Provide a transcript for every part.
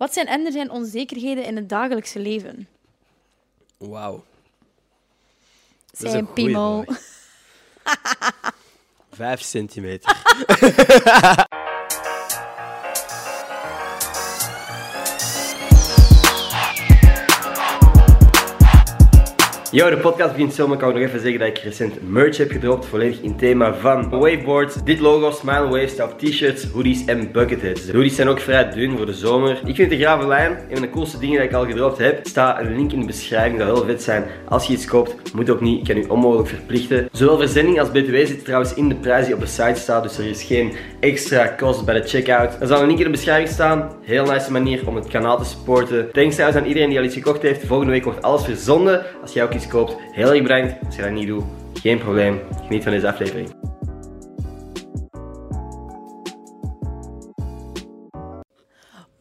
Wat zijn en er zijn onzekerheden in het dagelijkse leven? Wauw. Een Zijn goeie piemel. vraag. Vijf centimeter. Yo, de podcast begint zo, ik nog even zeggen dat ik recent merch heb gedropt, volledig in thema van waveboards. Dit logo, Smile Wave, staat op t-shirts, hoodies en bucketheads. De hoodies zijn ook vrij dun voor de zomer. Ik vind het een grave lijn. Een van de coolste dingen dat ik al gedropt heb, staat een link in de beschrijving, dat heel vet zijn. Als je iets koopt, moet ook niet, ik kan u onmogelijk verplichten. Zowel verzending als btw zitten trouwens in de prijs die op de site staat, dus er is geen extra kost bij de checkout. Er zal een link in de beschrijving staan. Heel nice manier om het kanaal te supporten. Thanks trouwens aan iedereen die al iets gekocht heeft. Volgende week wordt alles verzonden. Als jij ook iets koopt, heel erg bedankt. Als je dat niet doet, geen probleem. Geniet van deze aflevering.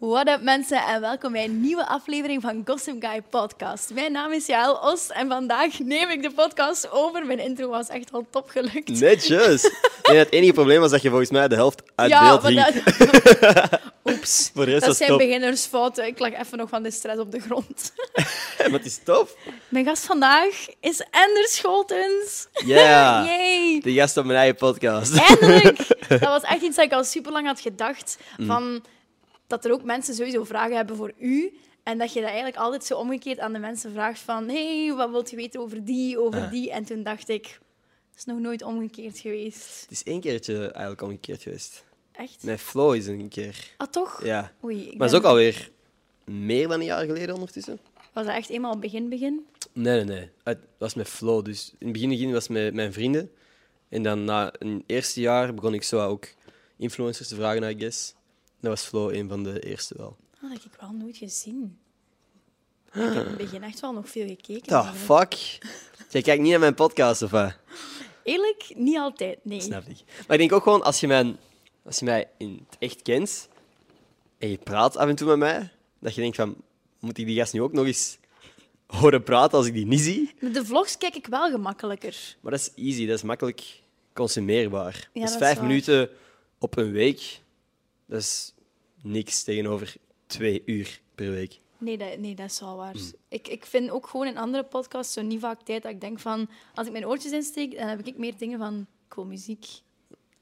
What up mensen en welkom bij een nieuwe aflevering van Gossip Guy Podcast. Mijn naam is Jael Os en vandaag neem ik de podcast over. Mijn intro was echt al top gelukt. Netjes! Het enige probleem was dat je volgens mij de helft uit ja, beeld ging. dat... Oeps. Voor Dat zijn top. beginnersfouten. Ik lag even nog van de stress op de grond. Maar het is tof. Mijn gast vandaag is Ender Scholtens. Ja. De gast op mijn eigen podcast. Eindelijk! Dat was echt iets dat ik al super lang had gedacht. Mm. Dat er ook mensen sowieso vragen hebben voor u. En dat je dat eigenlijk altijd zo omgekeerd aan de mensen vraagt van... hey, wat wilt je weten over die, over Ah. die? En toen dacht ik... Dat is nog nooit omgekeerd geweest. Het is één keertje eigenlijk omgekeerd geweest. Echt? Met Flo is een keer. Ah, toch? Ja. Oei, ik Maar ben... dat is ook alweer meer dan een jaar geleden ondertussen. Was dat echt eenmaal begin, begin? Nee, nee, nee. Het was met Flo. Dus in het begin, begin was het met mijn vrienden. En dan na een eerste jaar begon ik zo ook influencers te vragen, I guess. Dat was Flo een van de eerste wel. Ah, dat heb ik wel nooit gezien. Ik heb in het begin echt wel nog veel gekeken. The eigenlijk. fuck? Jij kijkt niet naar mijn podcast, of wat? Eerlijk, niet altijd, nee. Snap ik. Maar ik denk ook gewoon, als je, mijn, als je mij in het echt kent en je praat af en toe met mij, dat je denkt van, moet ik die gast nu ook nog eens horen praten als ik die niet zie? Met de vlogs kijk ik wel gemakkelijker. Maar dat is easy, dat is makkelijk consumeerbaar. Ja, dat is vijf minuten op een week. Dat is niks tegenover twee uur per week. Nee, dat, nee, dat is wel waar. Hmm. Ik, ik vind ook gewoon in andere podcasts zo niet vaak tijd dat ik denk van... Als ik mijn oortjes insteek, dan heb ik meer dingen van... Cool muziek.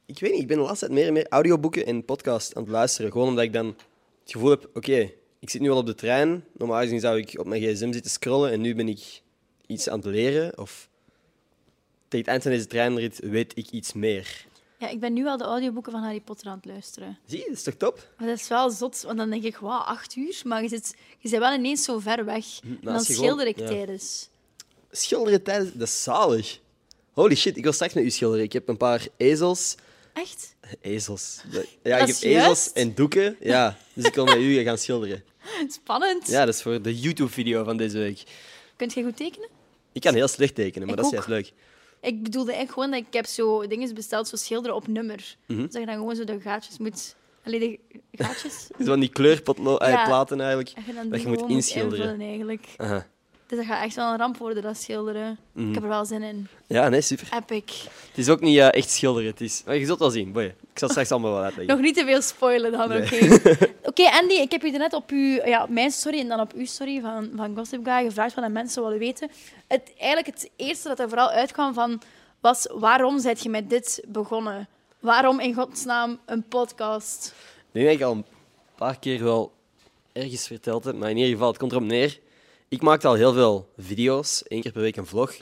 Ik weet niet, ik ben de laatste tijd meer en meer audioboeken en podcasts aan het luisteren. Gewoon omdat ik dan het gevoel heb, oké, ik zit nu al op de trein. Normaal gezien zou ik op mijn gsm zitten scrollen en nu ben ik iets aan het leren. Of tegen het eind van deze treinrit weet ik iets meer. Ja, ik ben nu al de audioboeken van Harry Potter aan het luisteren. Zie je, dat is toch top? Maar dat is wel zot, want dan denk ik, wauw, acht uur? Maar je, zit, je bent wel ineens zo ver weg. en dan Hm, gewoon- schilder ik ja. tijdens. Schilderen tijdens... Dat is zalig. Holy shit, ik wil straks met u schilderen. Ik heb een paar ezels. Echt? Ezels. Ja, Dat ik heb ezels en doeken. Ja, dus ik wil met u gaan schilderen. Spannend. Ja, dat is voor de YouTube-video van deze week. Kunt je goed tekenen? Ik kan heel slecht tekenen, maar Ik dat is juist leuk. Ik bedoelde echt gewoon dat ik heb zo dingen besteld, zo schilderen op nummer. Mhm. Dus dat je dan gewoon zo de gaatjes moet... Allee, de gaatjes? Is van die kleurplaten Ja. platen eigenlijk. Dat je, moet inschilderen. invullen, eigenlijk. Aha. Dus dat gaat echt wel een ramp worden, dat schilderen. Mhm. Ik heb er wel zin in. Ja, nee, super. Epic. Het is ook niet eh, echt schilderen. Het is... Maar je zult wel zien. Boy. Ik zal straks allemaal wel uitleggen. Nog niet te veel spoilen dan, Nee. oké. Oké, Andy, ik heb je net op uw, ja, mijn story en dan op uw story van, van Gossip Guy gevraagd wat de mensen willen weten. Het, eigenlijk het eerste dat er vooral uitkwam van, was waarom zijt je met dit begonnen? Waarom in godsnaam een podcast? Ik denk dat ik al een paar keer wel ergens verteld heb, maar in ieder geval, het komt erop neer. Ik maakte al heel veel video's, één keer per week een vlog.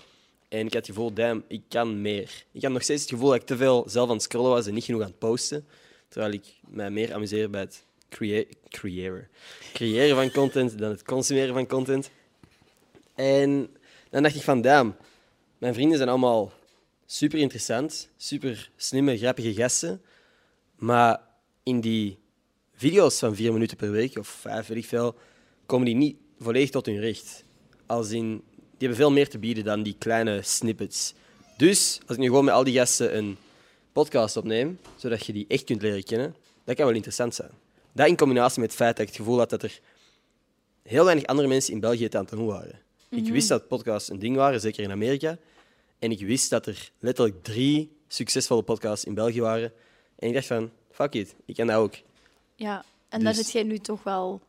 En ik had het gevoel, damn, ik kan meer. Ik had nog steeds het gevoel dat ik te veel zelf aan het scrollen was en niet genoeg aan het posten. Terwijl ik mij meer amuseer bij het creëren van content dan het consumeren van content. En dan dacht ik van, damn, mijn vrienden zijn allemaal super interessant, super slimme, grappige gasten. Maar in die video's van vier minuten per week, of vijf, weet ik veel, komen die niet volledig tot hun recht. Als in, die hebben veel meer te bieden dan die kleine snippets. Dus als ik nu gewoon met al die gasten een podcast opneem, zodat je die echt kunt leren kennen, dat kan wel interessant zijn. Dat in combinatie met het feit dat ik het gevoel had dat er heel weinig andere mensen in België het aan het doen waren. Ik wist dat podcasts een ding waren, zeker in Amerika. En ik wist dat er letterlijk drie succesvolle podcasts in België waren. En ik dacht van, fuck it, ik kan dat ook. Ja, en daar Dus- zit jij nu toch wel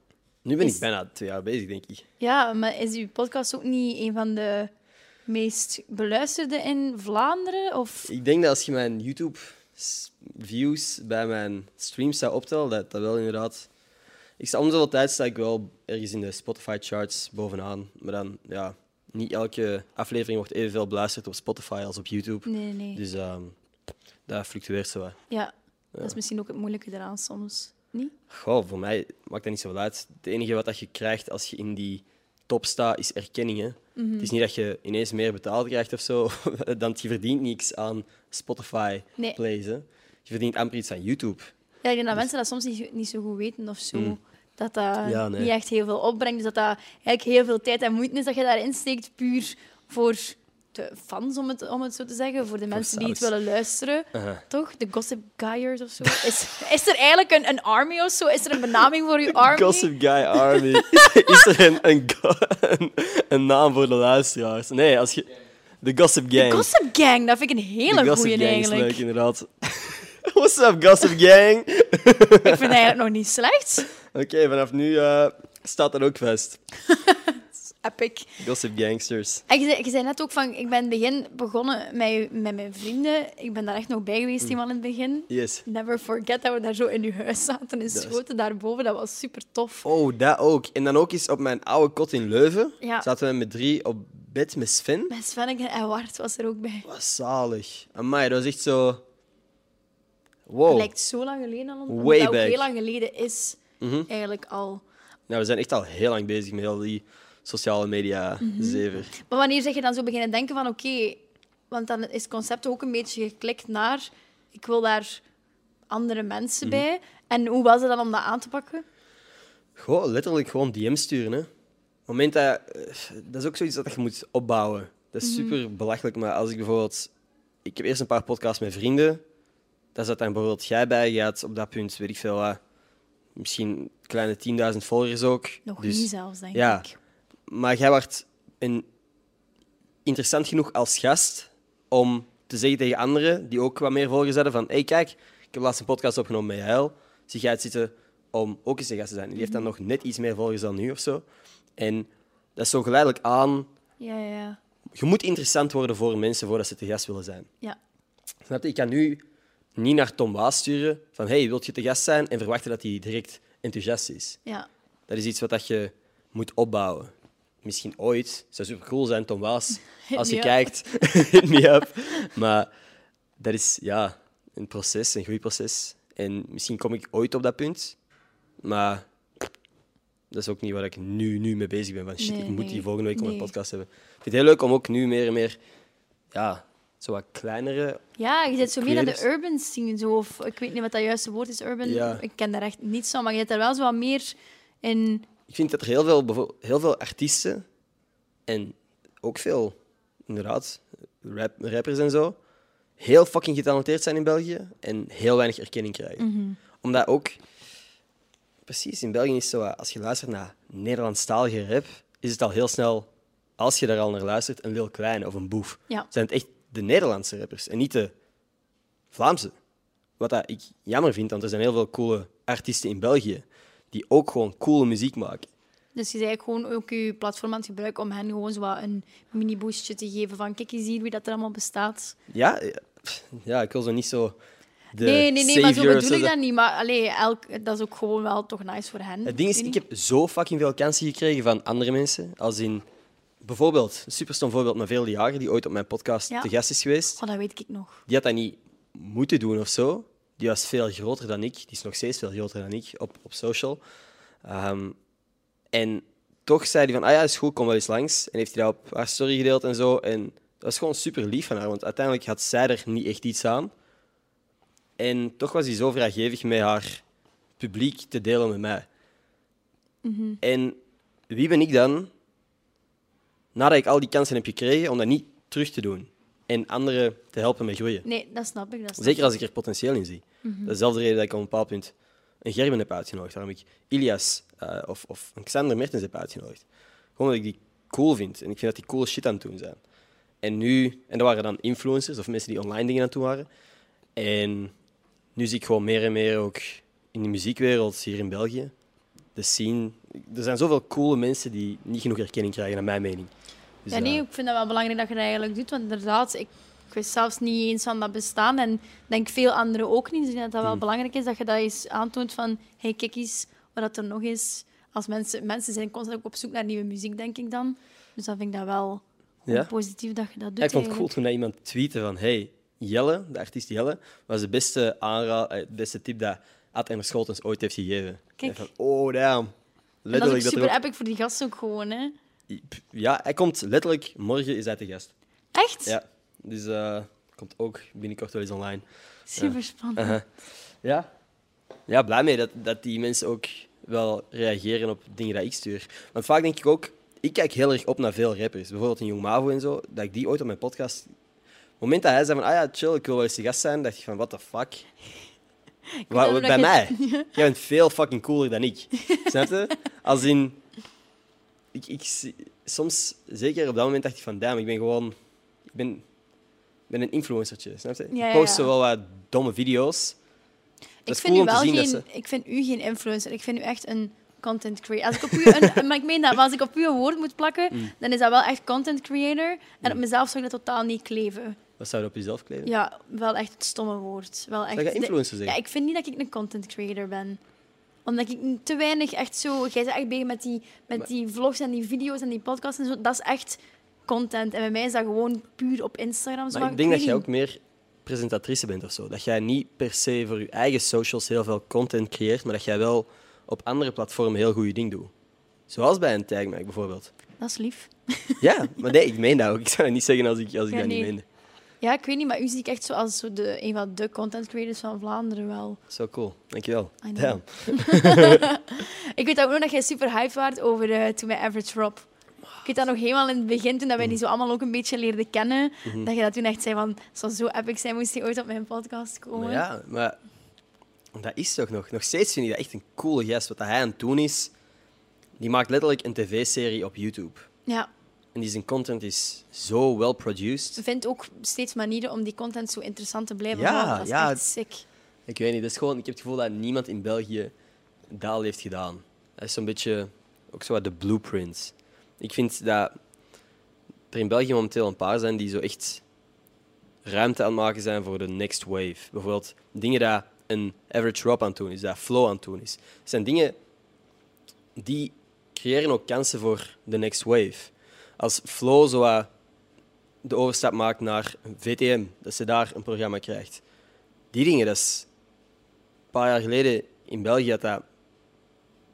Nu ben Is- ik bijna twee jaar bezig, denk ik. Ja, maar is uw podcast ook niet een van de meest beluisterde in Vlaanderen? Of... Ik denk dat als je mijn YouTube-views bij mijn streams zou optellen, dat dat wel inderdaad... Ik sta om zoveel tijd sta ik wel ergens in de Spotify-charts bovenaan. Maar dan, ja, niet elke aflevering wordt evenveel beluisterd op Spotify als op YouTube. Nee, nee. Dus ehm, dat fluctueert zo. wat. Ja, dat is misschien ook het moeilijke eraan soms. Niet? Goh, voor mij maakt dat niet zo uit. Het enige wat dat je krijgt als je in die top staat, is erkenning. Hè. Mhm. Het is niet dat je ineens meer betaald krijgt of zo, want je verdient niks aan Spotify Nee. plays. Hè. Je verdient amper iets aan YouTube. Ja, ik denk dat mensen dat soms niet, niet zo goed weten of zo. Mm. Dat dat Ja, nee. niet echt heel veel opbrengt. Dus dat dat eigenlijk heel veel tijd en moeite is dat je daarin steekt, puur voor de fans, om het, om het zo te zeggen. Voor de mensen die het willen luisteren. Aha. Toch? De Gossip Guyers of zo. Is, is er eigenlijk een, een army of zo? Is er een benaming voor je army? Gossip Guy Army. is er een, een, een, een naam voor de luisteraars? Nee, als je... De Gossip Gang. De Gossip Gang, dat vind ik een hele goeie Gang is eigenlijk. leuk, inderdaad. What's up, Gossip Gang? Ik vind het eigenlijk nog niet slecht. Oké, vanaf nu eh, staat dat ook vast. Epic. Gossip Gangsters. En je zei, je zei net ook van, ik ben in het begin begonnen met, met mijn vrienden. Ik ben daar echt nog bij geweest, helemaal in het begin. Yes. Never forget dat we daar zo in uw huis zaten, in Schoten, daarboven. Dat was super tof. Oh, dat ook. En dan ook eens op mijn oude kot in Leuven. Ja. Zaten we met drie op bed met Sven. Met Sven en Wart was er ook bij. Was zalig. Amai, dat was echt zo... Het Wow. lijkt zo lang geleden al. omdat Way dat ook back. heel lang geleden is, Mhm. eigenlijk al. Nou, we zijn echt al heel lang bezig met al die sociale media Mhm. zever. Maar wanneer zeg je dan zo beginnen denken van, oké... want dan is het concept ook een beetje geklikt naar... Ik wil daar andere mensen Mhm. bij. En hoe was het dan om dat aan te pakken? Gewoon, letterlijk gewoon DM sturen. Hè. Moment dat... eh, Dat is ook zoiets dat je moet opbouwen. Dat is super belachelijk, maar als ik bijvoorbeeld... Ik heb eerst een paar podcasts met vrienden. Daar zat dan bijvoorbeeld jij bij. Je had op dat punt, weet ik veel wat... Misschien kleine 10.000 volgers ook. Nog Dus- niet zelfs, denk ja. ik. Maar jij werd een, interessant genoeg als gast om te zeggen tegen anderen die ook wat meer volgers hadden van hey, kijk, ik heb laatst een podcast opgenomen met Jael. Zie jij het zitten om ook eens een gast te zijn? Die heeft dan nog net iets meer volgers dan nu of zo. En dat is zo geleidelijk aan... Ja, ja, ja. Je moet interessant worden voor mensen voordat ze te gast willen zijn. ja. Snap je? Ik kan nu niet naar Tom Waas sturen van hey, wilt je te gast zijn? En verwachten dat hij direct enthousiast is. ja. Dat is iets wat dat je moet opbouwen. Misschien ooit. Het zou super cool zijn, Tom Waas. Als je kijkt, hit me up. Maar dat is ja, een proces, een groeiproces. En misschien kom ik ooit op dat punt. Maar dat is ook niet waar ik nu, nu mee bezig ben. Van shit, Nee, ik moet nee. die volgende week op een Nee. podcast hebben. Ik vind het heel leuk om ook nu meer en meer... Ja, zo wat kleinere... Ja, je zit zo meer naar de urban scene. Zo, of, ik weet niet wat dat juiste woord is, urban. Ja. Ik ken daar echt niet zo, maar je zit daar wel zo wat meer in... Ik vind dat er heel veel, heel veel artiesten en ook veel, inderdaad, rap, rappers en zo, heel fucking getalenteerd zijn in België en heel weinig erkenning krijgen. Omdat ook, precies, in België is het zo, uh, als je luistert naar Nederlandstalige rap, is het al heel snel, als je daar al naar luistert, een Lil Kleine of een Boef. Ja. Zijn het echt de Nederlandse rappers en niet de Vlaamse. Wat dat ik jammer vind, want er zijn heel veel coole artiesten in België die ook gewoon coole muziek maken. Dus je is eigenlijk gewoon ook je platform aan het gebruiken om hen gewoon zo wat een mini-boostje te geven van kijk eens hier wie dat er allemaal bestaat. Ja, eh, ja ik wil zo niet zo. De nee, nee, nee, maar zo bedoel ik dat niet. Maar allee, elk, dat is ook gewoon wel toch nice voor hen. Het ding is, ik heb zo fucking veel kansen gekregen van andere mensen. Als in, bijvoorbeeld, een superstom voorbeeld met Veel die ooit op mijn podcast Ja. te gast is geweest. Oh, dat weet ik nog. Die had dat niet moeten doen of zo. Die was veel groter dan ik. Die is nog steeds veel groter dan ik op, op social. Ehm, en toch zei hij van, ah ja, is goed, kom wel eens langs. En heeft hij dat op haar story gedeeld en zo. En dat was gewoon super lief van haar, want uiteindelijk had zij er niet echt iets aan. En toch was hij zo vrijgevig met haar publiek te delen met mij. En wie ben ik dan, nadat ik al die kansen heb gekregen, om dat niet terug te doen en anderen te helpen met groeien? Nee, dat snap ik. Dat snap Zeker als ik er potentieel in zie. Dat is dezelfde reden dat ik op een bepaald punt een Gerben heb uitgenodigd. Waarom ik Ilias eh, of, of een Xander Mertens heb uitgenodigd. Gewoon omdat ik die cool vind. En ik vind dat die coole shit aan het doen zijn. En nu... En dat waren dan influencers of mensen die online dingen aan het doen waren. En nu zie ik gewoon meer en meer ook in de muziekwereld hier in België de scene. Er zijn zoveel coole mensen die niet genoeg erkenning krijgen, naar mijn mening. Dus, ja, nee, ik vind dat wel belangrijk dat je dat eigenlijk doet. Want inderdaad, ik, ik wist zelfs niet eens van dat bestaan. En denk veel anderen ook niet. Dus ik denk dat dat wel Hmm. belangrijk is dat je dat eens aantoont van... hey, kijk eens wat dat er nog is. Als mensen, mensen zijn constant ook op zoek naar nieuwe muziek, denk ik dan. Dus dan vind ik dat wel Ja? positief dat je dat doet. Ja, ik vond het cool toen iemand tweette van hey, Jelle, de artiest Jelle, was de beste, aanra eh, de beste tip dat Ad Emmer Scholtens ooit heeft gegeven. Kijk. En Van, oh, damn. En dat is Letterlijk ook dat er super ook- epic voor die gasten ook gewoon, hè. Ja, hij komt letterlijk morgen is hij te gast. Echt? Ja, dus eh komt ook binnenkort wel eens online. Super spannend. Uh-huh. Ja. Ja, blij mee dat, dat die mensen ook wel reageren op dingen dat ik stuur. Want vaak denk ik ook, ik kijk heel erg op naar veel rappers. Bijvoorbeeld een Jong Mavo en zo, dat ik die ooit op mijn podcast... Op het moment dat hij zei van, ah ja, chill, ik wil wel eens de gast zijn, dacht ik van, what the fuck? Wa- dat bij mij? Jij bent veel fucking cooler dan ik. Snap je? Als in... Ik, ik, soms, zeker op dat moment, dacht ik van, damn, ik ben gewoon... Ik ben, ik ben een influencertje, snap je? Ja, ja, ik post ja. wel wat domme video's. Ik Dat vind, cool u wel geen, ze- ik vind u geen influencer. Ik vind u echt een content creator. Als ik op u een, maar ik meen dat, maar als ik op u een woord moet plakken, Mm. dan is dat wel echt content creator. En op mezelf zou ik dat totaal niet kleven. Wat zou je op jezelf kleven? Ja, wel echt het stomme woord. Wel echt Zou je de- influencer Ja, zeggen? ik vind niet dat ik een content creator ben. Omdat ik te weinig echt zo... Jij bent echt bezig met die, met die vlogs en die video's en die podcasts en zo. Dat is echt content. En bij mij is dat gewoon puur op Instagram. Maar ik denk dat jij ook meer presentatrice bent of zo. Dat jij niet per se voor je eigen socials heel veel content creëert, maar dat jij wel op andere platformen heel goede dingen doet. Zoals bij een tagmerk bijvoorbeeld. Dat is lief. Ja, maar nee, ik meen dat ook. Ik zou het niet zeggen als ik, als ik Ja, dat nee. niet meende. Ja, ik weet niet, maar u zie ik echt zo als zo de, een van de content creators van Vlaanderen wel. Zo cool. Dankjewel. Damn. Ik weet ook nog dat jij super hyped was over eh, toen bij Average Rob. Ik weet dat nog helemaal in het begin, toen dat wij die zo allemaal ook een beetje leerden kennen, Mhm. dat je dat toen echt zei van, het zou zo epic zijn, moest hij ooit op mijn podcast komen. Maar ja, maar dat is toch nog. Nog steeds vind ik dat echt een coole gast. Wat hij aan het doen is, die maakt letterlijk een tv-serie op YouTube. Ja, En die zijn content is zo well produced. vind ook steeds manieren om die content zo interessant te blijven Ja, houden. Dat is ja. echt sick. Ik weet niet, dat is gewoon, ik heb het gevoel dat niemand in België dat al heeft gedaan. Dat is zo'n beetje ook zo wat de blueprint. Ik vind dat er in België momenteel een paar zijn die zo echt ruimte aan het maken zijn voor de next wave. Bijvoorbeeld dingen dat een average Rob aan het doen is, dat Flow aan het doen is. Het zijn dingen die creëren ook kansen voor de next wave. Als Flow zo de overstap maakt naar VTM, dat ze daar een programma krijgt. Die dingen, dat is een paar jaar geleden in België had dat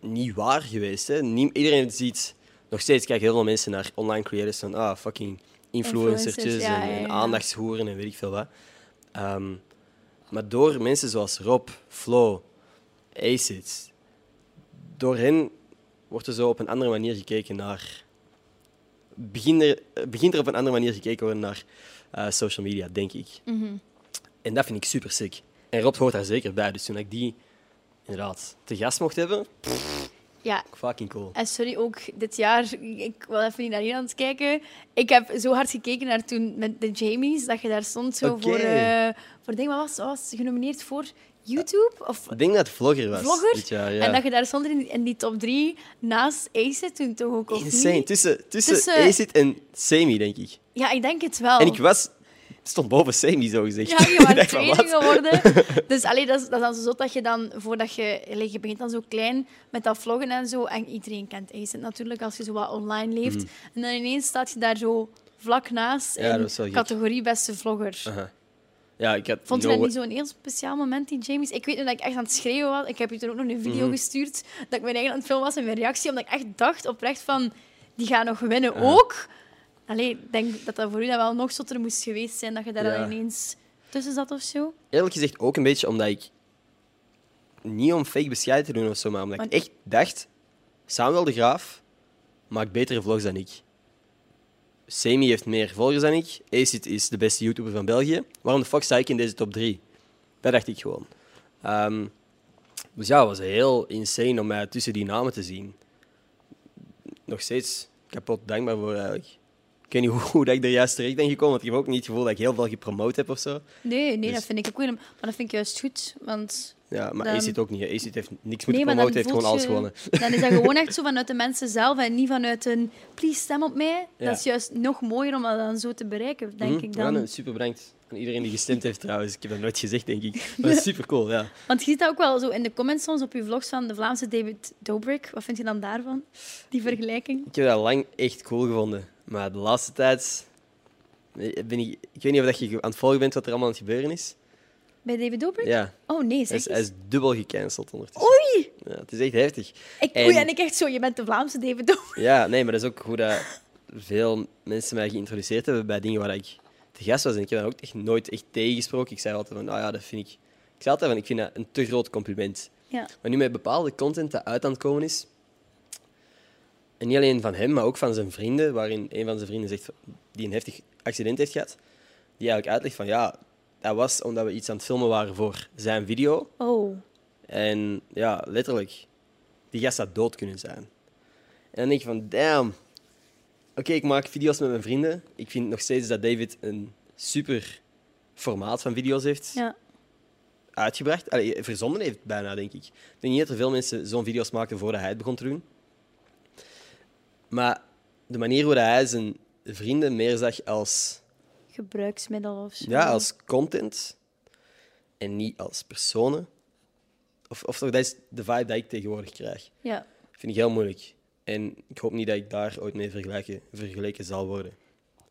niet waar geweest. Hè. Nie- iedereen ziet, nog steeds kijken heel veel mensen naar online creators van ah, fucking influencertjes Influencers, ja, en, ja, en ja. aandachtshoeren en weet ik veel wat. Ehm, maar door mensen zoals Rob, Flo, Acid, door hen wordt er zo op een andere manier gekeken naar. Begint er, begint er op een andere manier gekeken worden naar eh, social media, denk ik. Mhm. En dat vind ik super sick. En Rob hoort daar zeker bij. Dus toen ik die inderdaad te gast mocht hebben, Ja, fucking cool. En sorry, ook dit jaar, ik wil even niet naar het kijken. Ik heb zo hard gekeken naar toen met de Jamies, dat je daar stond zo voor, eh voor ding, wat was, was genomineerd voor YouTube? Of, Ik denk dat het vlogger was. Vlogger? Dit jaar, ja. En dat je daar stond in, die- in die top drie naast Ace toen toch ook, of Insane. niet? Tussen, tussen, Tussen- Acid en Semi, denk ik. Ja, ik denk het wel. En ik was, stond boven Semi, zo gezegd. Ja, je was tweede geworden. Dus allee, dat, is, dat is dan zo dat je dan, voordat je... allee, je begint dan zo klein met dat vloggen en zo. En iedereen kent Ace natuurlijk, als je zo wat online leeft. En dan ineens staat je daar zo vlak naast Mhm. Ja, in categorie beste vlogger. Aha. Ja, ik had Vond je no dat niet zo'n heel speciaal moment, die Jamies? Ik weet nog dat ik echt aan het schreeuwen was. Ik heb je toen ook nog een video Mhm. gestuurd dat ik mijn eigen aan het filmen was en mijn reactie, omdat ik echt dacht oprecht van, die gaan nog winnen ook. Allee, ik denk dat dat voor u dan wel nog zotter moest geweest zijn, dat je daar Ja. ineens tussen zat of zo. Eerlijk gezegd ook een beetje omdat ik... Niet om fake bescheiden te doen of zo, maar omdat ik echt dacht... Samuel de Graaf maakt betere vlogs dan ik. Semi heeft meer volgers dan ik. Acid is de beste YouTuber van België. Waarom de fuck sta ik in deze top 3? Dat dacht ik gewoon. Ehm, dus ja, het was heel insane om mij tussen die namen te zien. Nog steeds kapot dankbaar voor eigenlijk. Ik Ik weet niet hoe, hoe dat ik er juist terecht ben gekomen, want ik heb ook niet het gevoel dat ik heel veel gepromoot heb of zo. Nee, nee Dus- dat vind ik ook goed. Maar dat vind ik juist goed, want... Ja, maar Dan- Acid ook niet. Acid heeft niks Nee, moeten dan promoten, heeft gewoon voelt alles je- gewonnen. Dan is dat gewoon echt zo vanuit de mensen zelf en niet vanuit een please stem op mij. Ja. Dat is juist nog mooier om dat dan zo te bereiken, denk Mhm. ik Ja, dan. nee, super bedankt aan iedereen die gestemd heeft trouwens. Ik heb dat nooit gezegd, denk ik. Maar super cool, ja. Want je ziet dat ook wel zo in de comments soms op je vlogs van de Vlaamse David Dobrik. Wat vind je dan daarvan? Die vergelijking? Ik heb dat lang echt cool gevonden. Maar de laatste tijd ben ik... Ik weet niet of dat je aan het volgen bent wat er allemaal aan het gebeuren is. Bij David Dobrik? Ja, Oh nee, hij zeg is, hij eens. is dubbel gecanceld ondertussen. Oei! Ja, het is echt heftig. Ik, En- Oei, en ik echt zo, je bent de Vlaamse David Dobrik. Ja, nee, maar dat is ook hoe dat veel mensen mij geïntroduceerd hebben bij dingen waar ik te gast was. En ik heb daar ook echt nooit echt tegengesproken. Ik zei altijd van, nou ja, dat vind ik... Ik zei altijd van, ik vind dat een te groot compliment. Ja. Maar nu met bepaalde content dat uit aan het komen is, en niet alleen van hem, maar ook van zijn vrienden, waarin een van zijn vrienden zegt die een heftig accident heeft gehad, die eigenlijk uitlegt van ja, dat was omdat we iets aan het filmen waren voor zijn video. Oh. En ja, letterlijk, die gast had dood kunnen zijn. En dan denk je van, damn. Oké, ik maak video's met mijn vrienden. Ik vind nog steeds dat David een super formaat van video's heeft Ja. uitgebracht. Allee, verzonnen heeft bijna, denk ik. Ik denk niet dat er veel mensen zo'n video's maakten voordat hij het begon te doen. Maar de manier hoe hij zijn vrienden meer zag als, Gebruiksmiddel of zo. ja, als content en niet als personen. Of, of toch, dat is de vibe die ik tegenwoordig krijg. Ja. vind ik heel moeilijk. En ik hoop niet dat ik daar ooit mee vergelijken, vergeleken zal worden.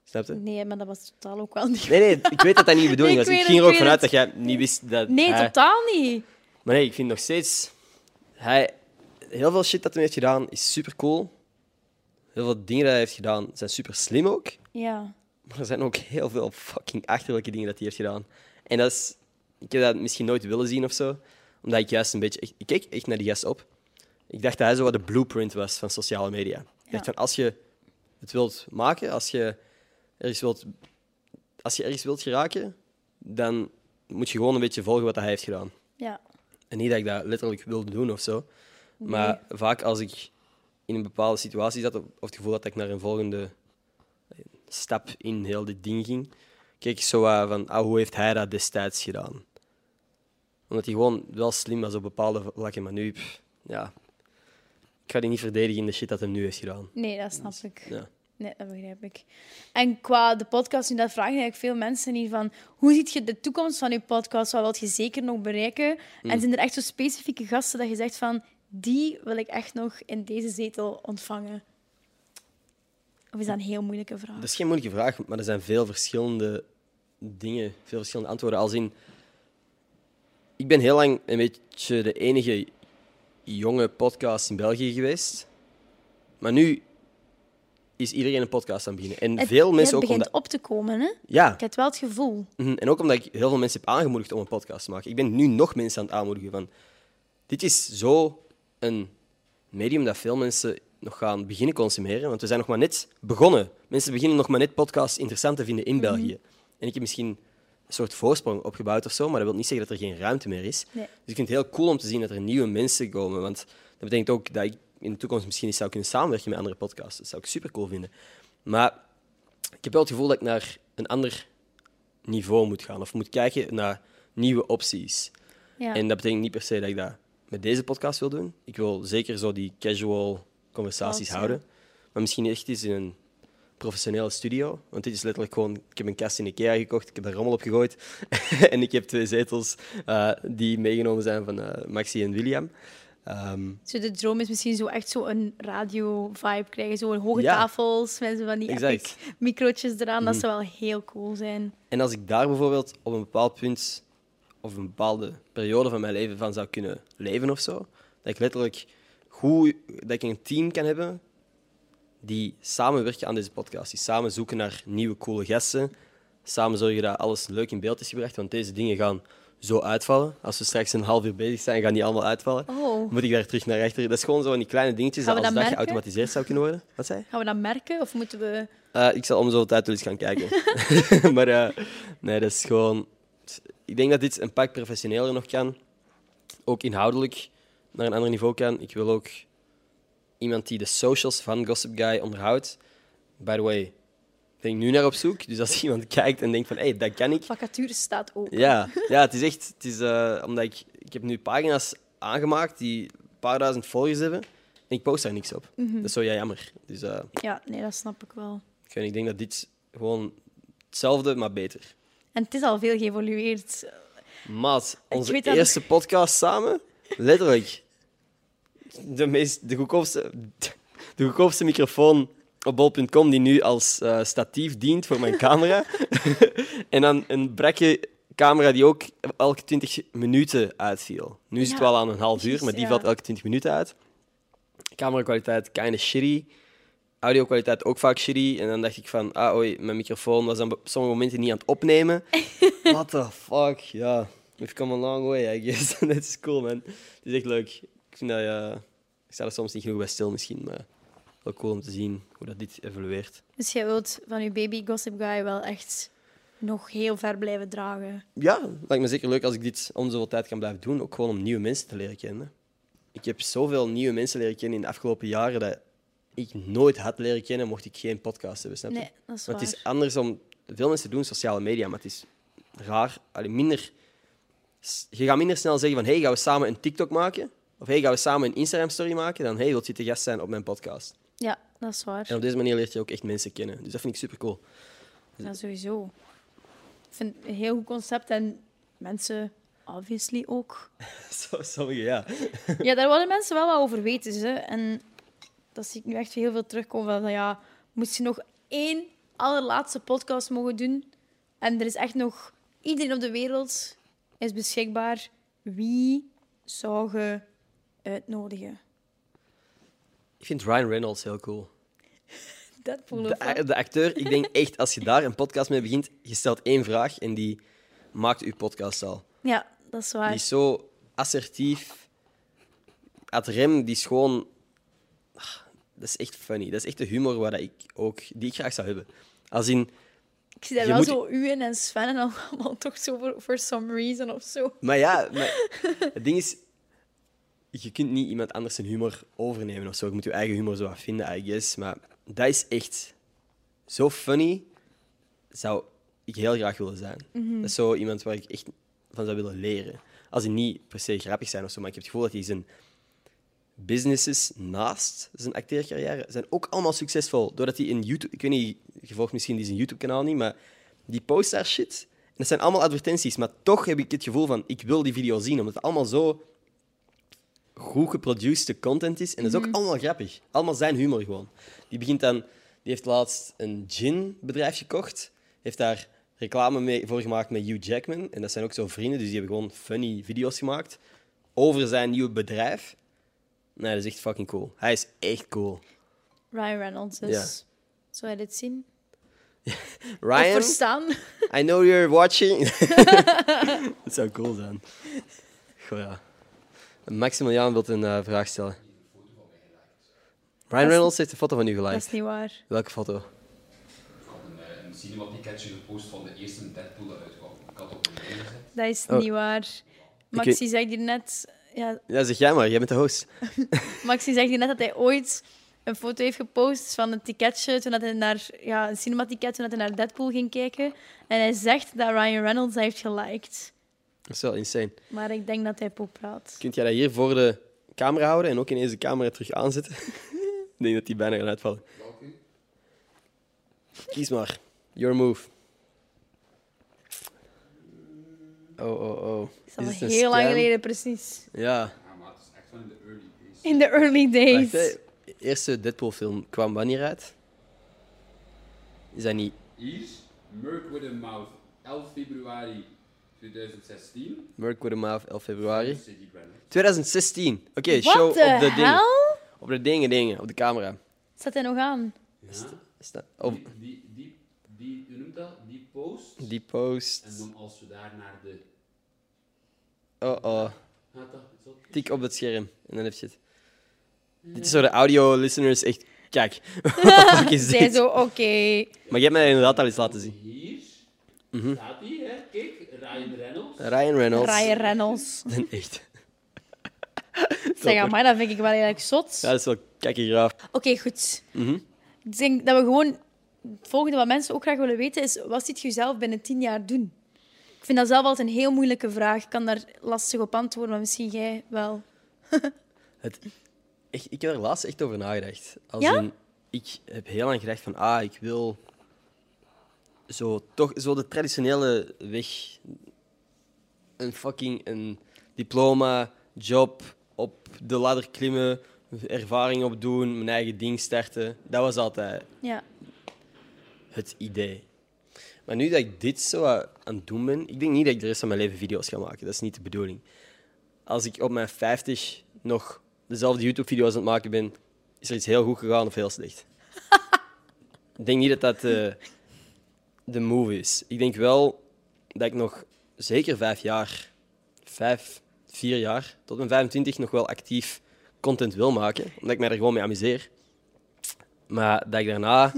Snap je? Nee, maar dat was totaal ook wel niet... Nee, nee, ik weet dat dat niet de bedoeling Ik was. Ik ging er ook vanuit dat jij niet wist dat Nee, hij... totaal niet. Maar nee, ik vind nog steeds... Hij... Heel veel shit dat hij heeft gedaan is super cool. Heel veel dingen dat hij heeft gedaan zijn super slim ook. Ja. Maar er zijn ook heel veel fucking achterlijke dingen dat hij heeft gedaan. En dat is... Ik heb dat misschien nooit willen zien of zo. Omdat ik juist een beetje... Ik keek echt naar die gast op. Ik dacht dat hij zo wat de blueprint was van sociale media. Ik dacht van, als je het wilt maken, als je ergens wilt... Als je ergens wilt geraken, dan moet je gewoon een beetje volgen wat hij heeft gedaan. Ja. En niet dat ik dat letterlijk wilde doen of zo. Maar vaak als ik in een bepaalde situatie zat, of het gevoel had dat ik naar een volgende stap in heel dit ding ging, keek ik zo van, ah, hoe heeft hij dat destijds gedaan? Omdat hij gewoon wel slim was op bepaalde vlakken, maar nu, pff, ja... Ik ga die niet verdedigen in de shit dat hij nu heeft gedaan. Nee, dat snap ik. Ja. Nee, dat begrijp ik. En qua de podcast, nu dat vragen eigenlijk veel mensen niet van hoe ziet je de toekomst van je podcast? Wat wil je zeker nog bereiken? En zijn er echt zo specifieke gasten dat je zegt van die wil ik echt nog in deze zetel ontvangen? Of is dat een heel moeilijke vraag? Dat is geen moeilijke vraag, maar er zijn veel verschillende dingen, veel verschillende antwoorden. Als in, ik ben heel lang een beetje de enige jonge podcast in België geweest. Maar nu is iedereen een podcast aan het beginnen. En Het- veel mensen het ook begint omdat... op te komen, hè? Ja, Ik heb wel het gevoel. mhm. en ook omdat ik heel veel mensen heb aangemoedigd om een podcast te maken. Ik ben nu nog mensen aan het aanmoedigen van... Dit is zo een medium dat veel mensen nog gaan beginnen consumeren. Want we zijn nog maar net begonnen. Mensen beginnen nog maar net podcasts interessant te vinden in Mhm. België. En ik heb misschien een soort voorsprong opgebouwd of zo, maar dat wil niet zeggen dat er geen ruimte meer is. Nee. Dus ik vind het heel cool om te zien dat er nieuwe mensen komen. Want dat betekent ook dat ik in de toekomst misschien eens zou kunnen samenwerken met andere podcasts. Dat zou ik super cool vinden. Maar ik heb wel het gevoel dat ik naar een ander niveau moet gaan. Of moet kijken naar nieuwe opties. Ja. En dat betekent niet per se dat ik dat met deze podcast wil doen. Ik wil zeker zo die casual conversaties houden. Maar misschien echt eens in een professionele studio. Want dit is letterlijk gewoon... Ik heb een kast in Ikea gekocht, ik heb daar rommel op gegooid. en ik heb twee zetels eh, die meegenomen zijn van eh, Maxi en William. Zo de droom is misschien zo echt zo een radio-vibe krijgen. Zo hoge Ja. tafels met zo van die Exact. microotjes eraan. Dat Mhm. zou wel heel cool zijn. En als ik daar bijvoorbeeld op een bepaald punt of een bepaalde periode van mijn leven van zou kunnen leven of zo, dat ik letterlijk goed, dat ik een team kan hebben die samenwerken aan deze podcast, die samen zoeken naar nieuwe coole gasten, samen zorgen dat alles leuk in beeld is gebracht, want deze dingen gaan zo uitvallen. Als we straks een half uur bezig zijn, gaan die allemaal uitvallen. Oh. Moet ik daar terug naar achter? Dat is gewoon zo van die kleine dingetjes dat als dat geautomatiseerd zou kunnen worden. Wat zei? Gaan we dat merken? Of moeten we... Eh, ik zal om zoveel tijd wel eens gaan kijken. maar eh, nee, dat is gewoon... Ik denk dat dit een pak professioneler nog kan. Ook inhoudelijk naar een ander niveau kan. Ik wil ook iemand die de socials van Gossip Guy onderhoudt. By the way, ben ik nu naar op zoek. Dus als iemand kijkt en denkt van, hé, hey, dat kan ik. Vacature staat ook. Ja, ja het is echt... Het is, eh, omdat ik... Ik heb nu pagina's aangemaakt die een paar duizend volgers hebben. En ik post daar niks op. Dat is zo ja, jammer. Dus eh, Ja, nee, dat snap ik wel. ik, weet ik denk dat dit gewoon hetzelfde, maar beter. En het is al veel geëvolueerd. Maat, onze dat eerste podcast samen, letterlijk. De, meest, de, goedkoopste, de goedkoopste microfoon op bol.com die nu als eh, statief dient voor mijn camera. en dan een brakke camera die ook elke 20 minuten uitviel. Nu is het wel aan een half uur, maar die ja. valt elke 20 minuten uit. Camerakwaliteit kinda shitty. Audio-kwaliteit ook vaak shitty. En dan dacht ik van, ah oei, mijn microfoon was dan op sommige momenten niet aan het opnemen. What the fuck, ja. We've come a long way, I guess. Dat is cool, man. Het is echt leuk. Ik vind dat, ja... Ik sta er soms niet genoeg bij stil misschien, maar wel cool om te zien hoe dat dit evolueert. Dus jij wilt van je baby Gossip Guy wel echt nog heel ver blijven dragen. Ja, het lijkt me zeker leuk als ik dit om zoveel tijd kan blijven doen. Ook gewoon om nieuwe mensen te leren kennen. Ik heb zoveel nieuwe mensen leren kennen in de afgelopen jaren dat ik nooit had leren kennen mocht ik geen podcast hebben, snap je? Nee, dat is het is anders om... Veel mensen doen sociale media, maar het is raar. Allee, minder... Je gaat minder snel zeggen van hey, gaan we samen een TikTok maken? Of hey, gaan we samen een Instagram-story maken? Dan hey, wilt je te gast zijn op mijn podcast? Ja, dat is waar. En op deze manier leert je ook echt mensen kennen. Dus dat vind ik super cool. Ja, sowieso. Ik vind het een heel goed concept en mensen obviously ook. Sommige, ja. Ja, daar willen mensen wel wat over weten. Hè. En dat zie ik nu echt heel veel terugkomen. Van, ja, moest je nog één allerlaatste podcast mogen doen en er is echt nog iedereen op de wereld is beschikbaar, wie zou je uitnodigen? Ik vind Ryan Reynolds heel cool. Deadpool De, de acteur, ik denk echt, als je daar een podcast mee begint, je stelt één vraag en die maakt je podcast al. Ja, dat is waar. Die is zo assertief. Ad rem, die is gewoon... Dat is echt funny. Dat is echt de humor waar ik ook, die ik graag zou hebben. Als in... Ik zie daar je wel moet- zo u en en Sven en allemaal toch zo voor for some reason of zo. Maar ja, maar het ding is... Je kunt niet iemand anders zijn humor overnemen of zo. Je moet je eigen humor zo wat vinden, I guess. Maar dat is echt zo funny. Zou ik heel graag willen zijn. Dat is zo iemand waar ik echt van zou willen leren. Als die niet per se grappig zijn of zo, maar ik heb het gevoel dat hij zijn businesses naast zijn acteercarrière zijn ook allemaal succesvol. Doordat hij in YouTube... Ik weet niet, je volgt misschien die zijn YouTube-kanaal niet, maar die post daar shit. En dat zijn allemaal advertenties, maar toch heb ik het gevoel van, ik wil die video zien, omdat het allemaal zo goed geproduceerde content is. En dat is ook allemaal grappig. Allemaal zijn humor gewoon. Die begint dan... Die heeft laatst een ginbedrijf gekocht. Heeft daar reclame mee voor gemaakt met Hugh Jackman. En dat zijn ook zo vrienden, dus die hebben gewoon funny video's gemaakt over zijn nieuwe bedrijf. Nee, dat is echt fucking cool. Hij is echt cool. Ryan Reynolds dus. Ja. Zou je dit zien? Of Ryan, verstaan? I know you're watching. dat zou cool zijn. Goh, ja. Maximiliaan wil een eh, vraag stellen. Ryan Reynolds heeft een foto van u Dat geliked. is niet waar. Welke foto? Ik had een, eh, een cinema-ticketje gepost van de eerste Deadpool dat uitkwam. Ik had op een gezet. Dat is Oh. niet waar. Maxi zegt hier net... Ja, Ja, zeg jij maar. Jij bent de host. Maxi zegt hier net dat hij ooit een foto heeft gepost van een ticketje toen dat hij naar ja, een cinematicket toen dat hij naar Deadpool ging kijken. En hij zegt dat Ryan Reynolds heeft geliked. Dat is wel insane. Maar ik denk dat hij pop praat. Kunt jij dat hier voor de camera houden en ook ineens de camera terug aanzetten? Ik denk dat die bijna gaat uitvallen. Kies maar. Your move. Oh, oh, oh. Dat is al Is heel lang geleden, precies. Ja. Ja, maar het is echt van in de early days. In de early days. Wacht, hè. De eerste Deadpool-film kwam wanneer uit? Is dat niet Hier, Merc with a Mouth, 11 februari 2016. Merc with a Mouth, 11 februari? City Brandon. 2016. Oké, show op de dingen. Op de dingen, dingen. Op de camera. Zet hij nog aan? Ja. Is dat- op Die, die, die, die, hoe noemt dat? Die post. die post. En dan als we daar naar de... Oh, oh. Tik op het scherm en dan heb je het. Dit is voor de audio-listeners echt... Kijk, wat Zij zo, oké. Maar je hebt mij inderdaad al eens laten zien. Hier Mhm. staat hij, hè? Kijk, Ryan Reynolds. Ryan Reynolds. Ryan Reynolds. En echt. Zeg mij, dat vind ik wel eigenlijk zot. Ja, dat is wel kakkegraaf. Oké, goed. Mhm. Ik denk dat we gewoon het volgende wat mensen ook graag willen weten is, wat ziet je jezelf binnen tien jaar doen? Ik vind dat zelf altijd een heel moeilijke vraag. Ik kan daar lastig op antwoorden, maar misschien jij wel. Het, echt, ik heb er laatst echt over nagedacht. Als Ja? ik heb heel lang gedacht van, ah, ik wil zo, toch, zo de traditionele weg. Een fucking een diploma, job, op de ladder klimmen, ervaring opdoen, mijn eigen ding starten. Dat was altijd Ja. het idee. Maar nu dat ik dit zo aan het doen ben, ik denk niet dat ik de rest van mijn leven video's ga maken. Dat is niet de bedoeling. Als ik op mijn 50 nog dezelfde YouTube-video's aan het maken ben, is er iets heel goed gegaan of heel slecht. ik denk niet dat dat eh, de move is. Ik denk wel dat ik nog zeker vijf jaar, vijf, vier jaar, tot mijn 25 nog wel actief content wil maken, omdat ik mij er gewoon mee amuseer. Maar dat ik daarna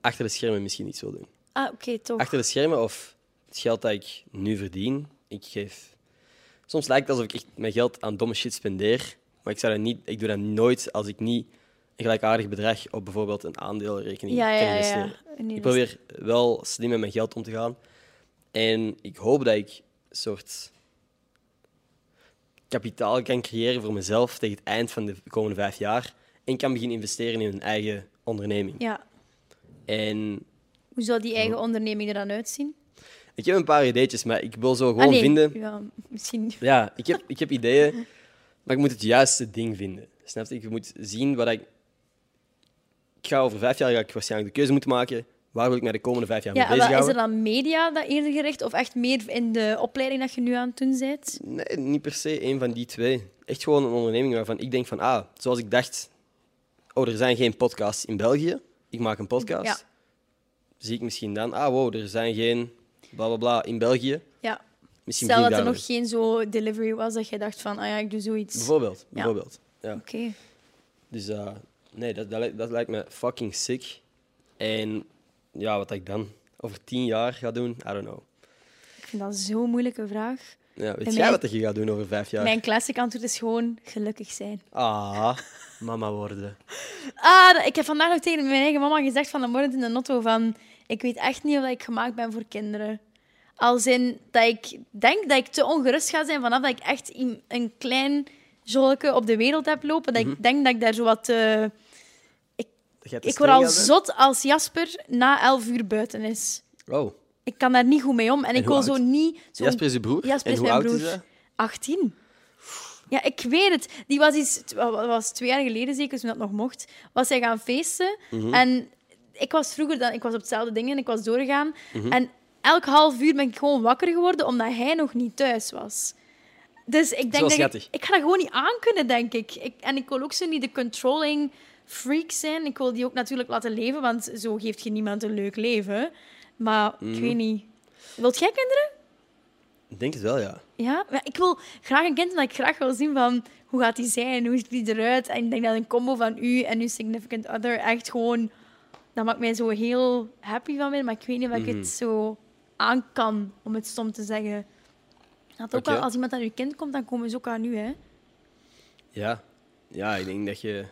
achter de schermen misschien iets wil doen. Ah, oké, toch. Achter de schermen of het geld dat ik nu verdien, ik geef. Soms lijkt het alsof ik echt mijn geld aan domme shit spendeer, maar ik, zou dat niet, ik doe dat nooit als ik niet een gelijkaardig bedrag op bijvoorbeeld een aandeelrekening Ja, kan ja, ja. investeren. Nee, Ik probeer wel slim met mijn geld om te gaan. En ik hoop dat ik een soort kapitaal kan creëren voor mezelf tegen het eind van de komende vijf jaar. En kan beginnen investeren in een eigen onderneming. Ja. En Hoe zou die eigen onderneming er dan uitzien? ik heb een paar ideetjes, maar ik wil zo gewoon Ah, nee. vinden. Ja, misschien. Ja, ik heb, ik heb ideeën, maar ik moet het juiste ding vinden. Snap je? Ik moet zien wat ik. Ik ga over vijf jaar ga ik waarschijnlijk de keuze moeten maken. Waar wil ik mij de komende vijf jaar Ja, mee is er dan media dat eerder gericht of echt meer in de opleiding dat je nu aan het doen bent? Nee, niet per se één van die twee. Echt gewoon een onderneming waarvan ik denk van, ah, zoals ik dacht, oh, er zijn geen podcasts in België. Ik maak een podcast. Ja. Zie ik misschien dan, ah, wow, er zijn geen bla bla bla in België. Ja. Misschien Stel dat er nog geen zo delivery was dat je dacht van, ah ja, ik doe zoiets. Bijvoorbeeld, Ja. bijvoorbeeld. Ja. Oké. Dus eh, nee, dat, dat, lijkt- dat lijkt me fucking sick. En ja, wat ik dan over tien jaar ga doen, I don't know. Ik vind dat zo'n moeilijke vraag. Ja, weet En jij mijn- wat je gaat doen over vijf jaar? Mijn classic antwoord is gewoon gelukkig zijn. Ah, mama worden. Ah, ik heb vandaag nog tegen mijn eigen mama gezegd van de morgen in de notto van... Ik weet echt niet of ik gemaakt ben voor kinderen. Als in dat ik denk dat ik te ongerust ga zijn vanaf dat ik echt in- een klein jolke op de wereld heb lopen. Dat ik denk dat ik daar zo wat... eh, te ik word al zot als Jasper na elf uur buiten is. Oh, Ik kan daar niet goed mee om. En, ik wil zo niet... Zo Jasper is je broer? Jasper en is hoe mijn oud broer. is hij? 18. Ja, ik weet het. Die was, iets, wat was twee jaar geleden zeker, toen dat nog mocht, was hij gaan feesten. Mhm. En ik was vroeger, dan, ik was op hetzelfde ding en ik was doorgegaan. Mhm. En elk half uur ben ik gewoon wakker geworden, omdat hij nog niet thuis was. Dus ik denk dat ik, ga dat gewoon niet aankunnen, denk ik. ik. En ik wil ook zo niet de controlling freak zijn. Ik wil die ook natuurlijk laten leven, want zo geeft je niemand een leuk leven. Maar Mhm. ik weet niet. Wilt jij kinderen? Ik denk het wel, ja. Ja, maar ik wil graag een kind omdat ik graag wil zien van hoe gaat die zijn, hoe ziet die eruit. En ik denk dat een combo van u en uw significant other echt gewoon... Dat maakt mij zo heel happy van ben, maar ik weet niet of ik Mhm. het zo aan kan, om het stom te zeggen. Dat ook wel, als iemand aan uw kind komt, dan komen ze ook aan u, hè. Ja, ja ik denk dat je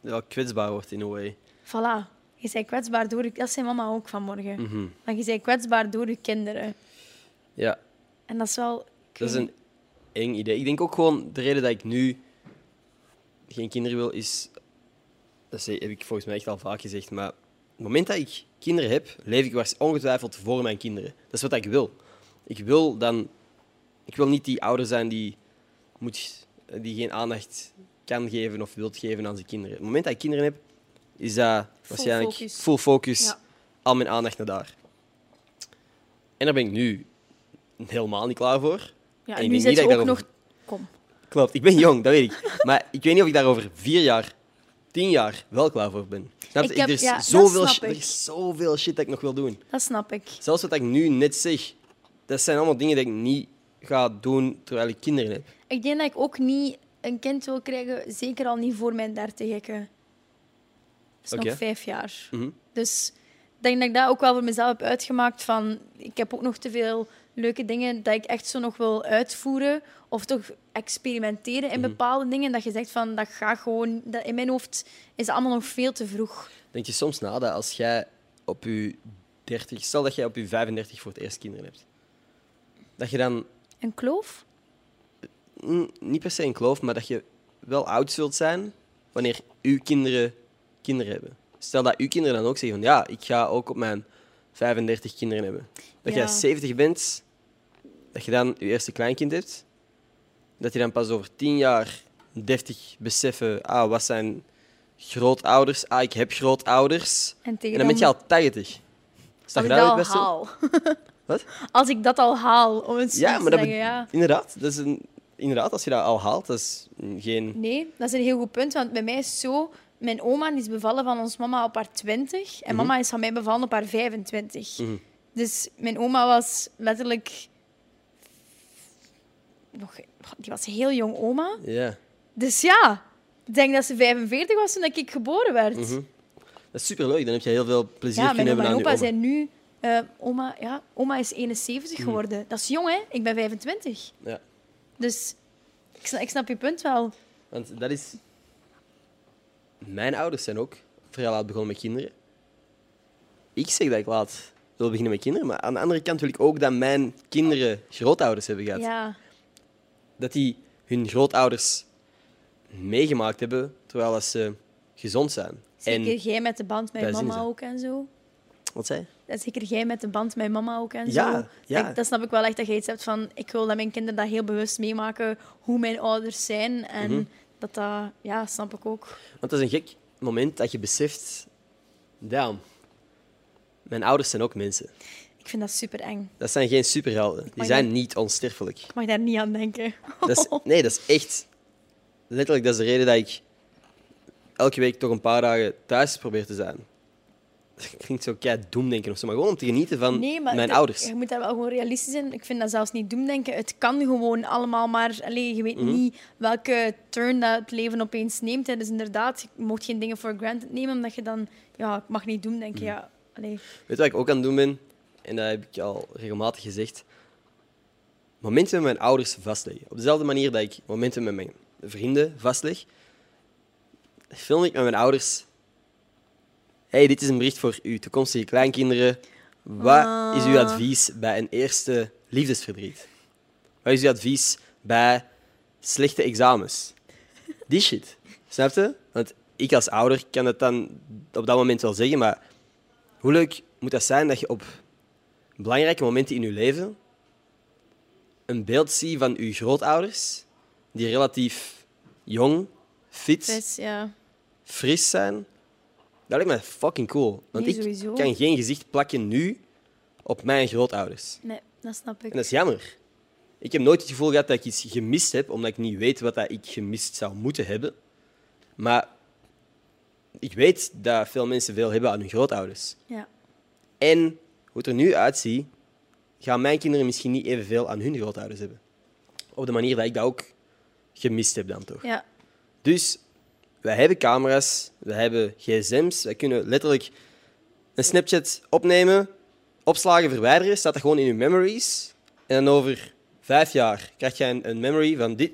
wel kwetsbaar wordt in een way. Voilà. Je bent kwetsbaar door... uw- Dat zei mama ook vanmorgen. Mhm. Maar je bent kwetsbaar door je kinderen. Ja, En dat is wel... dat is een eng idee. Ik denk ook gewoon, de reden dat ik nu geen kinderen wil, is... Dat heb ik volgens mij echt al vaak gezegd, maar op het moment dat ik kinderen heb, leef ik ongetwijfeld voor mijn kinderen. Dat is wat ik wil. Ik wil dan... Ik wil niet die ouder zijn die, moet, die geen aandacht kan geven of wilt geven aan zijn kinderen. Het moment dat ik kinderen heb, is dat waarschijnlijk focus. full focus, Ja. al mijn aandacht naar daar. En daar ben ik nu helemaal niet klaar voor. Ja, En en ik nu zit je ook ik nog... Kom. Klopt, ik ben jong, dat weet ik. Maar ik weet niet of ik daar over vier jaar, tien jaar wel klaar voor ben. Snap je? Ik heb- er, is ja, dat zoveel snap shit, er ik. is zoveel shit dat ik nog wil doen. Dat snap ik. Zelfs wat ik nu net zeg, dat zijn allemaal dingen die ik niet ga doen terwijl ik kinderen heb. Ik denk dat ik ook niet een kind wil krijgen, zeker al niet voor mijn dertigen. Dat is Oké. nog vijf jaar. Mhm. Dus ik denk dat ik dat ook wel voor mezelf heb uitgemaakt van... Ik heb ook nog te veel leuke dingen dat ik echt zo nog wil uitvoeren. Of toch experimenteren in bepaalde dingen. Dat je zegt van, dat gaat gewoon... Dat in mijn hoofd is het allemaal nog veel te vroeg. Denk je soms na dat als jij op je 30, stel dat jij op je 35 voor het eerst kinderen hebt, dat je dan Een kloof? mm, niet per se een kloof, maar dat je wel oud zult zijn wanneer uw kinderen kinderen hebben. Stel dat uw kinderen dan ook zeggen van ja, ik ga ook op mijn 35 kinderen hebben. Dat Ja. jij 70 bent, dat je dan je eerste kleinkind hebt, dat je dan pas over 10 jaar deftig beseffen, ah, wat zijn grootouders? Ah, ik heb grootouders. En, dan ben je al 80. Sta Als ik dat al beste? haal. Wat? Als ik dat al haal, om het Ja, maar dat zeggen, be- ja. inderdaad, dat is een, inderdaad, als je dat al haalt, dat is geen... Nee, dat is een heel goed punt. Want bij mij is zo... Mijn oma is bevallen van ons mama op haar 20. En mama is van mij bevallen op haar 25. Mhm. Dus mijn oma was letterlijk... Nog, die was heel jong oma. Ja. Dus ja, ik denk dat ze 45 was toen ik geboren werd. Mhm. Dat is superleuk, dan heb je heel veel plezier Ja, mijn kunnen hebben aan opa je oma. zijn nu... eh, oma, ja, oma is 71 geworden. Dat is jong, hè? Ik ben 25. Ja, Dus ik snap, ik snap je punt wel. want dat is... Mijn ouders zijn ook vrij laat begonnen met kinderen. Ik zeg dat ik laat wil beginnen met kinderen, maar aan de andere kant wil ik ook dat mijn kinderen grootouders hebben gehad. Ja, Dat die hun grootouders meegemaakt hebben terwijl dat ze gezond zijn. zeker En, jij met de band met mama ze. ook en zo. wat zei je? En zeker jij met de band met mama ook en Ja, zo. ja. Dat, dat snap ik wel echt, dat je iets hebt van... Ik wil dat mijn kinderen dat heel bewust meemaken, hoe mijn ouders zijn. En Mhm. dat dat... Ja, snap ik ook. Want dat is een gek moment dat je beseft... Damn, mijn ouders zijn ook mensen. Ik vind dat super eng. Dat zijn geen superhelden. Die zijn niet onsterfelijk. Ik mag daar niet aan denken. Dat is, nee, dat is echt... Letterlijk, dat is de reden dat ik elke week toch een paar dagen thuis probeer te zijn. Dat klinkt zo kei doemdenken of zo, maar gewoon om te genieten van Nee, maar mijn ouders. Je moet daar wel gewoon realistisch zijn. Ik vind dat zelfs niet doemdenken. Het kan gewoon allemaal maar... Allee, je weet Mhm. niet welke turn dat het leven opeens neemt. hè. Dus inderdaad, je mocht geen dingen voor granted nemen, omdat je dan... Ja, ik mag niet doemdenken. Mhm. Ja, allee. Weet je wat ik ook aan het doen ben? En dat heb ik al regelmatig gezegd. Momenten met mijn ouders vastleggen. Op dezelfde manier dat ik momenten met mijn vrienden vastleg, film ik met mijn ouders. hey, dit is een bericht voor uw toekomstige kleinkinderen. Wat is uw Ah. advies bij een eerste liefdesverdriet? Wat is uw advies bij slechte examens? Die shit. Snap je? Want ik als ouder kan het dan op dat moment wel zeggen, maar hoe leuk moet dat zijn dat je op belangrijke momenten in je leven een beeld ziet van je grootouders, die relatief jong, fit, ja... fris zijn? Dat lijkt me fucking cool. Want Nee, ik sowieso. kan geen gezicht plakken nu op mijn grootouders. Nee, dat snap ik. En dat is jammer. Ik heb nooit het gevoel gehad dat ik iets gemist heb, omdat ik niet weet wat dat ik gemist zou moeten hebben. Maar ik weet dat veel mensen veel hebben aan hun grootouders. Ja. En hoe het er nu uitziet, gaan mijn kinderen misschien niet evenveel aan hun grootouders hebben. Op de manier dat ik dat ook gemist heb dan toch. Ja. Dus wij hebben camera's, we hebben gsm's, wij kunnen letterlijk een Snapchat opnemen, opslagen, verwijderen, staat dat gewoon in je memories. En dan over vijf jaar krijg je een, een memory van dit,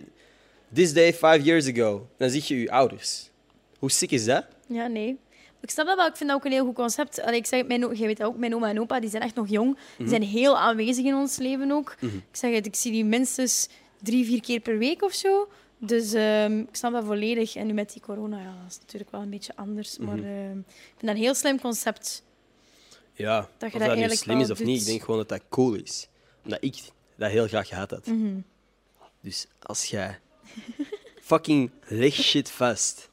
this day five years ago. En dan zie je je ouders. Hoe sick is dat? Ja, nee. Ik snap dat wel. Ik vind dat ook een heel goed concept. Allee, ik zeg, mijn, jij weet dat ook, mijn oma en opa die zijn echt nog jong. Die zijn heel aanwezig in ons leven ook. Ik zeg het, ik zie die minstens drie, vier keer per week of zo. Dus ehm, ik snap dat volledig. En nu met die corona, ja, dat is natuurlijk wel een beetje anders. Maar ehm, ik vind dat een heel slim concept. Ja, Dat je of dat dat nu slim is of doet. niet, ik denk gewoon dat dat cool is. Omdat ik dat heel graag gehad had. Mhm. Dus als jij fucking leg shit vast.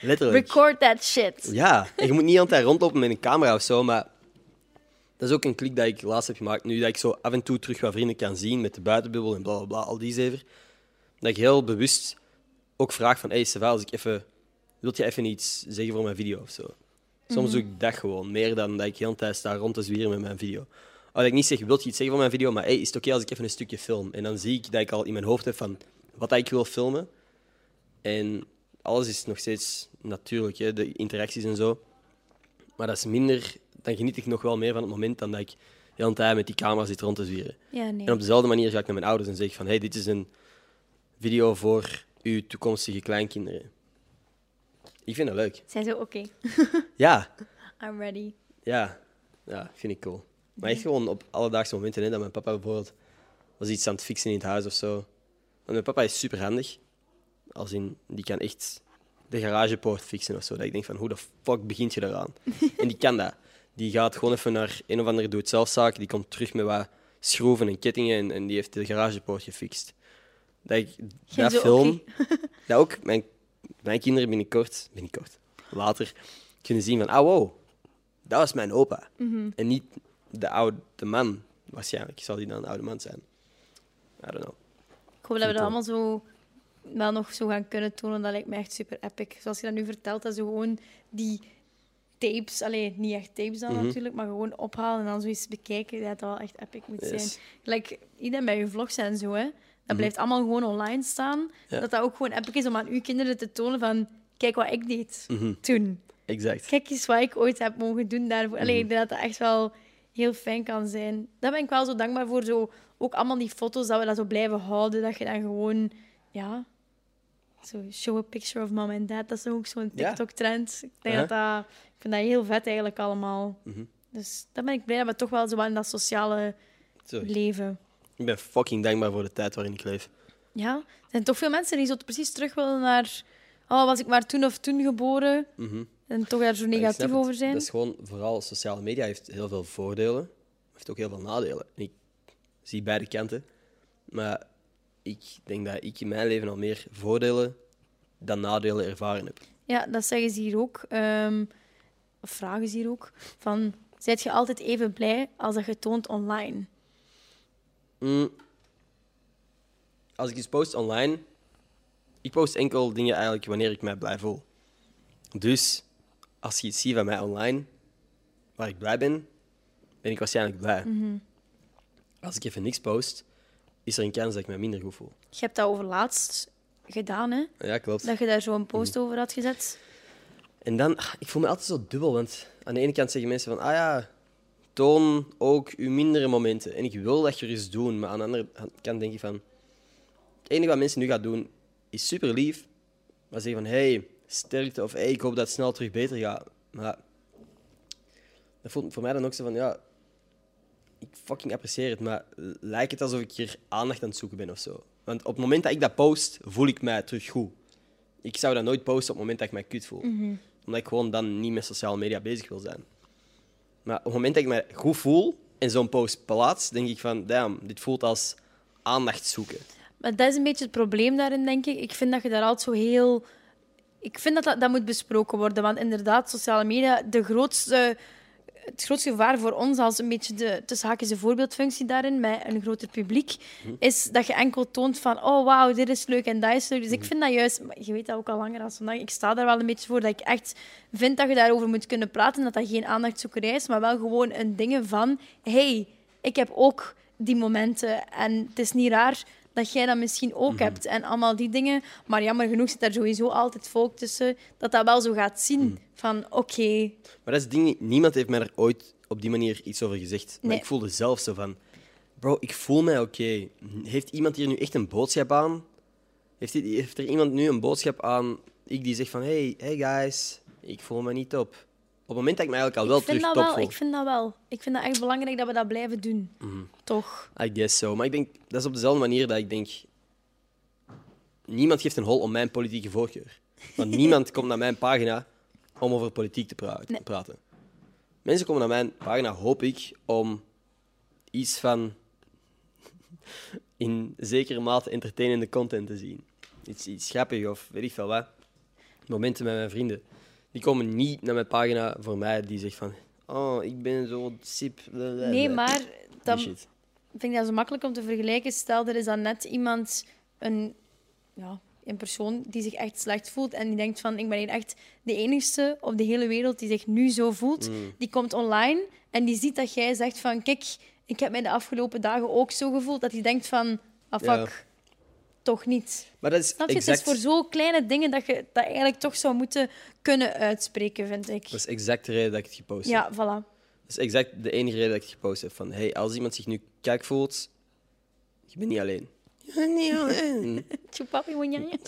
Letterlijk. Record that shit. Ja, en je moet niet altijd rondlopen met een camera of zo, maar dat is ook een klik dat ik laatst heb gemaakt. Nu dat ik zo af en toe terug wat vrienden kan zien met de buitenbubbel en bla bla bla, al die zever. Dat ik heel bewust ook vraag van, hey Sava, als ik even, wilt je even iets zeggen voor mijn video of zo? Soms doe ik dat gewoon, meer dan dat ik heel de tijd sta rond te zwieren met mijn video. Of dat ik niet zeg, wilt je iets zeggen voor mijn video, maar hey, is het oké als ik even een stukje film? En dan zie ik dat ik al in mijn hoofd heb van wat ik wil filmen. En alles is nog steeds natuurlijk, hè, de interacties en zo. Maar dat is minder, dan geniet ik nog wel meer van het moment dan dat ik hele tijd met die camera zit rond te zwieren. Ja, nee. En op dezelfde manier ga ik naar mijn ouders en zeg van, hey, dit is een video voor uw toekomstige kleinkinderen. Ik vind dat leuk. Zij zo, oké, Ja, I'm ready. ja, ja, vind ik cool. Maar echt gewoon op alledaagse momenten, hè, dat mijn papa bijvoorbeeld was iets aan het fixen in het huis of zo. Want mijn papa is super handig. Als in, die kan echt de garagepoort fixen of zo. Dat ik denk van, hoe de fuck begint je daaraan? en die kan dat. Die gaat gewoon even naar een of andere doe-het-zelfzaak. Die komt terug met wat schroeven en kettingen en, en die heeft de garagepoort gefixt. Dat ik dat film, dat ook mijn, mijn kinderen binnenkort, binnenkort, later, kunnen zien van, ah wow, dat was mijn opa. Mhm. En niet de oude man, waarschijnlijk zal die dan een oude man zijn. I don't know. Ik hoop dat we dat allemaal zo wel nog zo gaan kunnen tonen. Dat lijkt me echt super epic. Zoals je dat nu vertelt, dat ze gewoon die tapes, alleen niet echt tapes dan Mhm. natuurlijk, maar gewoon ophalen en dan zo eens bekijken, dat dat wel echt epic moet Yes. zijn. Like, iedereen bij je vlogs en zo, hè. Dat blijft allemaal gewoon online staan. Mhm. Ja. Dat dat ook gewoon epic is om aan uw kinderen te tonen van, kijk wat ik deed Mhm. toen. Exact. Kijk eens wat ik ooit heb mogen doen daarvoor. Allee, Mhm. ik denk dat dat echt wel heel fijn kan zijn. Daar ben ik wel zo dankbaar voor. Zo, ook allemaal die foto's, dat we dat zo blijven houden. Dat je dan gewoon, ja... Zo, show a picture of mom and dad. Dat is ook zo'n. TikTok-trend. Ik denk Uh-huh. dat dat... Ik vind dat heel vet eigenlijk allemaal. Mhm. Dus dan ben ik blij dat we toch wel zo in dat sociale Sorry. leven... Ik ben fucking dankbaar voor de tijd waarin ik leef. Ja, er zijn toch veel mensen die zo precies terug willen naar... Oh, was ik maar toen of toen geboren? Mhm. En toch daar zo negatief over zijn. Dat is gewoon, vooral sociale media heeft heel veel voordelen, maar heeft ook heel veel nadelen. En ik zie beide kanten. Maar ik denk dat ik in mijn leven al meer voordelen dan nadelen ervaren heb. Ja, dat zeggen ze hier ook. Ehm, of vragen ze hier ook. Van, zijt je altijd even blij als dat je toont online? Mm. Als ik iets post online, ik post enkel dingen eigenlijk wanneer ik mij blij voel. Dus als je iets ziet van mij online, waar ik blij ben, ben ik waarschijnlijk blij. Als ik even niks post, is er een kans dat ik me minder goed voel. Je hebt dat over laatst gedaan, hè? Ja, klopt. Dat je daar zo een post over had gezet. En dan, ik voel me altijd zo dubbel, want aan de ene kant zeggen mensen van, ah ja, toon ook uw mindere momenten. En ik wil dat gerust doen, maar aan de andere kant denk ik van, het enige wat mensen nu gaan doen, is super lief, maar zeggen van, hey, sterkte, of hey, ik hoop dat het snel terug beter gaat. Maar dat voelt voor mij dan ook zo van, ja, ik fucking apprecieer het, maar lijkt het alsof ik hier aandacht aan het zoeken ben of zo. Want op het moment dat ik dat post, voel ik mij terug goed. Ik zou dat nooit posten op het moment dat ik mij kut voel. Omdat ik gewoon dan niet met sociale media bezig wil zijn. Maar op het moment dat ik mij goed voel en zo'n post plaats, denk ik van, damn, dit voelt als aandacht zoeken. Maar dat is een beetje het probleem daarin, denk ik. Ik vind dat je daar altijd zo heel... Ik vind dat, dat dat moet besproken worden. Want inderdaad, sociale media, de grootste, het grootste gevaar voor ons als een beetje de tussen haakjes de voorbeeldfunctie daarin, met een groter publiek, is dat je enkel toont van oh wauw, dit is leuk en dat is leuk. Dus ik vind dat juist, je weet dat ook al langer dan vandaag, ik sta daar wel een beetje voor, dat ik echt vind dat je daarover moet kunnen praten, dat dat geen aandachtzoekerij is, maar wel gewoon een dingen van hey, ik heb ook die momenten en het is niet raar dat jij dat misschien ook hebt. En allemaal die dingen. Maar jammer genoeg zit daar sowieso altijd volk tussen dat dat wel zo gaat zien. Van, oké, Maar dat is het ding. Niemand heeft mij er ooit op die manier iets over gezegd. Maar Nee. ik voelde zelf zo van... Bro, ik voel mij oké. Heeft iemand hier nu echt een boodschap aan? Heeft, heeft er iemand nu een boodschap aan? Ik die zegt van... Hey, hey guys, ik voel me niet top. Op het moment dat ik me eigenlijk al wel ik terug top voel. Ik vind dat wel. Ik vind dat echt belangrijk dat we dat blijven doen. Toch? I guess so. Maar ik denk, dat is op dezelfde manier dat ik denk... Niemand geeft een hol om mijn politieke voorkeur. Want niemand komt naar mijn pagina om over politiek te pra- Nee. praten. Mensen komen naar mijn pagina, hoop ik, om iets van in zekere mate entertainende content te zien. Iets, iets grappig of weet ik veel wat. Momenten met mijn vrienden. Die komen niet naar mijn pagina voor mij die zegt van... Oh, ik ben zo sip. blablabla." Nee, maar Die dan vind ik dat zo makkelijk om te vergelijken. Stel, er is dan net iemand, een, ja, een persoon die zich echt slecht voelt en die denkt van, ik ben hier echt de enigste op de hele wereld die zich nu zo voelt. Mm. Die komt online en die ziet dat jij zegt van, kijk, ik heb mij de afgelopen dagen ook zo gevoeld, dat hij denkt van, ah fuck. Toch niet. Maar dat is Snap je? exact, Het is voor zo kleine dingen dat je dat eigenlijk toch zou moeten kunnen uitspreken, vind ik. dat is exact de reden dat ik het gepost heb. Ja, voilà. Dat is exact de enige reden dat ik het gepost heb. Van, hey, als iemand zich nu kijk voelt, je bent niet alleen. Je bent niet alleen. Chupapi monjanje.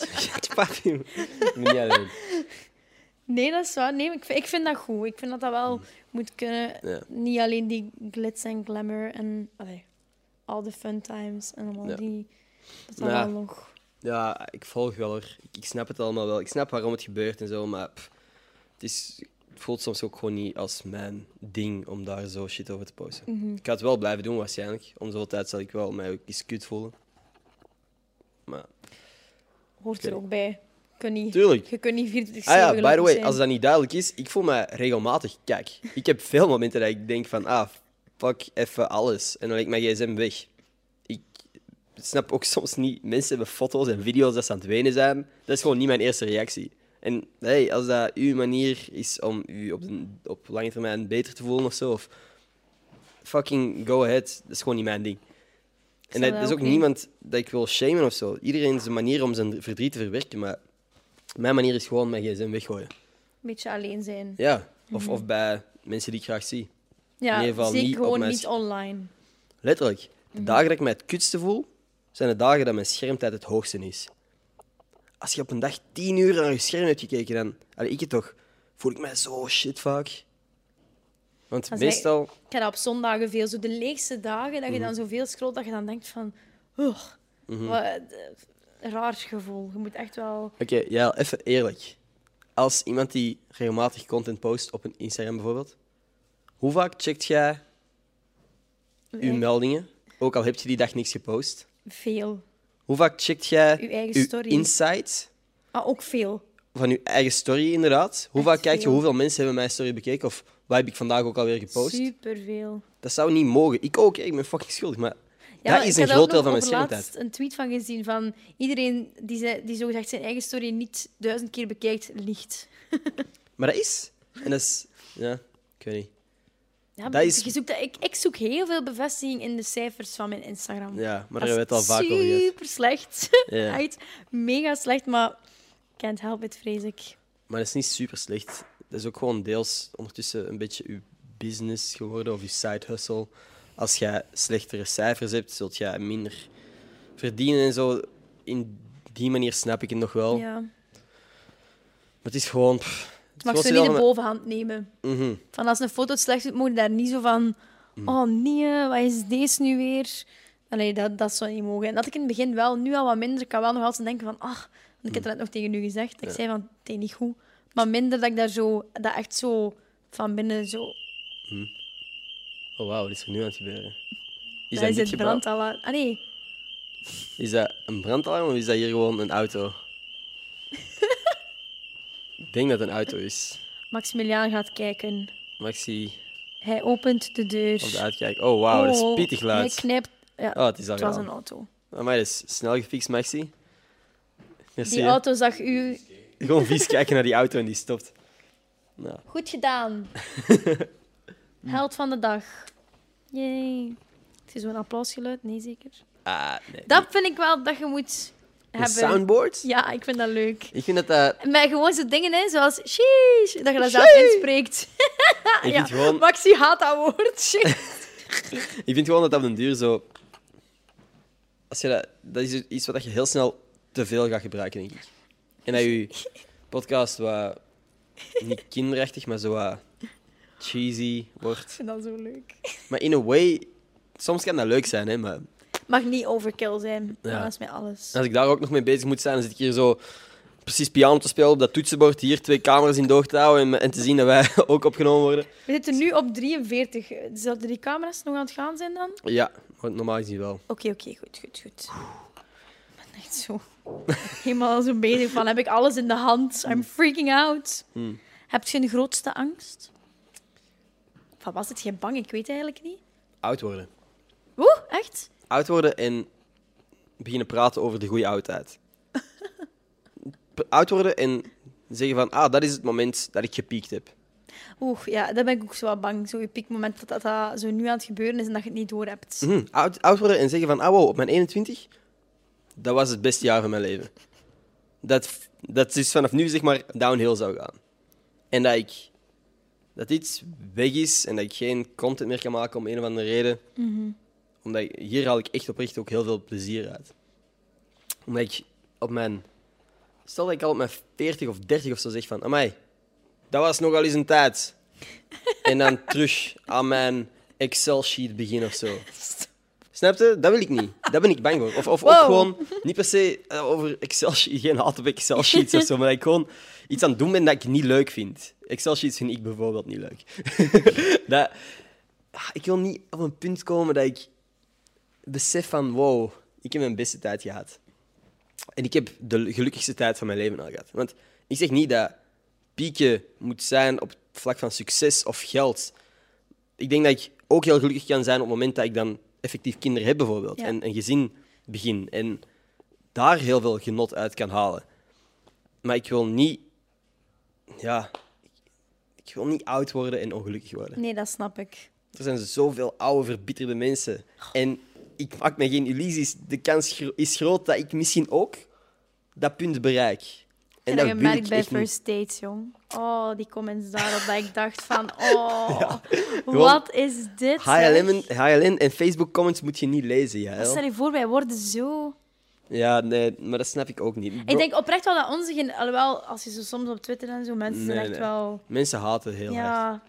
Papi, je bent niet alleen. Nee, dat is waar. Nee, ik, vind, ik vind dat goed. Ik vind dat dat wel moet kunnen. Ja. Niet alleen die glitz en glamour en allee, al de fun times en allemaal Ja. die. Dat wel nog. Ja, ik volg wel hoor. Ik, ik snap het allemaal wel. Ik snap waarom het gebeurt en zo, maar pff, het, is, het voelt soms ook gewoon niet als mijn ding om daar zo shit over te posten. Mhm. Ik ga het wel blijven doen waarschijnlijk. Om zoveel tijd zal ik wel mij ook eens kut voelen. Maar, Hoort er ook bij. Je kunt niet, tuurlijk. je kunt niet 24 Ah ja, by the way, zijn. als dat niet duidelijk is, ik voel me regelmatig kijk. Ik heb veel momenten dat ik denk van, ah, fuck even alles. En dan leg ik mijn gsm weg. Ik snap ook soms niet, mensen hebben foto's en video's dat ze aan het wenen zijn. Dat is gewoon niet mijn eerste reactie. En hey, als dat uw manier is om u op, de, op lange termijn beter te voelen of zo, of fucking go ahead, dat is gewoon niet mijn ding. En dat dat is ook niet. niemand dat ik wil shamen of zo. Iedereen zijn manier om zijn verdriet te verwerken, maar mijn manier is gewoon mijn gsm weggooien. Een beetje alleen zijn. Ja, of, of bij mensen die ik graag zie. Ja, in ieder geval zeker niet op gewoon mijn niet online. Letterlijk. De dagen dat ik mij het kutste voel, zijn de dagen dat mijn schermtijd het hoogste is. Als je op een dag tien uur naar je scherm hebt gekeken, dan... Allee, ik het toch. Voel ik mij zo shit vaak. Want meestal... Ik heb op zondagen veel. Zo de leegste dagen, dat je Mhm. dan zoveel scrolt, dat je dan denkt van... "Ugh, Mhm. wat een raar gevoel. Je moet echt wel... Oké, ja, even eerlijk. Als iemand die regelmatig content post op een Instagram bijvoorbeeld, hoe vaak checkt jij uw meldingen, ook al heb je die dag niks gepost? Veel. Hoe vaak checkt jij Uw eigen uw story. insights Ah, ook veel. van je eigen story, inderdaad? Hoe vaak kijk je veel. hoeveel mensen hebben mijn story bekeken? Of wat heb ik vandaag ook alweer gepost? Superveel. Dat zou niet mogen. Ik ook, ik ben fucking schuldig. Maar Ja, dat is ik een groot deel van mijn over laatst schermtijd. een tweet van gezien van iedereen die, ze, die zogezegd zijn eigen story niet duizend keer bekijkt, liegt. Maar dat is. En dat is. Ja, ik weet niet. Ja, Dat is- je zoekt, dat- ik, ik zoek heel veel bevestiging in de cijfers van mijn Instagram. Ja, maar Dat daar hebben we het al vaak over gehad. Super slecht. Ja. Echt mega slecht, maar can't help it, vrees ik. Maar dat is niet super slecht. Dat is ook gewoon deels ondertussen een beetje uw business geworden of uw side hustle. Als jij slechtere cijfers hebt, zult jij minder verdienen en zo. In die manier snap ik het nog wel. Ja. Maar het is gewoon. pff, mag wel niet de een- bovenhand nemen. Mhm. Van als een foto slecht doet, moet je daar niet zo van... Mm. Oh nee, wat is deze nu weer? Allee, dat, dat zou niet mogen. En dat ik in het begin wel, nu al wat minder. Ik kan wel nog altijd denken van... Ach, want ik heb het net nog tegen u gezegd. Ik Ja. zei van, het is niet goed. Maar minder dat ik daar zo... Dat echt zo van binnen zo... Oh wauw, wat is er nu aan het gebeuren? Is dat dat is het gebouw? brandalarm. Ah nee, Is dat een brandalarm of is dat hier gewoon een auto? ik denk dat het een auto is. Maximiliaan gaat kijken. Maxi Hij opent de deur. op de uitkijk. Oh wauw, dat is Oh, pittig Hij luid. knijpt... Ja, Oh, het is al het was gedaan. een auto. Maar dat is snel gefixt, Maxi. Merci. Die hè. auto zag u... Gewoon vies kijken naar die auto en die stopt. Nou, Goed gedaan. Held van de dag. Yay. Het is zo'n applausgeluid? Nee, zeker. ah, nee. Dat vind ik wel dat je moet Een hebben. soundboard? Ja, ik vind dat leuk. Ik vind dat dat... Maar gewoon zo dingen, hè, zoals sheesh, dat je dat zelf inspreekt. Ik ja. vind gewoon... Maxi haat dat woord. Ik vind gewoon dat dat op den duur zo... Als je dat, dat is iets wat je heel snel te veel gaat gebruiken, denk ik. En dat je podcast wat... Niet kinderachtig, maar zo wat cheesy wordt. Ik vind dat zo leuk. Maar in a way... Soms kan dat leuk zijn, hè, maar Mag niet overkill zijn. Ja. Dat is met alles. als ik daar ook nog mee bezig moet zijn, dan zit ik hier zo precies piano te spelen op dat toetsenbord, hier twee camera's in doog te houden en, en te zien dat wij ook opgenomen worden. We zitten nu op 43. Zouden die camera's nog aan het gaan zijn dan? Ja, normaal gezien wel. Oké, oké, goed, goed, goed. Ik ben echt zo helemaal zo bezig van, heb ik alles in de hand? I'm freaking out. Hmm. Heb je de grootste angst? Van was het geen bang? Ik weet eigenlijk niet. Oud worden. Oeh, echt? Oud worden en beginnen praten over de goede oudheid. Oud worden en zeggen van, ah, dat is het moment dat ik gepiekt heb. Oeh, ja, daar ben ik ook zo wat bang. Zo'n piekmoment dat, dat dat zo nu aan het gebeuren is en dat je het niet door hebt. Mhm. Oud, oud worden en zeggen van, ah wow, op mijn 21, dat was het beste jaar van mijn leven. Dat, dat is vanaf nu zeg maar downhill zou gaan. En dat ik dat iets weg is en dat ik geen content meer kan maken om een of andere reden. Omdat ik, hier haal ik echt oprecht ook heel veel plezier uit. Omdat ik op mijn... Stel dat ik al op mijn 40 of 30 of zo zeg van... Amai, dat was nogal eens een tijd. en dan terug aan mijn Excel-sheet beginnen of zo. Snap je? Dat wil ik niet. Daar ben ik bang voor. Of, of ook gewoon, niet per se eh, over Excel-sheets, geen haat op Excel-sheets of zo, maar dat ik gewoon iets aan het doen ben dat ik niet leuk vind. Excel-sheets vind ik bijvoorbeeld niet leuk. dat, ah, ik wil niet op een punt komen dat ik besef van, wow, ik heb mijn beste tijd gehad. En ik heb de gelukkigste tijd van mijn leven al gehad. Want ik zeg niet dat pieken moet zijn op het vlak van succes of geld. Ik denk dat ik ook heel gelukkig kan zijn op het moment dat ik dan effectief kinderen heb, bijvoorbeeld. Ja. En een gezin begin. En daar heel veel genot uit kan halen. Maar ik wil niet... Ja... Ik wil niet oud worden en ongelukkig worden. Nee, dat snap ik. Er zijn zoveel oude, verbitterde mensen. En ik maak me geen illusies. De kans is groot dat ik misschien ook dat punt bereik. En En dat wil gemerkt ik bij. First Dates, jong. Oh, die comments daarop dat ik dacht van... Oh, wat is dit? HLN, HLN en Facebook comments moet je niet lezen, ja. Stel je voor, wij worden zo... Ja, nee, maar dat snap ik ook niet. Bro, Ik denk oprecht wel dat onze... Alhoewel, als je zo soms op Twitter en zo, mensen zijn Nee, echt nee. wel... Mensen haten heel hard. Ja,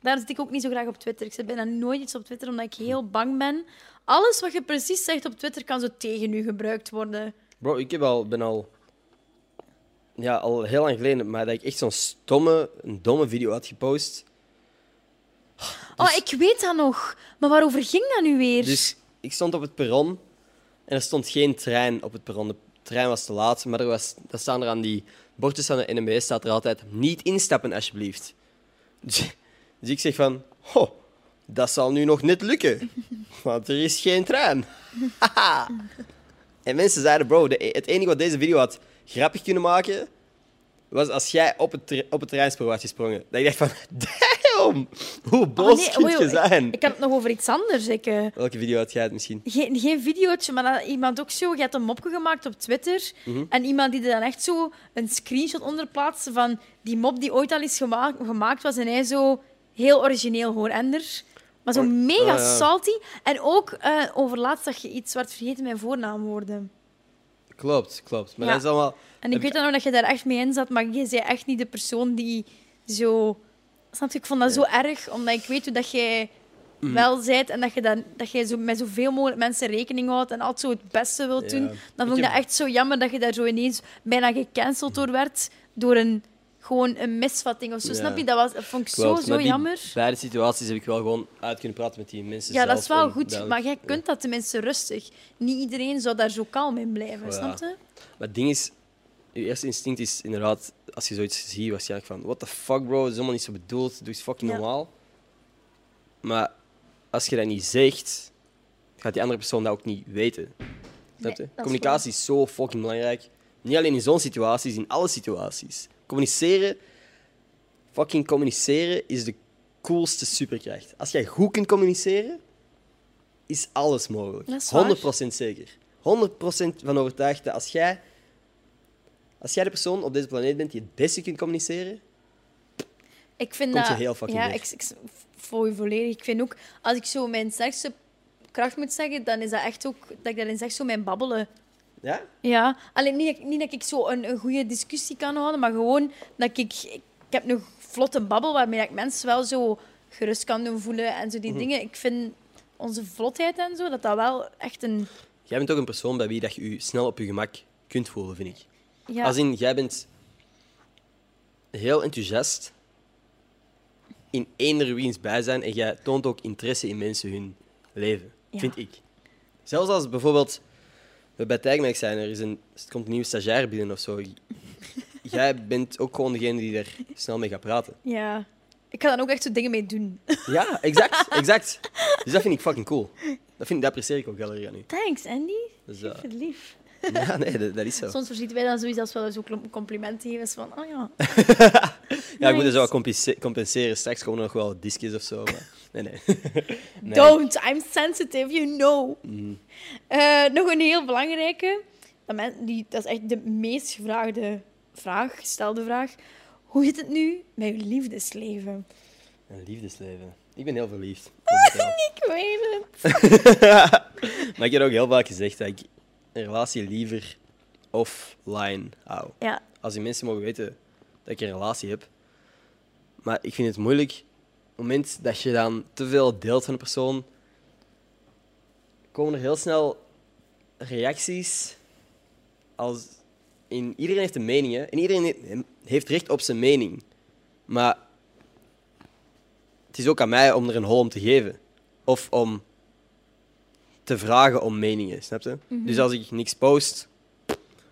daar zit ik ook niet zo graag op Twitter. Ik zit bijna nooit iets op Twitter, omdat ik heel bang ben. Alles wat je precies zegt op Twitter kan zo tegen u gebruikt worden. Bro, ik heb al, ben al... Ja, al heel lang geleden, maar dat ik echt zo'n stomme, een domme video had gepost. Oh, ik weet dat nog. Maar waarover ging dat nu weer? Dus ik stond op het perron en er stond geen trein op het perron. De trein was te laat, maar er, was, er staan er aan die bordjes van de NMB staat er altijd niet instappen alsjeblieft. Dus, dus ik zeg van, oh, dat zal nu nog net lukken, want er is geen trein. Haha. en mensen zeiden, bro, de, het enige wat deze video had grappig kunnen maken, was als jij op het, op het treinspoor was gesprongen. Dat ik dacht van, damn, hoe boos Oh, nee, kun je zijn? Ik, ik had het nog over iets anders. Ik, eh, Welke video had jij het misschien? geen, geen videootje, maar iemand ook zo... Je had een mopje gemaakt op Twitter. Mhm. En iemand die er dan echt zo een screenshot onder plaatste van die mop die ooit al eens gema- gemaakt was. En hij zo heel origineel gewoon ender. Maar zo mega ah, ja. salty. En ook eh over laatst dat je iets werd vergeten mijn voornaamwoorden. Klopt, klopt. Maar Ja. dat is allemaal... En ik weet dan nog dat je daar echt mee in zat, maar je zei echt niet de persoon die zo... Snap je? Ik vond dat zo erg, omdat ik weet hoe dat jij Mhm. wel bent en dat je, dan, dat je zo met zoveel mogelijk mensen rekening houdt en altijd zo het beste wilt doen. Dan Ik vond ik heb- dat echt zo jammer dat je daar zo ineens bijna gecanceld door werd door een, gewoon een misvatting of zo. Ja. Snap je? Dat, was, dat vond ik Klopt, zo, zo jammer. beide situaties heb ik wel gewoon uit kunnen praten met die mensen Ja, dat is wel goed, maar jij kunt dat tenminste rustig. Niet iedereen zou daar zo kalm in blijven, Ja. snap je? Maar het ding is, je eerste instinct is inderdaad, als je zoiets ziet, waarschijnlijk van, what the fuck bro, dat is helemaal niet zo bedoeld, doe eens fucking Ja. normaal. Maar als je dat niet zegt, gaat die andere persoon dat ook niet weten. Je? dat is Communicatie is zo fucking belangrijk. Niet alleen in zo'n situaties, in alle situaties. Communiceren, fucking communiceren is de coolste superkracht. Als jij goed kunt communiceren, is alles mogelijk. Dat is waar. 100% zeker. 100% van overtuigd dat als jij, als jij de persoon op deze planeet bent die het beste kunt communiceren, Ik vind Komt je dat... heel fucking ja, ik, ik volg je volledig. Ik vind ook, als ik zo mijn sterkste kracht moet zeggen, dan is dat echt ook, dat ik daarin zeg, zo mijn babbelen. Ja? Ja, alleen niet, niet dat ik zo een, een goede discussie kan houden, maar gewoon dat ik... Ik heb een vlotte babbel waarmee ik mensen wel zo gerust kan doen voelen en zo die Mhm. dingen. Ik vind onze vlotheid en zo, dat dat wel echt een... Jij bent ook een persoon bij wie dat je je snel op je gemak kunt voelen, vind ik. Ja, Als in, jij bent heel enthousiast in eender wiens bijzijn en jij toont ook interesse in mensen hun leven, Ja. vind ik. Zelfs als bijvoorbeeld we bij Tijgmerk zijn, er, is een, komt een nieuwe stagiair binnen of zo. Jij bent ook gewoon degene die er snel mee gaat praten. ja. Ik ga dan ook echt zo dingen mee doen. Ja, exact, exact. Dus dat vind ik fucking cool. Dat, vind, dat apprecieer ik ook heel erg aan u. Thanks, Andy. Dus, Ik vind het lief. ja, nee, dat, dat is zo. Soms verschieten wij dan zoiets als we zo complimenten geven. van, oh ja. Ja, ik moet er zo wat compense- compenseren. Straks komen nog wel discjes of zo. Maar... Nee, nee. nee. Don't, I'm sensitive, you know. Mm. Eh, nog een heel belangrijke. Dat, men, die, dat is echt de meest gevraagde vraag, gestelde vraag. Hoe zit het nu met je liefdesleven? Een liefdesleven. Ik ben heel verliefd. Ik weet het. maar ik heb ook heel vaak gezegd dat ik een relatie liever offline hou. Ja, Als die mensen mogen weten dat ik een relatie heb. Maar ik vind het moeilijk op het moment dat je dan te veel deelt van een persoon, komen er heel snel reacties als in, iedereen heeft een mening hè? en iedereen he- heeft recht op zijn mening. Maar het is ook aan mij om er een hol om te geven. Of om te vragen om meningen, snap je? Dus als ik niks post,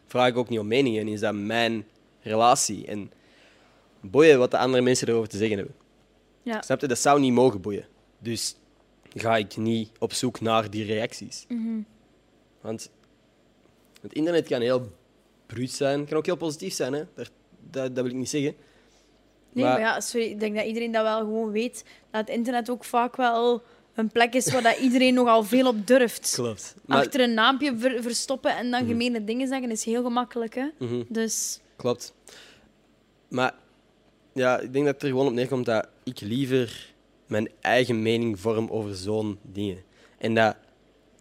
vraag ik ook niet om meningen. En is dat mijn relatie? En boeien wat de andere mensen erover te zeggen hebben. ja. Snap je? Dat zou niet mogen boeien. Dus ga ik niet op zoek naar die reacties. Want het internet kan heel bruut zijn, kan ook heel positief zijn. Hè? Dat, dat, dat wil ik niet zeggen. Nee, Maar- maar ja, sorry, ik denk dat iedereen dat wel gewoon weet. Dat het internet ook vaak wel een plek is waar dat iedereen nogal veel op durft. Klopt. Maar, Achter een naampje ver- verstoppen en dan gemene dingen zeggen is heel gemakkelijk. Hè? Mhm. Dus Klopt. Maar ja, ik denk dat het er gewoon op neerkomt dat ik liever mijn eigen mening vorm over zo'n dingen. En dat,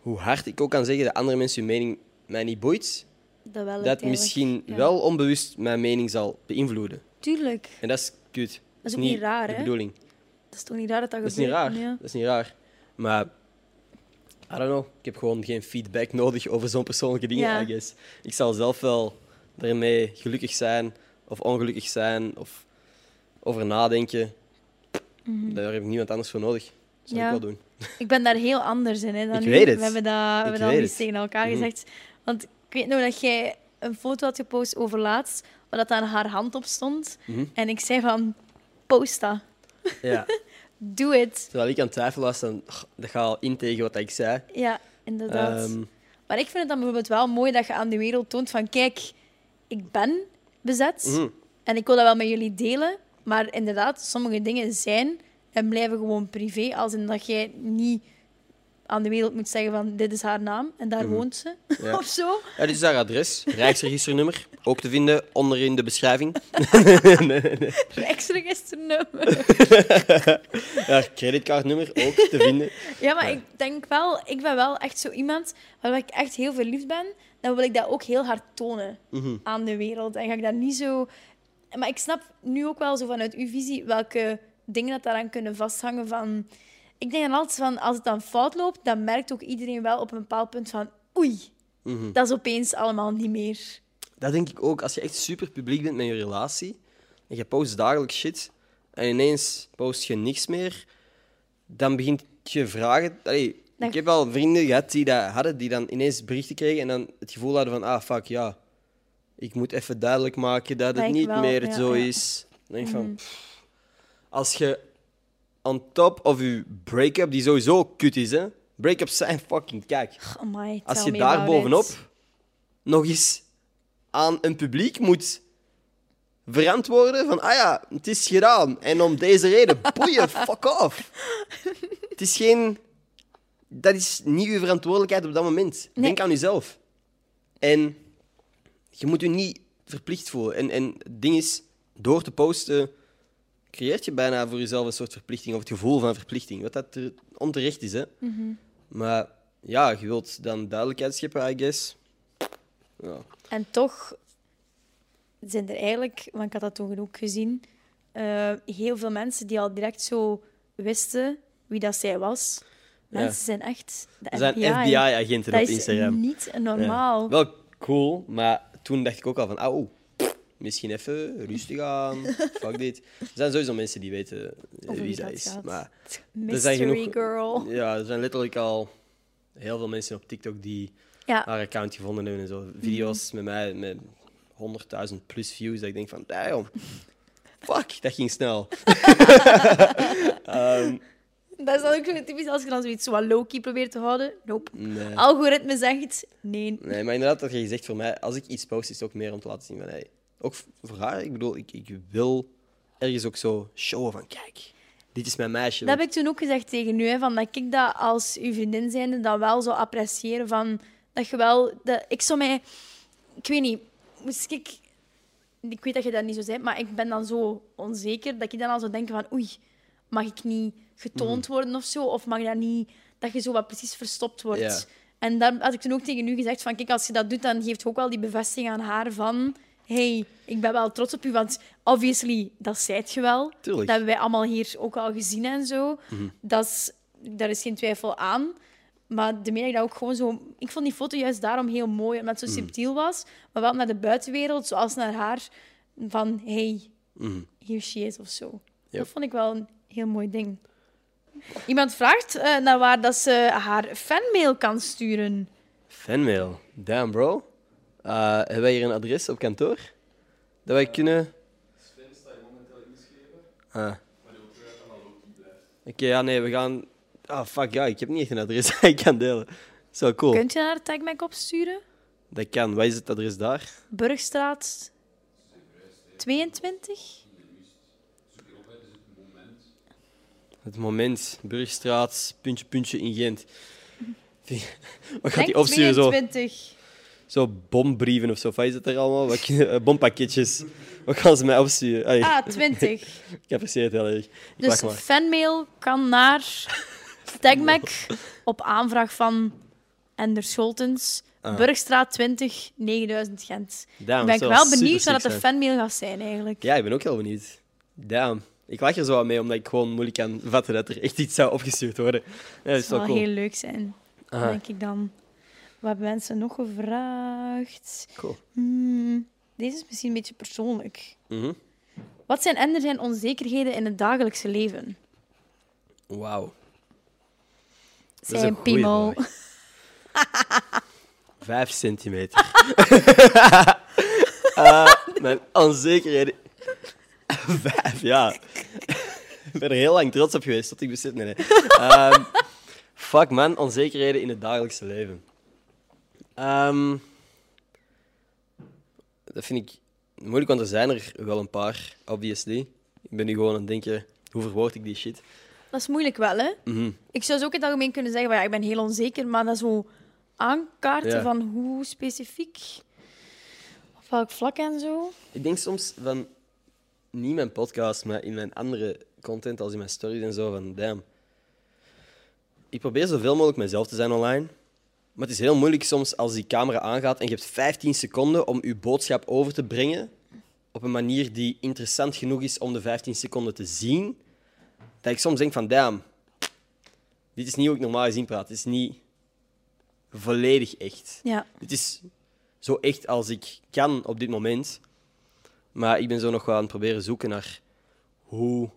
hoe hard ik ook kan zeggen dat andere mensen hun mening mij niet boeit, dat wel dat misschien ja. wel onbewust mijn mening zal beïnvloeden. Tuurlijk. En dat is kut. Dat is ook niet raar, de hè? bedoeling. Dat is toch niet raar dat dat, Dat is niet raar. Ja. Dat is niet raar. Maar, I don't know. Ik heb gewoon geen feedback nodig over zo'n persoonlijke dingen. I guess. Ik zal zelf wel ermee gelukkig zijn of ongelukkig zijn of over nadenken. Daar heb ik niemand anders voor nodig. Dat zou Mhm. Ja. ik wel doen. Ik ben daar heel anders in. Hè, dan Ik nu. weet het. We hebben dat, we hebben dat eens tegen elkaar Mhm. gezegd. Want ik weet nog dat jij een foto had gepost over laatst, waar dat aan haar hand op stond. Mhm. En ik zei van, post dat. Ja. Doe het. Terwijl ik aan het twijfelen was, dan, dat gaat al in tegen wat ik zei. Ja, inderdaad. Ehm, Maar ik vind het dan bijvoorbeeld wel mooi dat je aan de wereld toont van, kijk, ik ben bezet. mhm. En ik wil dat wel met jullie delen. Maar inderdaad, sommige dingen zijn en blijven gewoon privé. Als in dat jij niet aan de wereld moet zeggen van dit is haar naam en daar woont ze. Mhm. Ja. of zo. Ja, dit is haar adres, Rijksregisternummer, ook te vinden onder in de beschrijving. Rijksregisternummer. Ja, creditcardnummer ook te vinden. Ja, maar ik denk wel, ik ben wel echt zo iemand waar ik echt heel verliefd ben. Dan wil ik dat ook heel hard tonen Mhm. aan de wereld. En ga ik dat niet zo. Maar ik snap nu ook wel zo vanuit uw visie welke dingen dat daaraan kunnen vasthangen. Van... Ik denk dan altijd van als het dan fout loopt, dan merkt ook iedereen wel op een bepaald punt van oei, Mhm. dat is opeens allemaal niet meer. Dat denk ik ook. Als je echt super publiek bent met je relatie en je post dagelijks shit en ineens post je niks meer, dan begint je vragen. Allee, Dan- Ik heb al vrienden gehad die dat hadden, die dan ineens berichten kregen en dan het gevoel hadden van, ah fuck ja, ik moet even duidelijk maken dat het niet wel, meer ja, zo ja. is. Dan denk ik van, pff, als je on top of je break-up, die sowieso kut is, hè. Break-ups zijn fucking kijk. Amai, Als je daar bovenop it. nog eens aan een publiek moet verantwoorden van, ah ja, het is gedaan. En om deze reden, boeien, fuck off. Het is geen... Dat is niet uw verantwoordelijkheid op dat moment. Nee. Denk aan jezelf. En je moet je niet verplicht voelen. En, en het ding is, door te posten, creëert je bijna voor jezelf een soort verplichting, of het gevoel van verplichting. Wat dat er onterecht is, hè. Mhm. Maar ja, je wilt dan duidelijkheid scheppen, I guess. Ja. En toch zijn er eigenlijk, want ik had dat toen ook gezien, eh, heel veel mensen die al direct zo wisten wie dat zij was. Ja. Mensen zijn echt de Er zijn FBI. FBI-agenten dat op is Instagram. niet Ja. normaal. Wel cool, maar toen dacht ik ook al van, oh, misschien even rustig aan. Fuck dit. Er zijn sowieso mensen die weten eh, wie wie zij dat is. gaat. Maar Mystery zijn genoeg- girl. ja, er zijn letterlijk al heel veel mensen op TikTok die Ja, haar account gevonden hebben en zo. Video's Mhm. met mij met 100.000 plus views. Dat ik denk van, damn, fuck, dat ging snel. Ehm, dat is dan ook zo typisch als je dan zoiets zo wat low-key probeert te houden. Nope. nee. Algoritme zegt nee. Nee, maar inderdaad, dat je gezegd voor mij, als ik iets post, is het ook meer om te laten zien van, hey, ook voor haar, ik bedoel, ik, ik wil ergens ook zo showen van, kijk, dit is mijn meisje. Dat heb ik toen ook gezegd tegen u, hè, van dat ik dat als uw vriendin zijnde dan wel zou appreciëren. Van, dat je wel... Dat, ik zou mij... Ik weet niet, moest ik... Ik weet dat je dat niet zo zei, maar ik ben dan zo onzeker dat ik dan al zou denken van oei, mag ik niet getoond worden of zo? Of mag dat niet, dat je zo wat precies verstopt wordt? Ja. En daar had ik toen ook tegen u gezegd van, kijk, als je dat doet, dan geeft ook wel die bevestiging aan haar van, hey, ik ben wel trots op u, want obviously, dat zijt je wel. Tuurlijk. Dat hebben wij allemaal hier ook al gezien en zo. Mhm. dat is, daar is geen twijfel aan. Maar de meer ik dat ook gewoon zo... Ik vond die foto juist daarom heel mooi, omdat het zo Mhm. subtiel was. Maar wel naar de buitenwereld, zoals naar haar. Van, hey, Mhm. here she is, of zo. Yep. Dat vond ik wel een heel mooi ding. Iemand vraagt eh, naar waar dat ze haar fanmail kan sturen. Fanmail. Damn, bro. Eh, hebben wij hier een adres op kantoor? Dat wij kunnen... Ah. Oké, ja, nee, we gaan... Ah, fuck, ja, ik heb niet echt een adres dat ik kan delen. Zo cool. Kunt je naar TagMac opsturen? Dat kan. Wat is het adres daar? Burgstraat 22? Het moment. Burgstraat, puntje, puntje in Gent. Wat gaat die opsturen? Zo, 22. zo bombrieven of zo. Wat is het er allemaal? Wat, eh, bompakketjes. Wat gaan ze mij opsturen? Allee, Ah, 20. Ik apprecieer het heel erg. Ik Dus fanmail kan naar TagMac op aanvraag van Ender Scholtens. Ah. Burgstraat 20, 9000 Gent. Damn, ben ik wel zou benieuwd wat dat de fanmail gaat zijn, eigenlijk. Ja, ik ben ook heel benieuwd. Damn. Ik lach er zo aan mee, omdat ik gewoon moeilijk kan vatten dat er echt iets zou opgestuurd worden. Ja, dat wel cool. heel leuk zijn, Aha, denk ik dan. Wat hebben mensen nog gevraagd? cool. Hmm, deze is misschien een beetje persoonlijk. Mhm. Wat zijn Ender zijn onzekerheden in het dagelijkse leven? Wauw. Zijn een piemel. Vijf centimeter. Eh, mijn onzekerheden... Vijf, ja. ik ben er heel lang trots op geweest tot ik. Nee, nee. Ehm, fuck man, onzekerheden in het dagelijkse leven. Ehm, dat vind ik moeilijk, want er zijn er wel een paar, obviously. Ik ben nu gewoon aan het denken, hoe verwoord ik die shit? Dat is moeilijk wel, hè? Mhm. Ik zou zo ook in het algemeen kunnen zeggen, van, ja, ik ben heel onzeker, maar dat zo aankaarten Ja. van hoe specifiek, op welk vlak en zo. Ik denk soms van, niet mijn podcast, maar in mijn andere content, als in mijn stories en zo, van damn. Ik probeer zoveel mogelijk mezelf te zijn online. Maar het is heel moeilijk soms als die camera aangaat en je hebt 15 seconden om je boodschap over te brengen op een manier die interessant genoeg is om de 15 seconden te zien. Dat ik soms denk van, damn, dit is niet hoe ik normaal gezien praat. Het is niet volledig echt. Ja, Dit is zo echt als ik kan op dit moment. Maar ik ben zo nog wel aan het proberen zoeken naar hoe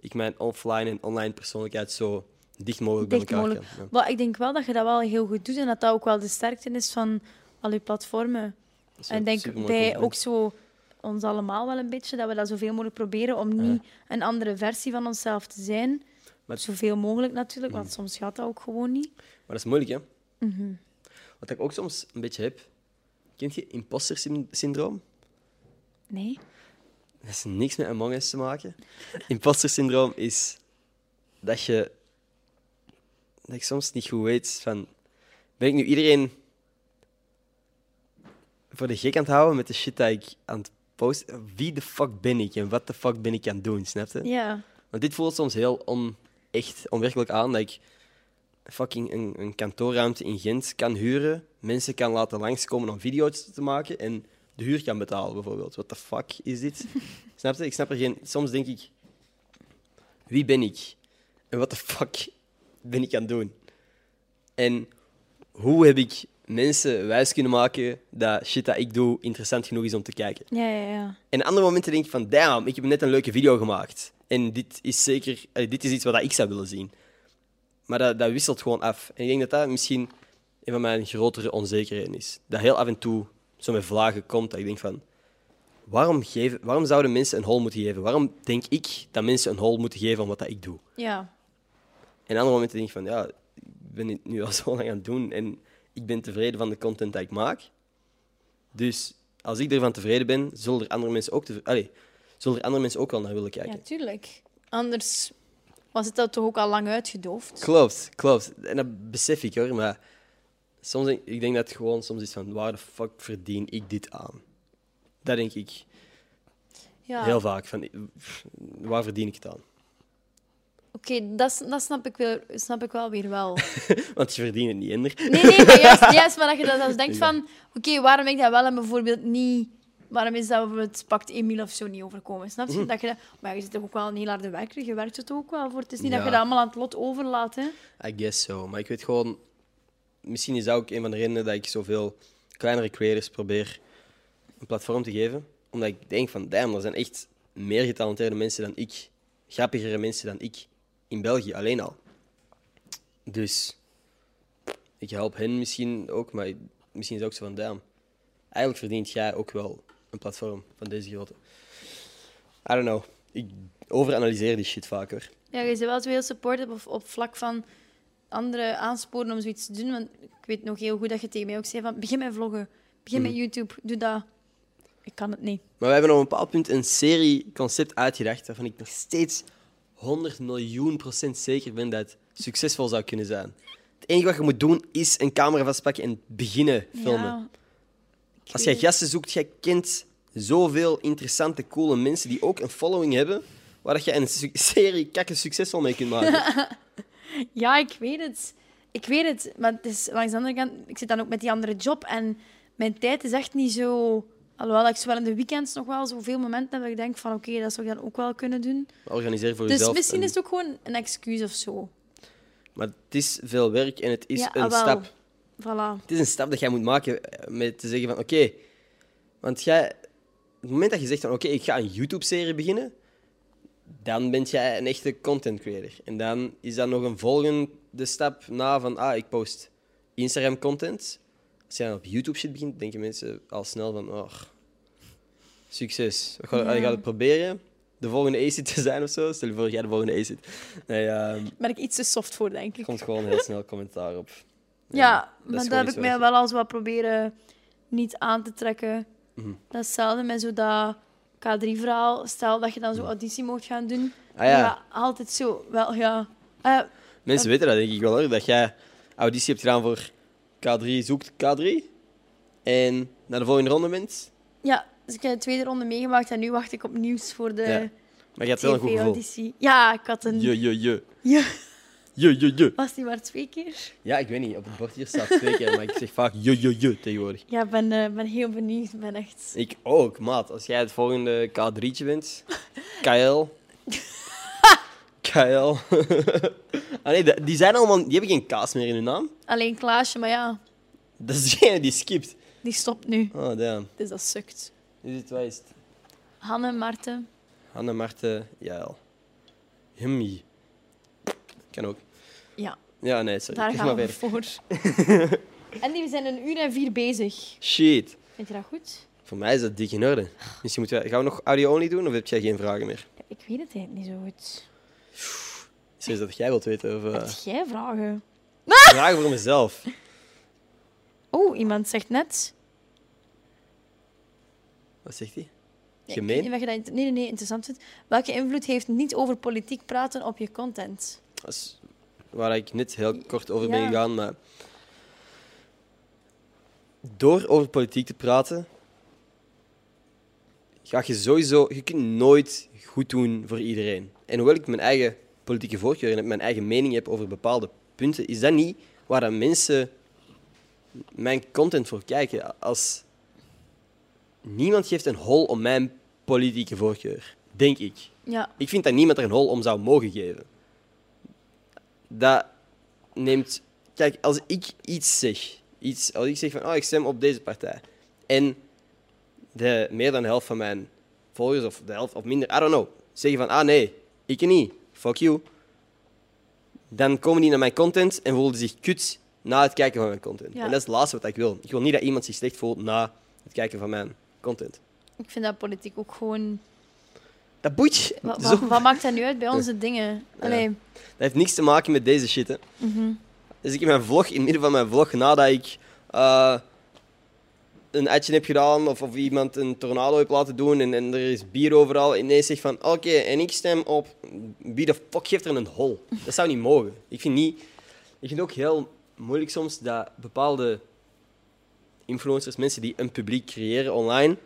ik mijn offline en online persoonlijkheid zo dicht mogelijk bij elkaar mogelijk. kan. Ja. Maar ik denk wel dat je dat wel heel goed doet en dat dat ook wel de sterkte is van al je platformen. En denk bij compliment. ook zo ons allemaal wel een beetje, dat we dat zoveel mogelijk proberen om niet een andere versie van onszelf te zijn. Maar- Zoveel mogelijk natuurlijk, want soms gaat dat ook gewoon niet. Maar dat is moeilijk, hè? Mhm. Wat ik ook soms een beetje heb. Kent je imposter syn- syndroom? Nee? Dat is niks met Among Us te maken. Imposter syndroom is dat je, dat ik soms niet goed weet van, ben ik nu iedereen voor de gek aan het houden met de shit dat ik aan het posten? Wie de fuck ben ik en wat de fuck ben ik aan het doen, snap je? Ja. Want dit voelt soms heel onecht, onwerkelijk aan dat ik fucking een, een kantoorruimte in Gent kan huren, mensen kan laten langskomen om video's te maken en de huur kan betalen, bijvoorbeeld. What the fuck is dit? snap je? Ik snap er geen... Soms denk ik, wie ben ik? En what the fuck ben ik aan het doen? En hoe heb ik mensen wijs kunnen maken dat shit dat ik doe interessant genoeg is om te kijken? Ja, ja, ja. En andere momenten denk ik van, damn, ik heb net een leuke video gemaakt. En dit is zeker, dit is iets wat ik zou willen zien. Maar dat, dat wisselt gewoon af. En ik denk dat dat misschien een van mijn grotere onzekerheden is. Dat heel af en toe zo met vlagen komt, dat ik denk van, waarom, geven, waarom zouden mensen een hol moeten geven? Waarom denk ik dat mensen een hol moeten geven om wat dat ik doe? Ja. En andere momenten denk ik van, ja, ik ben dit nu al zo lang aan het doen en ik ben tevreden van de content dat ik maak. Dus als ik ervan tevreden ben, zullen er andere mensen ook, tevre- Allee, zullen er andere mensen ook wel naar willen kijken. ja, tuurlijk. Anders was het dat toch ook al lang uitgedoofd. Klopt, klopt. En dat besef ik hoor, maar soms denk, ik denk dat het gewoon soms is van, waar de fuck verdien ik dit aan? Dat denk ik Ja. heel vaak, van, waar verdien ik het aan? Oké, dat, snap, ik wel, snap ik wel weer wel. Want je verdient het niet in. Nee, nee, maar juist, juist maar dat je dan denkt van... Oké, waarom heb ik dat wel en bijvoorbeeld niet... Waarom is dat bijvoorbeeld pakt Emile of zo niet overkomen? Snap Mhm. je? Dat je dat, maar je zit toch ook wel een heel harde werker. Je werkt het ook wel voor. Het is niet dat je dat allemaal aan het lot overlaat. Hè? I guess so. Maar ik weet gewoon... Misschien is dat ook een van de redenen dat ik zoveel kleinere creators probeer een platform te geven. Omdat ik denk van, damn, er zijn echt meer getalenteerde mensen dan ik. Grappigere mensen dan ik. In België alleen al. Dus... Ik help hen misschien ook, maar misschien is het ook zo van, damn. Eigenlijk verdient jij ook wel een platform van deze grootte. I don't know. Ik overanalyseer die shit vaker. Ja, je bent wel zo heel supportive op, op vlak van andere aansporen om zoiets te doen. Want ik weet nog heel goed dat je tegen mij ook zei van... Begin met vloggen. Begin met YouTube. Doe dat. Ik kan het niet. Maar we hebben op een bepaald punt een serie-concept uitgedacht waarvan ik nog steeds 100 miljoen procent zeker ben dat het succesvol zou kunnen zijn. Het enige wat je moet doen is een camera vastpakken en beginnen filmen. Ja, Als jij gasten zoekt, jij kent zoveel interessante, coole mensen die ook een following hebben, waar dat je een serie kakken succesvol mee kunt maken. Ja, ik weet het. Ik weet het. Maar het is, langs de andere kant, ik zit dan ook met die andere job. En mijn tijd is echt niet zo... Alhoewel ik zo wel in de weekends nog wel zoveel momenten heb dat ik denk van oké, dat zou ik dan ook wel kunnen doen. Organiseer voor Dus jezelf. misschien een- is het ook gewoon een excuus of zo. Maar het is veel werk en het is Ja, een ah, wel. stap. Voilà. Het is een stap dat jij moet maken eh, met te zeggen van oké, want jij, het moment dat je zegt van oké, ik ga een YouTube-serie beginnen, dan ben jij een echte content creator. En dan is dat nog een volgende stap na van ah, ik post Instagram-content. Als je dan op YouTube shit begint, denken mensen al snel van oh, succes. We gaan, Ja. Je gaat het proberen de volgende ACID te zijn of zo. Stel je voor, jij de volgende ACID. Nee, ehm, Daar ben ik iets te soft voor, denk er ik. komt gewoon heel snel commentaar op. Ja, dat maar dat heb ik mij wel als wat proberen niet aan te trekken. Mhm. Dat is hetzelfde met zo dat K3-verhaal. Stel dat je dan zo auditie mocht gaan doen. Ah ja. Ja, altijd zo. Wel, ja. Eh, Mensen weten dat denk ik wel hoor, dat jij auditie hebt gedaan voor K3 zoekt K3 en naar de volgende ronde bent. ja, dus ik heb de tweede ronde meegemaakt en nu wacht ik op nieuws voor de Ja, Maar je hebt wel een goed gevoel. Ja, ik had een... Je, je, je. Je, je, je. Was die maar twee keer? Ja, ik weet niet, op het bord hier staat twee keer, maar ik zeg vaak je, je, je tegenwoordig. Ja, ik ben, eh, ben heel benieuwd. Ben echt... Ik ook, maat. Als jij het volgende K3'tje bent, KL. KL. ah nee, die zijn allemaal, die hebben geen kaas meer in hun naam. Alleen Klaasje, maar ja, Dat is degene die skipt. die stopt nu. Oh, damn. Dus dat sukt. Is het, wat is het? Hanne, Marten. Hanne, Marten, Jael. Hummy. Kan ook. Ja, Ja, nee, sorry. daar Ga gaan we voor. en die, we zijn een uur en vier bezig. Shit. Vind je dat goed? Voor mij is dat dik in orde. Misschien moeten we, gaan we nog audio-only doen of heb jij geen vragen meer? Ik weet het eigenlijk niet zo goed. Is dat jij wilt weten? Of, eh, Heb jij vragen? vragen voor mezelf. Oh, iemand zegt net... Wat zegt hij? Ja, ik Gemeen? weet niet of je dat int- nee, nee, nee, interessant vindt. Welke invloed heeft niet over politiek praten op je content? Dat is waar ik net heel kort over ben Ja. gegaan. Maar door over politiek te praten, ga je sowieso... Je kunt nooit goed doen voor iedereen. En hoewel ik mijn eigen politieke voorkeur en mijn eigen mening heb over bepaalde punten, is dat niet waar dat mensen mijn content voor kijken. Als niemand geeft een hol om mijn politieke voorkeur, denk ik. Ja, Ik vind dat niemand er een hol om zou mogen geven. Dat neemt... Kijk, als ik iets zeg, iets, als ik zeg van, oh, ik stem op deze partij, en de meer dan de helft van mijn volgers, of de helft of minder, I don't know, zeggen van, ah nee, ik niet, fuck you, dan komen die naar mijn content en voelen zich kut na het kijken van mijn content. Ja. En dat is het laatste wat ik wil. Ik wil niet dat iemand zich slecht voelt na het kijken van mijn content. ik vind dat politiek ook gewoon... Dat boeit wat maakt dat nu uit bij onze dingen? Allee, Dat heeft niks te maken met deze shit. Hè. mhm. Dus ik in mijn vlog, in het midden van mijn vlog, nadat ik eh, een uitje heb gedaan of, of iemand een tornado heeft laten doen en, en er is bier overal, ineens zegt van oké, en ik stem op wie de fuck geeft er een hol? Dat zou niet mogen. Ik vind, niet, ik vind het ook heel moeilijk soms dat bepaalde influencers, mensen die een publiek creëren online,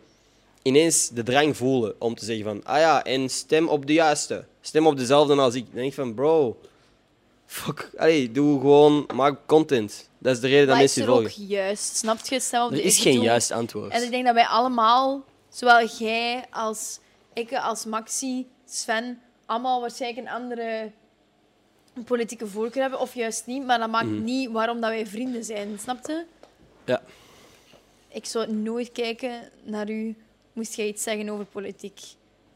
ineens de drang voelen om te zeggen van ah ja, en stem op de juiste. stem op dezelfde als ik. Dan denk ik van, bro, fuck. Allee, doe gewoon, maak content. Dat is de reden dat Maar is mensen er je ook volgen. juist? Snap je? Op Er is geen juist antwoord. En ik denk dat wij allemaal, zowel jij als ik, als Maxi, Sven, allemaal waarschijnlijk een andere politieke voorkeur hebben, of juist niet. Maar dat maakt Mhm. niet waarom dat wij vrienden zijn, snap je? Ja. Ik zou nooit kijken naar u, moest jij iets zeggen over politiek.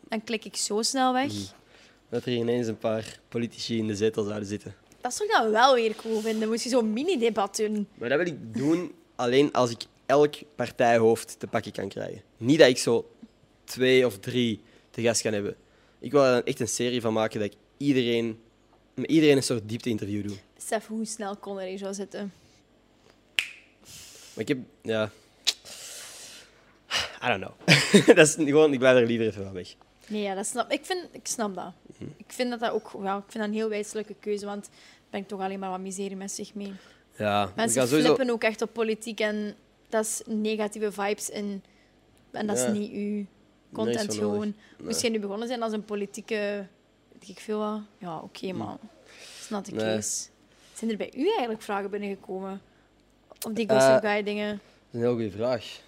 Dan klik ik zo snel weg. Mhm. Dat er ineens een paar politici in de zetel zouden zitten. Dat zou ik dan wel weer cool vinden. Moest je zo'n mini-debat doen. Maar dat wil ik doen alleen als ik elk partijhoofd te pakken kan krijgen. Niet dat ik zo twee of drie te gast kan hebben. Ik wil er dan echt een serie van maken dat ik iedereen, met iedereen een soort diepte-interview doe. Besef hoe snel Conor er zou zitten. Maar ik heb, ja... I don't know. dat is gewoon, ik blijf er liever even van weg. Nee, ja, dat snap ik. Vind, ik snap dat. Mhm. Ik vind dat, dat ook ja, ik vind dat een heel wijselijke keuze, want brengt toch alleen maar wat miserie met zich mee. Ja, Mensen sowieso... flippen ook echt op politiek en dat is negatieve vibes in. En dat Ja. is niet uw content nodig. gewoon. Jij nu begonnen zijn als een politieke, weet ik veel wat, ja, oké, maar it's not the Hm. Nee. case. Zijn er bij u eigenlijk vragen binnengekomen? Op die Eh, Gossip Guy dingen? Dat is een heel goede vraag.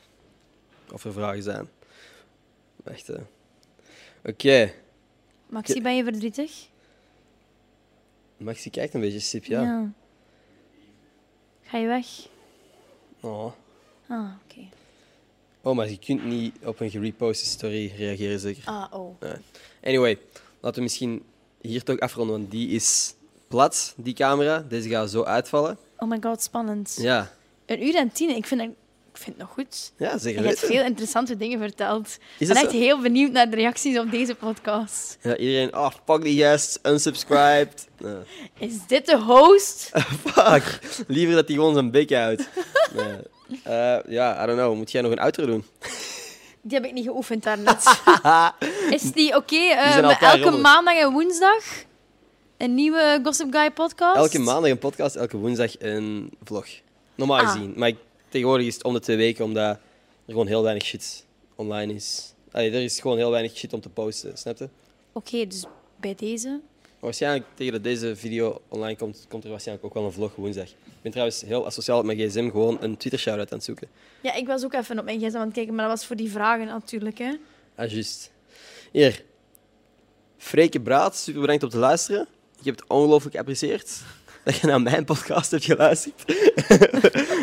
Of er vragen zijn. Wacht, hè. Oké. Maxi, ben je verdrietig? Maxi kijkt een beetje sip, ja. Ga je weg? Oh. Ah, oké. oh, maar je kunt niet op een gereposte story reageren, zeker? Ah, oh. Anyway, laten we misschien hier toch afronden, want die is plat, die camera. Deze gaat zo uitvallen. Oh my god, spannend. Ja, Een uur en tien, ik vind, vind het nog goed. ja Je hebt veel interessante dingen verteld. Ik ben echt zo? heel benieuwd naar de reacties op deze podcast. Ja, iedereen, oh, fuck die gast, unsubscribed. Is dit de host? Fuck, liever dat hij gewoon zijn bek houdt. Nee. Eh, ja, I don't know. Moet jij nog een outro doen? Die heb ik niet geoefend daarnet. Is die oké? eh, altijd elke maandag en woensdag een nieuwe Gossip Guy podcast? Elke maandag een podcast, elke woensdag een vlog. Normaal Ah. gezien. Maar ik, tegenwoordig is het om de twee weken, omdat er gewoon heel weinig shit online is. Allee, er is gewoon heel weinig shit om te posten, snap je? Oké, dus bij deze. Waarschijnlijk tegen dat deze video online komt, komt er waarschijnlijk ook wel een vlog woensdag. Ik ben trouwens heel asociaal op mijn gsm gewoon een Twitter-shout-out aan het zoeken. Ja, ik was ook even op mijn gsm aan het kijken, maar dat was voor die vragen natuurlijk. Hè. Ah, juist. Hier. Freke Braat, super bedankt om te luisteren. Ik heb het ongelooflijk geapprecieerd dat je naar mijn podcast hebt geluisterd.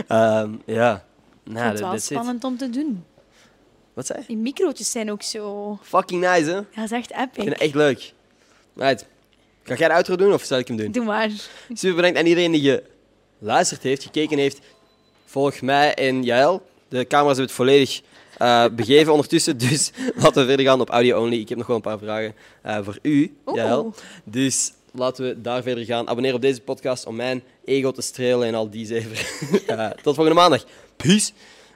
Ehm, ja. Ik Nou, vind het dat wel is het. spannend om te doen. Wat zei? Die microotjes zijn ook zo... Fucking nice, hè? Ik Ja, dat is echt vind epic. het echt leuk. Right. Ga jij de outro doen of zal ik hem doen? Doe maar. Super bedankt aan iedereen die geluisterd heeft, gekeken heeft. Volg mij en Jael. De camera's hebben het volledig eh, begeven ondertussen, dus laten we verder gaan op audio only. Ik heb nog wel een paar vragen eh, voor u. Jael. Dus laten we daar verder gaan. Abonneer op deze podcast om mijn ego te strelen en al die zever. Eh, tot volgende maandag. Peace.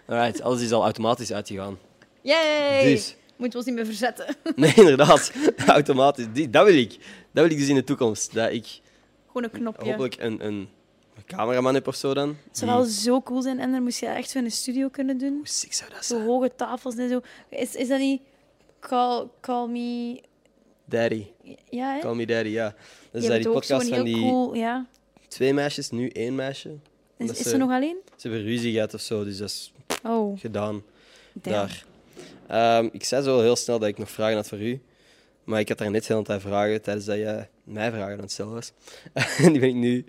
Alright, alles is al automatisch uitgegaan. Yay! Dus. Moeten we ons niet meer verzetten. Nee, inderdaad. Automatisch. Die, dat wil ik. Dat wil ik dus in de toekomst. Dat ik Gewoon een knopje. hopelijk een, een cameraman heb of zo dan. Het zou wel zo cool zijn. En dan moest je echt zo in een studio kunnen doen. Hoe sick zou dat Zo zijn? hoge tafels en zo. Is, is dat niet... Call, call me... Daddy. Ja, hè? Call me daddy, ja. Dat is die podcast van die cool... Ja. twee meisjes, nu één meisje. Is, is ze, ze nog alleen? Ze hebben ruzie gehad of zo, dus dat is Oh, gedaan damn. daar. Ehm, ik zei zo heel snel dat ik nog vragen had voor u. Maar ik had daar net heel tijd vragen tijdens dat je mij vragen aan het stellen was. En die ben ik nu.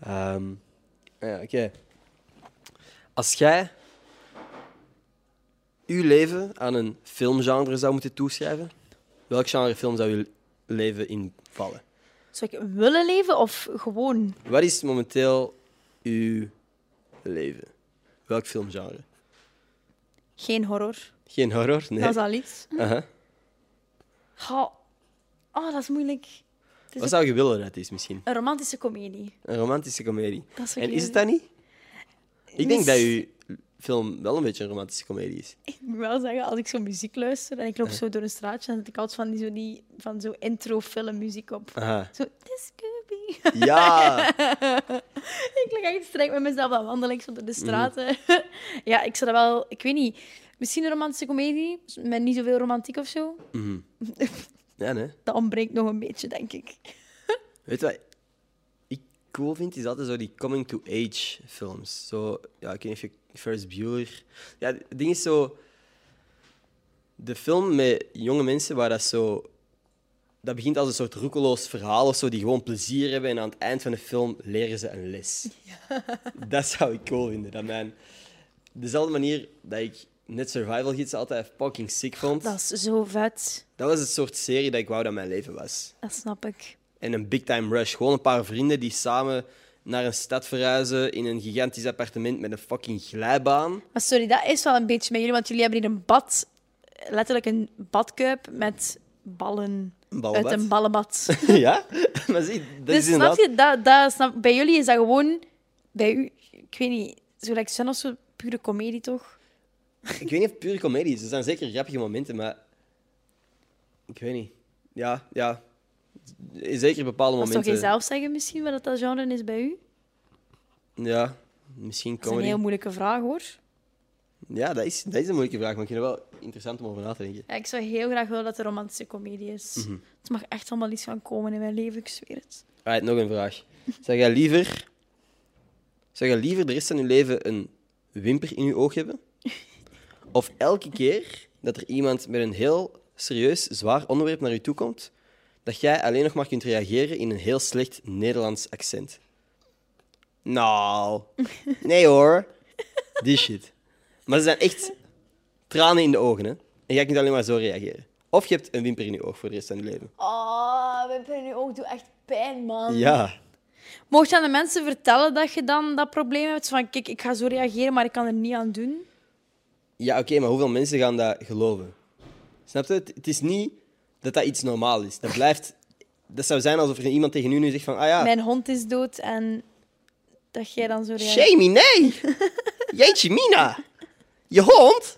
Ehm, ja, oké. Als jij uw leven aan een filmgenre zou moeten toeschrijven, welk genre film zou je leven invallen? Zou ik willen leven of gewoon? Wat is momenteel uw leven? Welk filmgenre? Geen horror. Geen horror? Nee. Dat is al iets. Aha. Ga- Oh, dat is moeilijk. Is Wat zou je willen dat het is misschien? een romantische komedie. Een romantische komedie. Dat is En is het dat niet? Ik denk dat uw film wel een beetje een romantische komedie is. Ik moet wel zeggen, als ik zo muziek luister en ik loop zo door een straatje, dan zet ik altijd van die, zo, die, van zo intro filmmuziek op. Aha. Zo, this could be. Ja! ik lig echt strijk met mezelf, dan wandel ik zo door Mhm. de straten. ja, ik zou dat wel... Ik weet niet. Misschien een romantische komedie, met niet zoveel romantiek of zo. Mhm. Ja, nee. Dat ontbreekt nog een beetje, denk ik. Weet je wat cool vind? Is altijd zo die coming-to-age films. Zo, ja, ik weet niet of je Ferris Bueller... Ja, het ding is zo... De film met jonge mensen waar dat zo... Dat begint als een soort roekeloos verhaal of zo, die gewoon plezier hebben en aan het eind van de film leren ze een les. Dat zou ik cool vinden. Dat mijn... Dezelfde manier dat ik net Survival Gids altijd fucking sick vond. Dat is zo vet. Dat was het soort serie dat ik wou dat mijn leven was. Dat snap ik. En een big time rush. Gewoon een paar vrienden die samen naar een stad verhuizen in een gigantisch appartement met een fucking glijbaan. Maar sorry, dat is wel een beetje met jullie, want jullie hebben hier een bad, letterlijk een badkuip met ballen Een uit een ballenbad. ja? Maar zie, dat dus is snap inderdaad... je, dat, dat, snap, bij jullie is dat gewoon, bij u, ik weet niet, zo Sun of zo, pure comedie toch? Ik weet niet of pure comedie is. Er zijn zeker grappige momenten, maar... Ik weet niet. Ja, ja. Zeker bepaalde Dat momenten. toch je zelf zeggen misschien wat dat genre is bij u? Ja, misschien Dat is een heel moeilijke vraag hoor. Ja, dat is, dat is een moeilijke vraag, maar ik vind het wel interessant om over na te denken. Ja, ik zou heel graag willen dat er romantische comedie is. Mhm. Het mag echt allemaal iets gaan komen in mijn leven, ik zweer het. Nog een vraag. Zou jij liever... Zou jij liever de rest van je leven een wimper in je oog hebben? Of elke keer dat er iemand met een heel serieus, zwaar onderwerp naar je toe komt, dat jij alleen nog maar kunt reageren in een heel slecht Nederlands accent? Nou, nee hoor. Die shit. Maar ze zijn echt tranen in de ogen, hè? En jij kunt alleen maar zo reageren. Of je hebt een wimper in je oog voor de rest van je leven. Oh, wimper in je oog doet echt pijn, man. Ja. Mocht je aan de mensen vertellen dat je dan dat probleem hebt? Van, kijk, ik ga zo reageren, maar ik kan er niet aan doen. Ja, oké, maar hoeveel mensen gaan dat geloven? Snap je? Het, het is niet dat dat iets normaal is. Dat blijft... Dat zou zijn alsof er iemand tegen u nu zegt van... Ah ja, Mijn hond is dood en dat jij dan zo reageert. Shamey, nee! Jeetje, Mina! Je hond?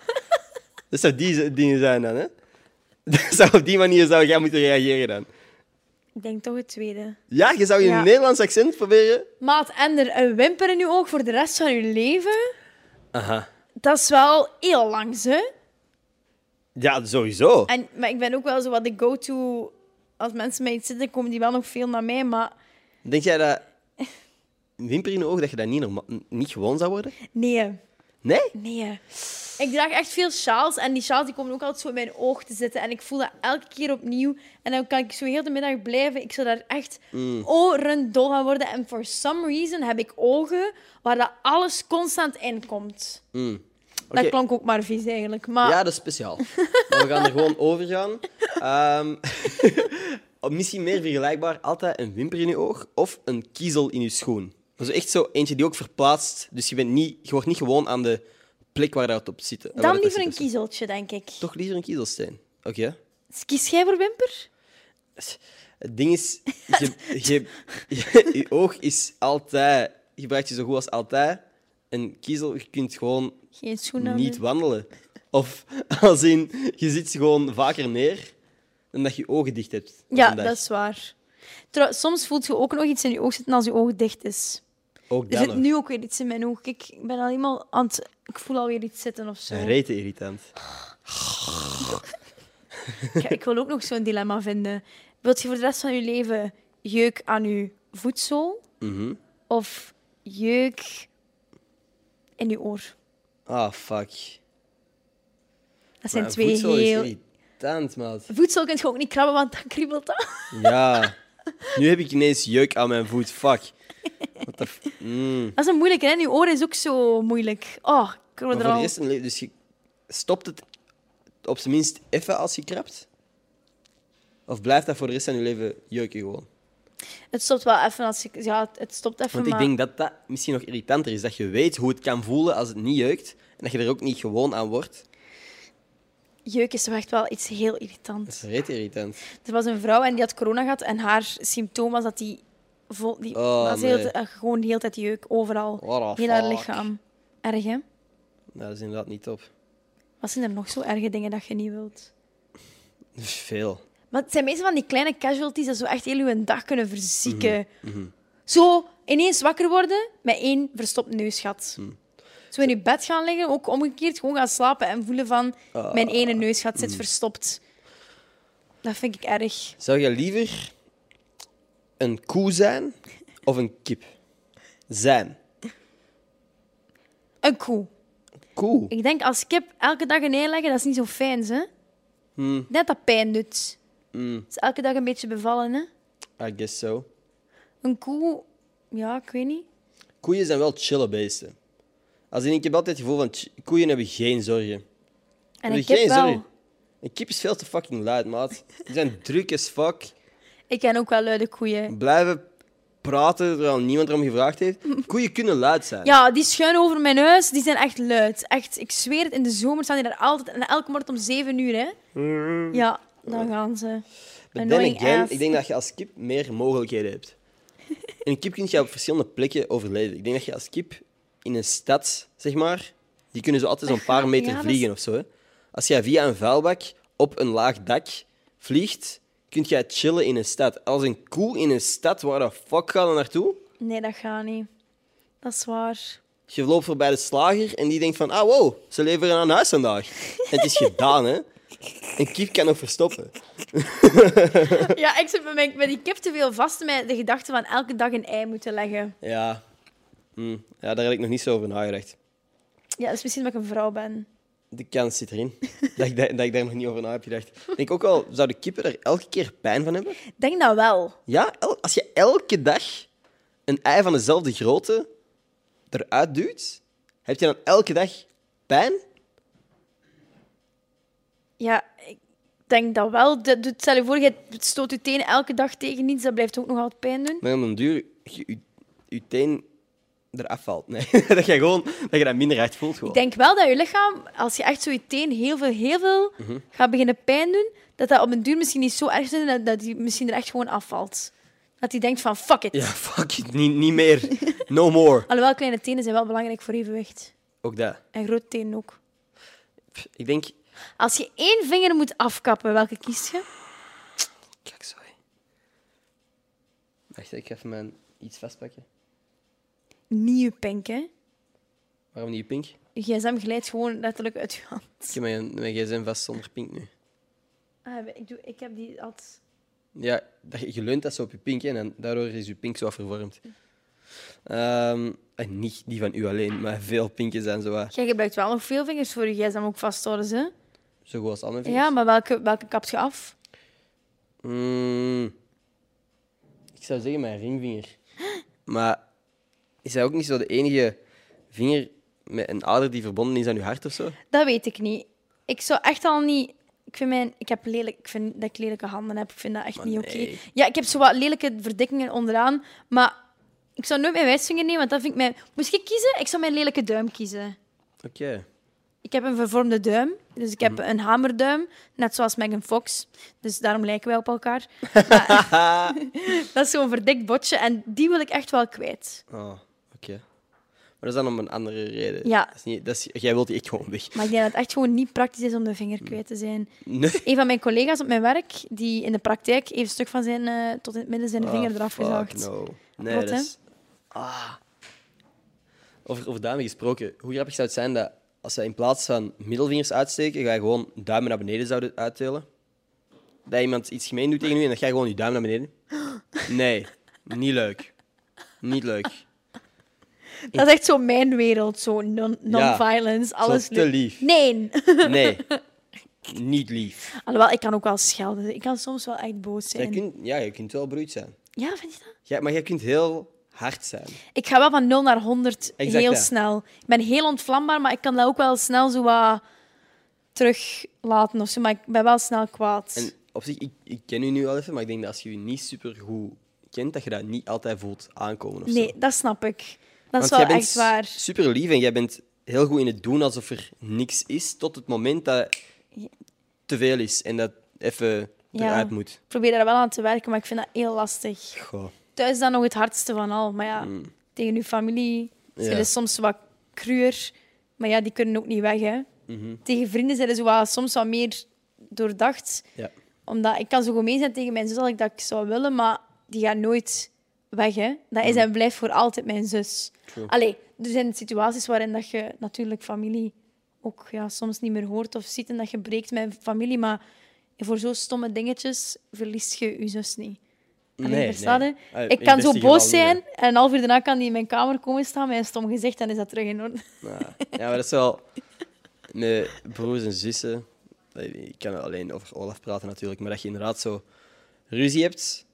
Dat zou die dingen zijn dan, hè? Dat zou op die manier zou jij moeten reageren dan. Ik denk toch het tweede. Ja, je zou je Ja. Nederlands accent proberen... Maat, en er een wimper in je oog voor de rest van je leven? Aha. Dat is wel heel lang, hè? Ja, sowieso. En, maar ik ben ook wel zo wat de go-to... Als mensen mij iets zitten, komen die wel nog veel naar mij, maar... Denk jij dat... Een wimper in de ogen, dat je dat niet, norma- niet gewoon zou worden? Nee. Nee? Nee. Ik draag echt veel sjaals en die sjaals die komen ook altijd zo in mijn oog te zitten. En ik voel dat elke keer opnieuw. En dan kan ik zo heel de middag blijven. Ik zou daar echt orendol van worden. En for some reason heb ik ogen waar dat alles constant in komt. Mm. Dat klonk ook maar vies eigenlijk. Maar Ja, dat is speciaal. Maar we gaan er gewoon over gaan. Ehm, misschien meer vergelijkbaar, altijd een wimper in je oog of een kiezel in je schoen. Dat is echt zo eentje die ook verplaatst. Dus je, bent niet, je wordt niet gewoon aan de plek waar dat op zit. waar dan liever een zo. kiezeltje, denk ik. Toch liever een kiezelsteen. Oké. Kies jij voor wimper? Het ding is, je, je, je, je oog is altijd... Je gebruikt je zo goed als altijd. Een kiezel, je kunt gewoon Geen schoenen. niet wandelen. Of als in, je zit gewoon vaker neer dan dat je je ogen dicht hebt. Ja, dat is waar. Soms voelt je ook nog iets in je oog zitten als je oog dicht is. Ook Er zit nog. nu ook weer iets in mijn oog. Kijk, ik ben al helemaal aan het... Ik voel alweer iets zitten of zo. Rete irritant. Ik, ik wil ook nog zo'n dilemma vinden. Wilt je voor de rest van je leven jeuk aan je voedsel Mhm. of jeuk in je oor? Ah, fuck. Dat zijn Maar twee voedsel heel... is irritant, maat. Voedsel kun je ook niet krabben, want dan kriebelt dat. Ja. Nu heb ik ineens jeuk aan mijn voet. Fuck. What Mm. Dat is een moeilijke, hè? Je oor is ook zo moeilijk. Oh, ik er voor al... dus je stopt het op zijn minst even als je krabt? Of blijft dat voor de rest van je leven jeuken gewoon? Het stopt wel even als ik... Ja, het stopt even, Want ik maar... denk dat dat misschien nog irritanter is. Dat je weet hoe het kan voelen als het niet jeukt. En dat je er ook niet gewoon aan wordt. Jeuk is toch echt wel iets heel Dat irritants. is reet irritant. Er was een vrouw en die had corona gehad en haar symptoom was dat die, vol, die Oh, was heel, nee. gewoon de hele tijd jeuk, overal. Heel haar lichaam. Erg, hè? Nou, dat is inderdaad niet top. Wat zijn er nog zo erge dingen dat je niet wilt? Dat veel. Maar het zijn meestal van die kleine casualties dat zo echt heel je dag kunnen verzieken. Mhm, Zo ineens wakker worden met één verstopt neusgat. Mhm. Zo in je bed gaan liggen, ook omgekeerd, gewoon gaan slapen en voelen van Ah, mijn ene neusgat mhm. zit verstopt. Dat vind ik erg. Zou je liever een koe zijn of een kip? Zijn. Een koe. Koe. Ik denk als kip elke dag een ei leggen, dat is niet zo fijn, hè? Hmm. Net dat pijn doet. Mm, is elke dag een beetje bevallen, hè? I guess so. Een koe, ja, ik weet niet. Koeien zijn wel chille beesten. Als in, ik heb altijd het gevoel van koeien hebben geen zorgen. En een kip geen wel. zorgen. Een kip is veel te fucking luid, maat. Die zijn druk as fuck. Ik ken ook wel luide koeien. Blijven praten terwijl niemand erom gevraagd heeft. Koeien kunnen luid zijn. Ja, die schuin over mijn huis, die zijn echt luid. Echt, ik zweer het, in de zomer staan die daar altijd. En elke morgen om 7 uur, hè? Ja, dan gaan ze. But then again, ik denk dat je als kip meer mogelijkheden hebt. Een kip kun je op verschillende plekken overleven. Ik denk dat je als kip in een stad, zeg maar, die kunnen zo altijd zo'n paar meter ja, vliegen is- of zo. Hè. Als jij via een vuilbak op een laag dak vliegt, kun jij chillen in een stad. Als een koe in een stad, waar de fuck gaat er naartoe? Nee, dat gaat niet. Dat is waar. Je loopt voorbij de slager en die denkt van, ah wow, ze leveren aan huis vandaag. En het is gedaan, hè. Een kip kan nog verstoppen. Ja, ik zit met, mijn, met die kip te veel vast met de gedachte van elke dag een ei moeten leggen. Ja. Hm. ja, daar heb ik nog niet zo over nagedacht. Ja, dat is misschien omdat ik een vrouw ben. De kans zit erin. dat, ik, da- dat ik daar nog niet over na heb gedacht. Ik denk ook wel, zouden kippen er elke keer pijn van hebben? Ik denk dat wel. Ja, el- als je elke dag een ei van dezelfde grootte eruit duwt, heb je dan elke dag pijn? Ja, ik denk dat wel. Dat doet- Stel je voor, je stoot je tenen elke dag tegen iets, dat blijft ook nog altijd pijn doen. Maar om een duur je, je, je teen eraf valt. Nee, dat je gewoon dat je dat minder hard voelt. Gewoon. Ik denk wel dat je lichaam, als je echt zo je teen heel veel, heel veel Mhm. gaat beginnen pijn doen, dat dat op een duur misschien niet zo erg is dat, dat die misschien er echt gewoon afvalt. Dat hij denkt van, fuck it. Ja, fuck it, niet, niet meer. No more. Alhoewel, kleine tenen zijn wel belangrijk voor evenwicht. Ook dat. En grote tenen ook. Pff, Ik denk... Als je één vinger moet afkappen, welke kies je? Kijk, sorry. Wacht, ik ga even mijn iets vastpakken. Nieuwe pink, hè? Waarom niet pink? Je gsm glijdt gewoon letterlijk uit je hand. Ik heb mijn, mijn gsm vast zonder pink nu. Ah, ik, doe, ik heb die altijd... Ja, dat, je- je leunt dat zo op je pink hè, en daardoor is je pink zo vervormd. Ehm, en niet die van u alleen, maar veel pinken zijn zo, Jij gebruikt wel nog veel vingers voor je gsm ook vasthouden, hè? Zo goed als al mijn vingers. Ja, maar welke, welke kapt je af? Mm, ik zou zeggen mijn ringvinger. Maar is hij ook niet zo de enige vinger met een ader die verbonden is aan je hart of zo? Dat weet ik niet. Ik zou echt al niet... Ik vind, mijn, ik heb lelijk, ik vind dat ik lelijke handen heb. Ik vind dat echt Maar niet oké. nee. Ja, ik heb zo wat lelijke verdikkingen onderaan. Maar ik zou nooit mijn wijsvinger nemen, want dat vind ik mijn... Moest ik kiezen? Ik zou mijn lelijke duim kiezen. Oké. Ik heb een vervormde duim. Dus ik heb een hamerduim. Net zoals Megan Fox. Dus daarom lijken wij op elkaar. Maar- dat is zo'n verdikt botje. En die wil ik echt wel kwijt. Oh, oké. Maar dat is dan om een andere reden. Ja. Dat is niet, dat is, jij wilt die echt gewoon weg. Maar ik denk dat het echt gewoon niet praktisch is om de vinger kwijt te zijn. Nee. Een van mijn collega's op mijn werk, die in de praktijk heeft een stuk van zijn, eh, tot in het midden zijn vinger Oh, eraf gezaagd. No. Nee, Wat, dat is... Ah. Over, over duimen gesproken. Hoe grappig zou het zijn dat als wij in plaats van middelvingers uitsteken, ga je gewoon duimen naar beneden zouden uitdelen? Dat iemand iets gemeen doet tegen u en dan ga je gewoon je duim naar beneden? Nee, niet leuk. Niet leuk. Dat is echt zo mijn wereld, zo non- non-violence, alles te lief. Nee. Nee. Niet lief. Alhoewel, ik kan ook wel schelden. Ik kan soms wel echt boos Jij zijn. kunt, ja, je kunt wel bruut zijn. Ja, vind je dat? Ja, maar jij kunt heel hard zijn. Ik ga wel van 0 naar 100 Exact heel snel. Ik ben heel ontvlambaar, maar ik kan dat ook wel snel zo wat teruglaten of zo. Maar ik ben wel snel kwaad. En op zich, ik, ik ken u nu al even, maar ik denk dat als je je niet super goed kent, dat je dat niet altijd voelt aankomen. Of Nee, zo. dat snap ik. Dat is Want wel echt waar. super lief en jij bent heel goed in het doen alsof er niks is, tot het moment dat te veel is en dat even Ja. eruit moet. Ik probeer daar wel aan te werken, maar ik vind dat heel lastig. Goh. Thuis is dat nog het hardste van al. Maar ja, tegen uw familie zijn. Ja. ze soms wat cruwer. Maar ja, die kunnen ook niet weg, hè. Mhm. Tegen vrienden zijn ze soms wat meer doordacht. Ja. Omdat ik kan zo gemeen zijn tegen mijn zus als ik dat ik zou willen, maar die gaat nooit weg, hè. Dat is en blijft voor altijd mijn zus. True. Allee, er zijn situaties waarin dat je natuurlijk familie ook ja, soms niet meer hoort of ziet en dat je breekt met familie, maar voor zo'n stomme dingetjes verliest je je zus niet. Nee, nee. in Ik kan zo boos niet, zijn en een half uur daarna kan hij in mijn kamer komen staan met een stom gezicht en is dat terug in orde. Ja, ja, maar dat is wel... Met broers en zussen... Ik kan alleen over Olaf praten natuurlijk, maar dat je inderdaad zo ruzie hebt,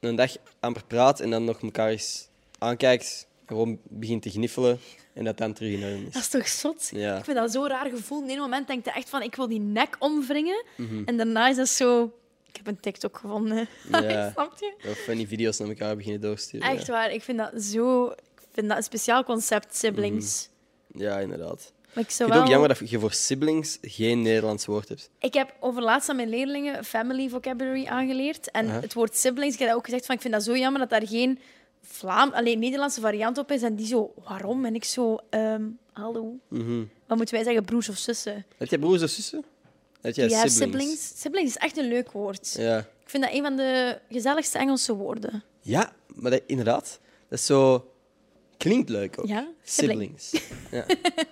een dag amper praat en dan nog elkaar eens aankijkt, gewoon begint te gniffelen en dat dan terug in orde Dat is. is toch zot? Ja. Ik vind dat zo'n raar gevoel. In een moment denk je echt van, ik wil die nek omwringen. Mhm. En daarna is dat zo... Ik heb een TikTok gevonden. Ja. Snap je? Of van die video's naar elkaar beginnen doorsturen. Echt ja. waar. Ik vind dat zo... Ik vind dat een speciaal concept, siblings. Ja, inderdaad. Maar ik het ook jammer dat je voor siblings geen Nederlands woord hebt. Ik heb overlaatst aan mijn leerlingen family vocabulary aangeleerd. En het woord siblings, ik heb dat ook gezegd, van, ik vind dat zo jammer dat daar geen Vlaam, alleen Nederlandse variant op is. En die zo, waarom? En ik zo, ehm, hallo. Mhm. Wat moeten wij zeggen, broers of zussen? Heb jij broers of zussen? Jij siblings? siblings? Siblings is echt een leuk woord. Ja. Ik vind dat een van de gezelligste Engelse woorden. Ja, maar dat, inderdaad. Dat is zo... Klinkt leuk ook. Ja, sibling. Siblings. Ja.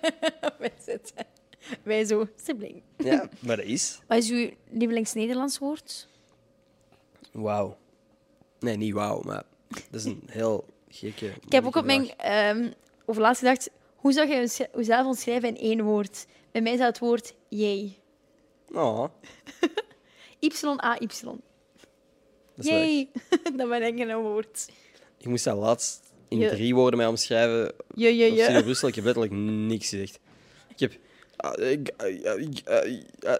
wij zitten. Wij zo, sibling. ja, maar dat is... Wat is uw lievelings-Nederlands woord? Wauw. Nee, niet wauw, maar dat is een heel gekke... Ik heb ook op mijn overlaatst gedacht, hoe zou je jezelf omschrijven in één woord? Bij mij is dat het woord jij. Oh, Y-A-Y. dat is. Yay. dat ben ik een woord. Ik moest dat laatst in Je- drie woorden mij omschrijven. Je, je, Op je. Brussel, ik heb letterlijk niks gezegd. Ik heb... ah, ah, ah,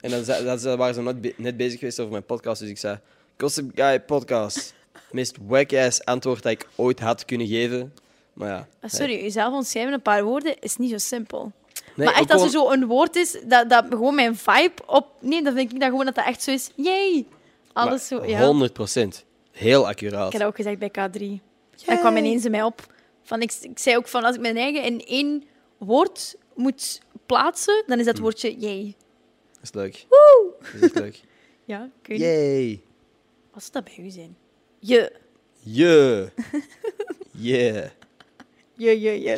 En dan, waren ze net, be- net bezig geweest over mijn podcast, dus ik zei... Gossip Guy Podcast. Het meest wack-ass antwoord dat ik ooit had kunnen geven. Maar ja. Ah, Sorry, jezelf omschrijven in een paar woorden is niet zo simpel. Nee, maar echt, als er gewoon- zo een woord is dat, dat gewoon mijn vibe op... Nee, dan denk ik dat gewoon dat dat echt zo is. Yay. Alles zo, ja. 100 procent. Heel accuraat. Ik heb dat ook gezegd bij K3. Dat kwam ineens in mij op. Van, ik, ik zei ook van, als ik mijn eigen in één woord moet plaatsen, dan is dat Hm. woordje jij. Dat is leuk. Woe! Dat is echt leuk. Ja, kun je... Yay. Wat zou dat bij u zijn? Je. Je. Yeah. Je, je, je.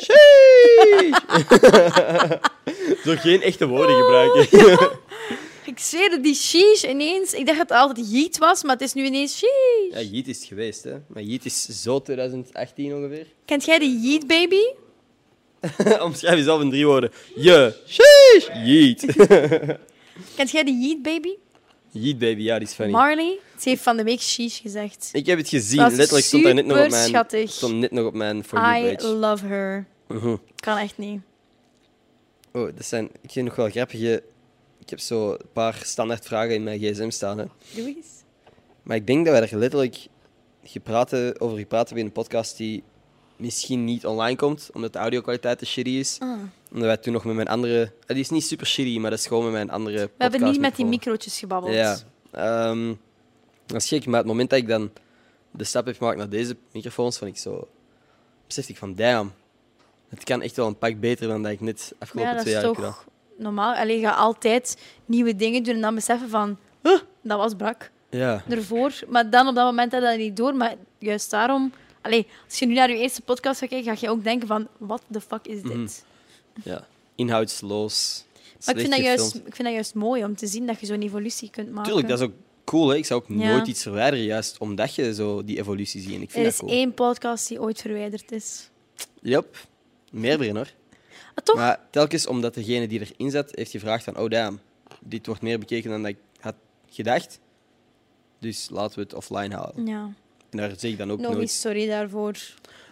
Zo geen echte woorden gebruiken. Ik zweer het, die sheesh ineens... Ik dacht dat het altijd yeet was, maar het is nu ineens sheesh. Ja, Yeet is het geweest, hè. Maar Yeet is zo 2018 ongeveer. Kent jij de yeet baby? Omschrijf jezelf in drie woorden. Je. Sheesh. Yeet. Kent jij de yeet baby? Yeet baby, ja, die is funny. Marley? Ze heeft van de week sheesh gezegd. Ik heb het gezien. Dat is Letterlijk stond daar net nog op mijn, schattig. stond net nog op mijn For You I page. love her. Mhm. Kan echt niet. Oh, dat zijn... Ik vind nog wel grappige... Ik heb zo een paar standaard vragen in mijn gsm staan, hè. Doe eens. Maar ik denk dat wij er letterlijk gepraat, hebben- over gepraat hebben in een podcast die misschien niet online komt, omdat de audio-kwaliteit te shitty is. Ah. Omdat wij toen nog met mijn andere... Die is niet super shitty, maar dat is gewoon met mijn andere We hebben niet met die microotjes gebabbeld. Ja. Ehm, dat is gek, maar het moment dat ik dan de stap heb gemaakt naar deze microfoons, vond ik zo... Besefte ik van, damn, het kan echt wel een pak beter dan dat ik net afgelopen ja, dat twee is jaar heb gedaan. toch normaal. Alleen ga altijd nieuwe dingen doen en dan beseffen van... "Huh, dat was brak. Ja. Ervoor. Maar dan op dat moment had dat niet door. Maar juist daarom... Allee, als je nu naar je eerste podcast gaat kijken, ga je ook denken van... What the fuck is dit? Mhm. Ja. Inhoudsloos. Maar ik vind, dat juist, ik vind dat juist mooi om te zien dat je zo'n evolutie kunt maken. Tuurlijk, dat is ook cool. Hè? Ik zou ook Ja. nooit iets verwijderen, juist omdat je zo die evolutie ziet. En ik Er vind is dat cool. één podcast die ooit verwijderd is. Yep. Meerdere hoor. Ah, toch? Maar telkens omdat degene die erin zat, heeft gevraagd van, oh damn, dit wordt meer bekeken dan dat ik had gedacht. Dus laten we het offline halen. Ja. En daar zeg ik dan ook Nog nooit. sorry daarvoor.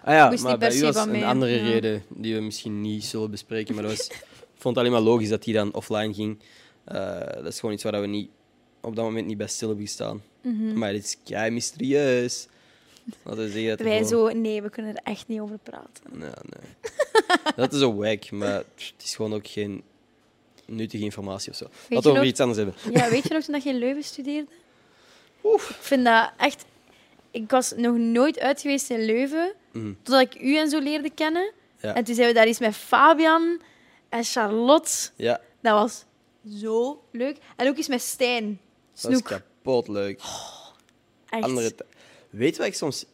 Ah ja, moest maar niet per bij u was van een mij, andere ja. reden die we misschien niet zullen bespreken. Maar dat was, ik vond het alleen maar logisch dat die dan offline ging. Eh, dat is gewoon iets waar we niet, op dat moment niet bij stil hebben gestaan. Maar dit is kei mysterieus. Laten we zeggen dat er Mhm. Wij gewoon- zo... Nee, we kunnen er echt niet over praten. Nee, nee. dat is een wack, maar het is gewoon ook geen nuttige informatie of zo. Laten we je over nog- iets anders hebben. Ja, weet je nog toen dat je in Leuven studeerde? Ik vind dat echt... Ik was nog nooit uit geweest in Leuven, Mhm. totdat ik u en zo leerde kennen. Ja. En toen zijn we daar eens met Fabian en Charlotte. Ja, Dat was zo leuk. En ook eens met Stijn. dat is kapot leuk. Echt. Andere weet wat ik soms...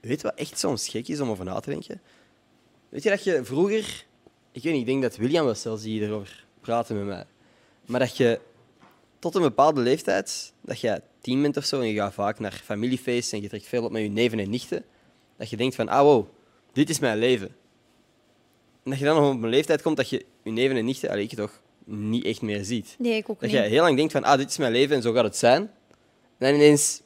Weet wat echt soms gek is om over na te denken? Weet je dat je vroeger... Ik weet niet, ik denk dat William was zelfs die erover praatte met mij. Maar dat je tot een bepaalde leeftijd, dat je tien bent of zo en je gaat vaak naar familiefeesten en je trekt veel op met je neven en nichten, dat je denkt van, ah wow, dit is mijn leven. En dat je dan nog op een leeftijd komt dat je je neven en nichten, allee, ik toch, niet echt meer ziet. Nee, ik ook Dat niet. je heel lang denkt van, ah, dit is mijn leven en zo gaat het zijn. En dan ineens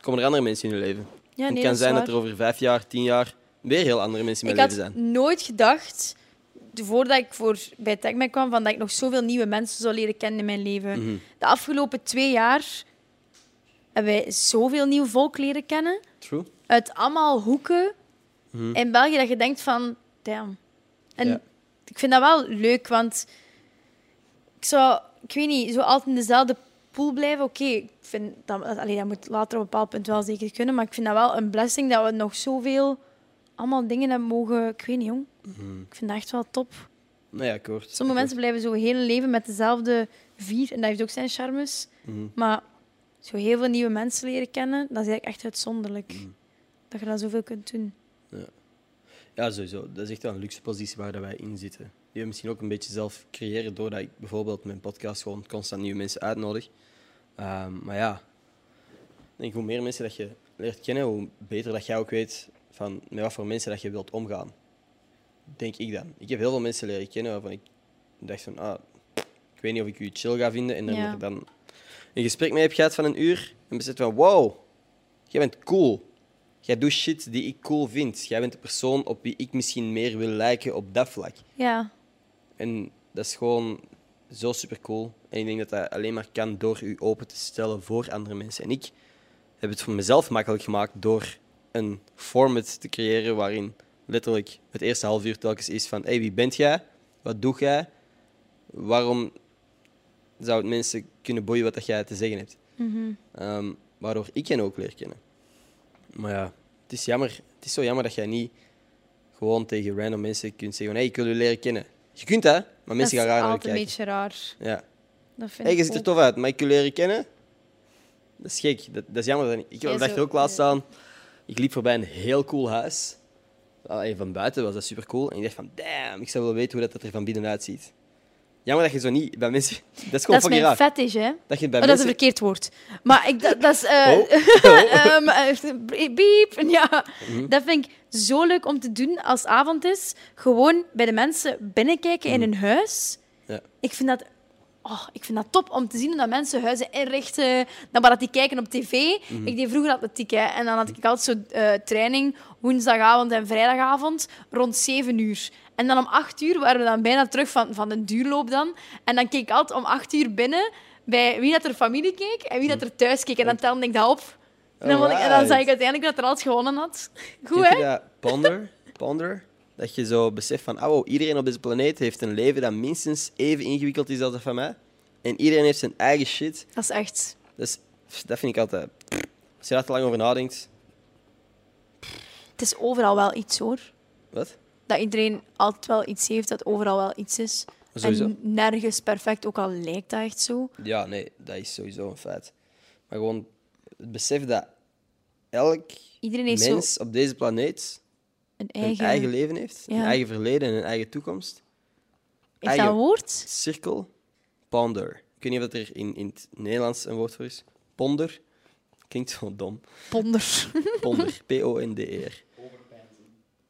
komen er andere mensen in je leven. Ja, het kan dat zijn dat er over vijf jaar, tien jaar weer heel andere mensen in Ik mijn had leven zijn. nooit gedacht, voordat ik voor, bij TechMac kwam, van dat ik nog zoveel nieuwe mensen zou leren kennen in mijn leven. Mhm. De afgelopen twee jaar hebben wij zoveel nieuw volk leren kennen. True. Uit allemaal hoeken Mhm. in België dat je denkt van, damn. En ik vind dat wel leuk, want ik zou, ik weet niet, zo altijd in dezelfde pool blijven. Oké, ik vind dat, allee, dat moet later op een bepaald punt wel zeker kunnen, maar ik vind dat wel een blessing dat we nog zoveel allemaal dingen hebben mogen, ik weet niet jong. Mhm. Ik vind dat echt wel top. Nou ja, akkoord. Sommige mensen blijven zo heel leven met dezelfde vier en dat heeft ook zijn charmes. Mhm. Maar zo heel veel nieuwe mensen leren kennen, dat is eigenlijk echt uitzonderlijk. Mhm. Dat je dat zoveel kunt doen. Ja, sowieso. Dat is echt wel een luxe positie waar dat wij in zitten. Die we misschien ook een beetje zelf creëren doordat ik bijvoorbeeld mijn podcast gewoon constant nieuwe mensen uitnodig. Ehm, maar ja, ik denk hoe meer mensen dat je leert kennen, hoe beter dat jij ook weet van met wat voor mensen dat je wilt omgaan. Denk ik dan. Ik heb heel veel mensen leren kennen waarvan ik dacht van, ah, ik weet niet of ik u chill ga vinden. En dan, Ja. dan een gesprek mee heb gehad van een uur en besef van, wow, jij bent cool. Jij doet shit die ik cool vind. Jij bent de persoon op wie ik misschien meer wil lijken op dat vlak. Ja, En dat is gewoon zo super cool. En ik denk dat dat alleen maar kan door u open te stellen voor andere mensen. En ik heb het voor mezelf makkelijk gemaakt door een format te creëren waarin letterlijk het eerste half uur telkens is van hey, wie bent jij? Wat doe jij? Waarom zou het mensen kunnen boeien wat dat jij te zeggen hebt? Mhm. Ehm, waardoor ik hen ook leer kennen. Maar ja, het is jammer. Het is zo jammer dat jij niet gewoon tegen random mensen kunt zeggen: hey, ik wil u leren kennen. Je kunt dat, maar dat mensen is gaan raar naar je altijd een kijken. beetje raar. Ja. Dat vind Hey, je ziet er tof uit, maar ik wil je leren kennen. Dat is gek. Dat, dat is jammer. Dat. Ik dacht ook laatst aan. Ik liep voorbij een heel cool huis. Allee, van buiten was dat super cool. En ik dacht van, damn, ik zou willen weten hoe dat er van binnen uitziet. Jammer dat je zo niet bij mensen... Dat is gewoon Dat is mijn fetish, hè? Dat je bij Oh, dat is een verkeerd woord. Maar ik, dat, dat is... Oh. eh, biep. Ja, Mhm. dat vind ik zo leuk om te doen als avond is. Gewoon bij de mensen binnenkijken in hun huis. Mhm. Ja. Ik vind dat... Oh, ik vind dat top om te zien dat mensen huizen inrichten. Dan waar dat die kijken op tv. Mhm. Ik deed vroeger atletiek, hè. En dan had ik altijd zo eh, training woensdagavond en vrijdagavond rond 7 uur. En dan om 8 uur waren we dan bijna terug van, van de duurloop dan. En dan keek ik altijd om 8 uur binnen bij wie dat er familie keek en wie dat er thuis keek. En dan telde ik dat op. En dan, ik, en dan zag ik uiteindelijk dat er alles gewonnen had. Goed, hè? dat ponder, ponder? Dat je zo beseft van, oh, wow, iedereen op deze planeet heeft een leven dat minstens even ingewikkeld is als dat van mij. En iedereen heeft zijn eigen shit. Dat is echt... Dus dat vind ik altijd... Als je daar te lang over nadenkt... Het is overal wel iets, hoor. Wat? Dat iedereen altijd wel iets heeft, dat overal wel iets is. Sowieso. En nergens perfect, ook al lijkt dat echt zo. Ja, nee, dat is sowieso een feit. Maar gewoon het besef dat elk Iedereen heeft mens zo op deze planeet een een eigen... leven heeft. Een eigen verleden en een eigen toekomst. Dat eigen- een woord? Cirkel, ponder. Ik weet niet of dat er in, in het Nederlands een woord voor is. Ponder. Klinkt zo dom. Ponder. Ponder. P-O-N-D-E-R.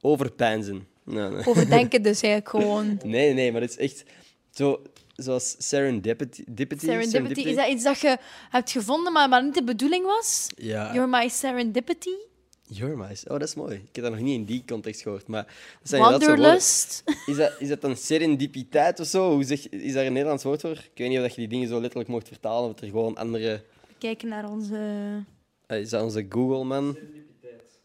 Overpijnzen. Nee, nee. Overdenken dus eigenlijk gewoon. nee, nee, maar het is echt zo, zoals serendipity. Dipity, Serendipity, is dat iets dat je hebt gevonden, maar, maar niet de bedoeling was? Ja. You're my serendipity? You're my... Oh, dat is mooi. Ik heb dat nog niet in die context gehoord. Maar dat zijn. Wanderlust? Is dat, is dat dan serendipiteit of zo? Hoe zeg, is daar een Nederlands woord voor? Ik weet niet of je die dingen zo letterlijk mocht vertalen, of er gewoon andere... Kijken naar onze... Eh, is dat onze Google, man?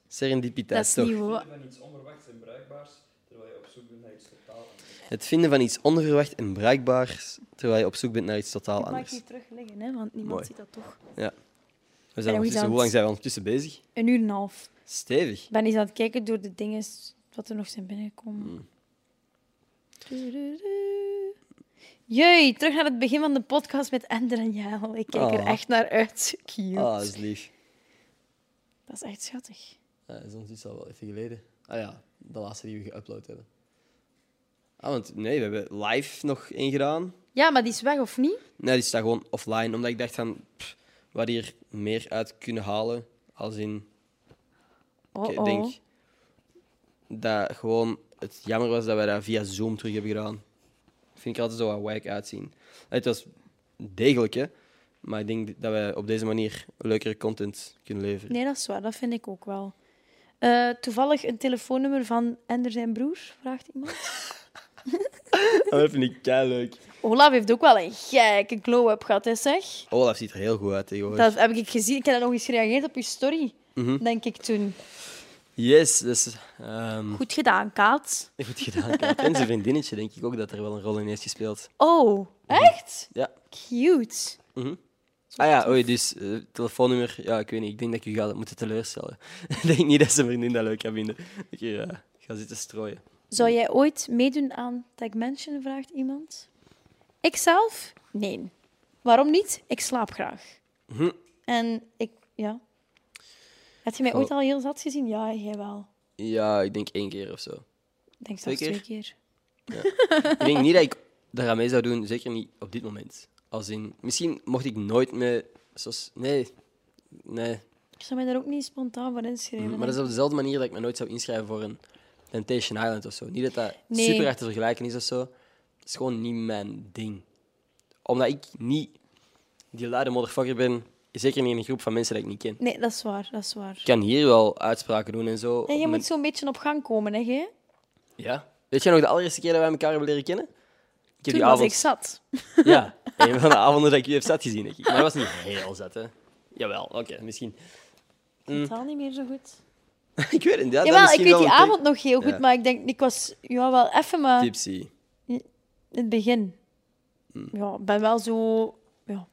Serendipiteit, Dat is toch? niet wo- van iets onverwachts en bruikbaars, terwijl je op zoek bent naar iets totaal anders. Het vinden van iets onverwacht en bruikbaars, terwijl je op zoek bent naar iets totaal Ik anders. die terug liggen, hè, want niemand Mooi. ziet dat toch. We zijn hoe ondertussen, lang zijn we ondertussen bezig? Een uur en een half. Stevig. Ik ben eens aan het kijken door de dingen wat er nog zijn binnengekomen. Hmm. Jee, terug naar het begin van de podcast met Ender en Jael. Ik kijk er Ah. echt naar uit. Cute. Ah, dat is lief. Dat is echt schattig. Ja, is ondertussen al wel even geleden. Ah ja, de laatste die we geüpload hebben. Ah, want nee, we hebben live nog één gedaan. Ja, Ja, maar die is weg, of niet? Nee, die staat gewoon offline. Omdat ik dacht van, pff, hadden hier meer uit kunnen halen. Als in, Oh, ik oh. denk dat gewoon het jammer was dat wij dat via Zoom terug hebben gedaan. Vind ik altijd zo wat wack uitzien. Het was degelijk, hè. Maar ik denk dat wij op deze manier leukere content kunnen leveren. Nee, dat is waar. Dat vind ik ook wel. Eh, toevallig een telefoonnummer van Ender zijn broer, vraagt iemand. dat vind ik leuk. Olaf heeft ook wel een gekke glow-up gehad, hè, zeg. Olaf ziet er heel goed uit tegenwoordig. Dat heb ik gezien. Ik heb dat nog eens gereageerd op je story, Mhm. denk ik toen. Yes, dus ehm, Goed gedaan, Kaat. goed gedaan. Kaat. En zijn vriendinnetje denk ik ook dat er wel een rol in heeft gespeeld. Oh, echt? Ja. Cute. Mhm. Ah ja, oei, dus eh, telefoonnummer. Ja, ik weet niet. Ik denk dat ik u ga moeten teleurstellen. ik denk niet dat zijn vriendin dat leuk gaat vinden. Ik eh, ga zitten strooien. Zou jij ooit meedoen aan Tag Mansion, vraagt iemand. Ikzelf? Nee. Waarom niet? Ik slaap graag. Mhm. En ik, ja. Heb je mij ooit al heel zat gezien? Ja, jij wel. Ja, ik denk één keer of zo. Ik denk Twee zelfs twee keer. Ik denk niet dat ik daaraan mee zou doen, zeker niet op dit moment. Als in, misschien mocht ik nooit mee. Zoals, nee, nee. Ik zou mij daar ook niet spontaan voor inschrijven. Mhm, Maar dat is op dezelfde manier dat ik me nooit zou inschrijven voor een Temptation Island of zo. Niet dat dat Nee. super hard te vergelijken is of zo. Het is gewoon niet mijn ding. Omdat ik niet die luide motherfucker ben, zeker niet in een groep van mensen die ik niet ken. Nee, dat is waar. Dat is waar. Ik kan hier wel uitspraken doen en zo. En je moet zo'n beetje op gang komen, hè? jij? Ja. Weet je nog de allereerste keer dat wij elkaar hebben leren kennen? Ik heb Toen die was avond... ik zat. Ja, een van de avonden dat ik u heb zat gezien, denk ik. Maar dat was niet heel zat, hè. Jawel, oké, misschien. Mm. Het al niet meer zo goed. ik weet het, ja, Jawel, ik weet die avond nog heel goed, Ja. maar ik denk, ik was ja, wel even, maar in het begin. Mm. Ja, ben wel zo... Ja,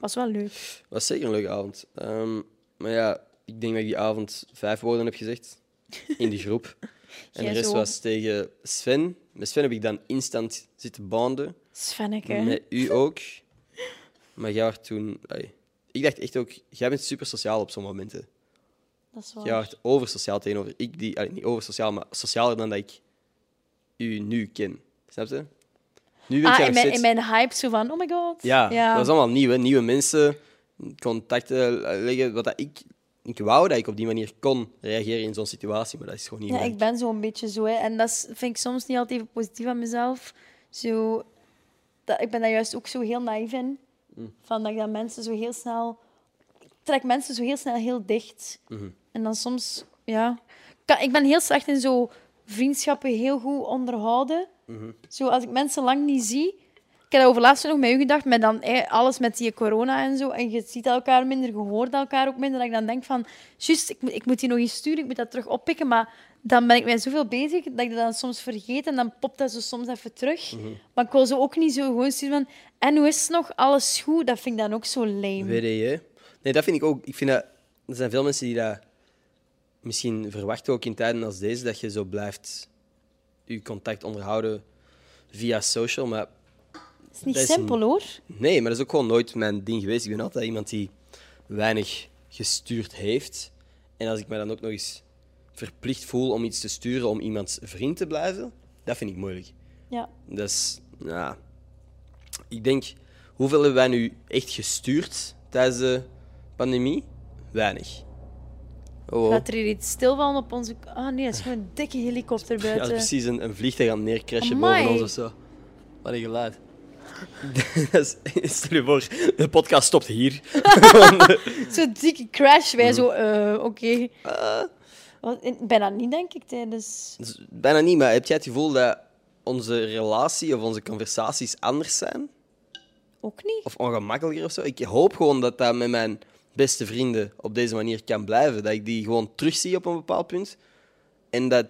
was wel leuk. was zeker een leuke avond. Ehm, maar ja, ik denk dat ik die avond vijf woorden heb gezegd. In die groep. En de Jij rest zo. was tegen Sven. Met Sven heb ik dan instant zitten banden. Svenneke. Met u ook. Maar jij was toen... allee, ik dacht echt ook... Jij bent super sociaal op sommige momenten. Dat is Jij waar. was over sociaal tegenover ik. Die, allee, niet over sociaal, maar socialer dan dat ik u nu ken. Snap je? Nu Ah, in mijn, steeds... in mijn hype, zo van, oh my god. Ja, ja. dat was allemaal nieuw. Hè? Nieuwe mensen, contacten leggen. Wat dat ik, ik wou dat ik op die manier kon reageren in zo'n situatie, maar dat is gewoon niet Ja, ik ben zo'n beetje zo. Hè. En dat is- vind ik soms niet altijd even positief aan mezelf. Zo, dat, ik ben daar juist ook zo heel naïef in. Mm. Van dat ik dan mensen zo heel snel... Ik trek mensen zo heel snel heel dicht. Mhm. En dan soms... Ja... Ik ben heel slecht in zo vriendschappen heel goed onderhouden. Mhm. Zo, als ik mensen lang niet zie... Ik heb dat over laatst nog met u gedacht, met dan alles met die corona en zo. En je ziet elkaar minder, je hoort elkaar ook minder. Dat ik dan denk van, juist, ik, moet- ik moet die nog eens sturen, ik moet dat terug oppikken. Maar dan ben ik met zoveel bezig dat ik dat dan soms vergeet. En dan popt dat zo soms even terug. Maar ik wil zo ook niet zo gewoon sturen van... En hoe is het nog? Alles goed? Dat vind ik dan ook zo lame. VDJ. Nee, dat vind ik ook. Ik vind dat, er zijn veel mensen die dat misschien verwachten, ook in tijden als deze, dat je zo blijft je contact onderhouden via social. Maar Het is niet dat is simpel, hoor. nee, maar dat is ook gewoon nooit mijn ding geweest. Ik ben altijd iemand die weinig gestuurd heeft. En als ik me dan ook nog eens verplicht voel om iets te sturen om iemands vriend te blijven, dat vind ik moeilijk. Ja. Dat is, ja. Ik denk, hoeveel hebben wij nu echt gestuurd tijdens de pandemie? Weinig. Oh, oh. Gaat er hier iets stilvallen op onze... Ah nee, dat is gewoon een dikke helikopter Ja, dat is buiten. precies een, een vliegtuig aan het neercrashen Amai. boven ons of zo. Wat een geluid. Dat is, stel je voor, de podcast stopt hier. Zo'n dikke crash. Wij zo, Mhm. eh, oké. In- Bijna niet, denk ik, tijdens... Is bijna niet, maar heb jij het gevoel dat onze relatie of onze conversaties anders zijn? Ook niet. Of ongemakkelijker of zo? Ik hoop gewoon dat dat met mijn beste vrienden op deze manier kan blijven. Dat ik die gewoon terugzie op een bepaald punt. En dat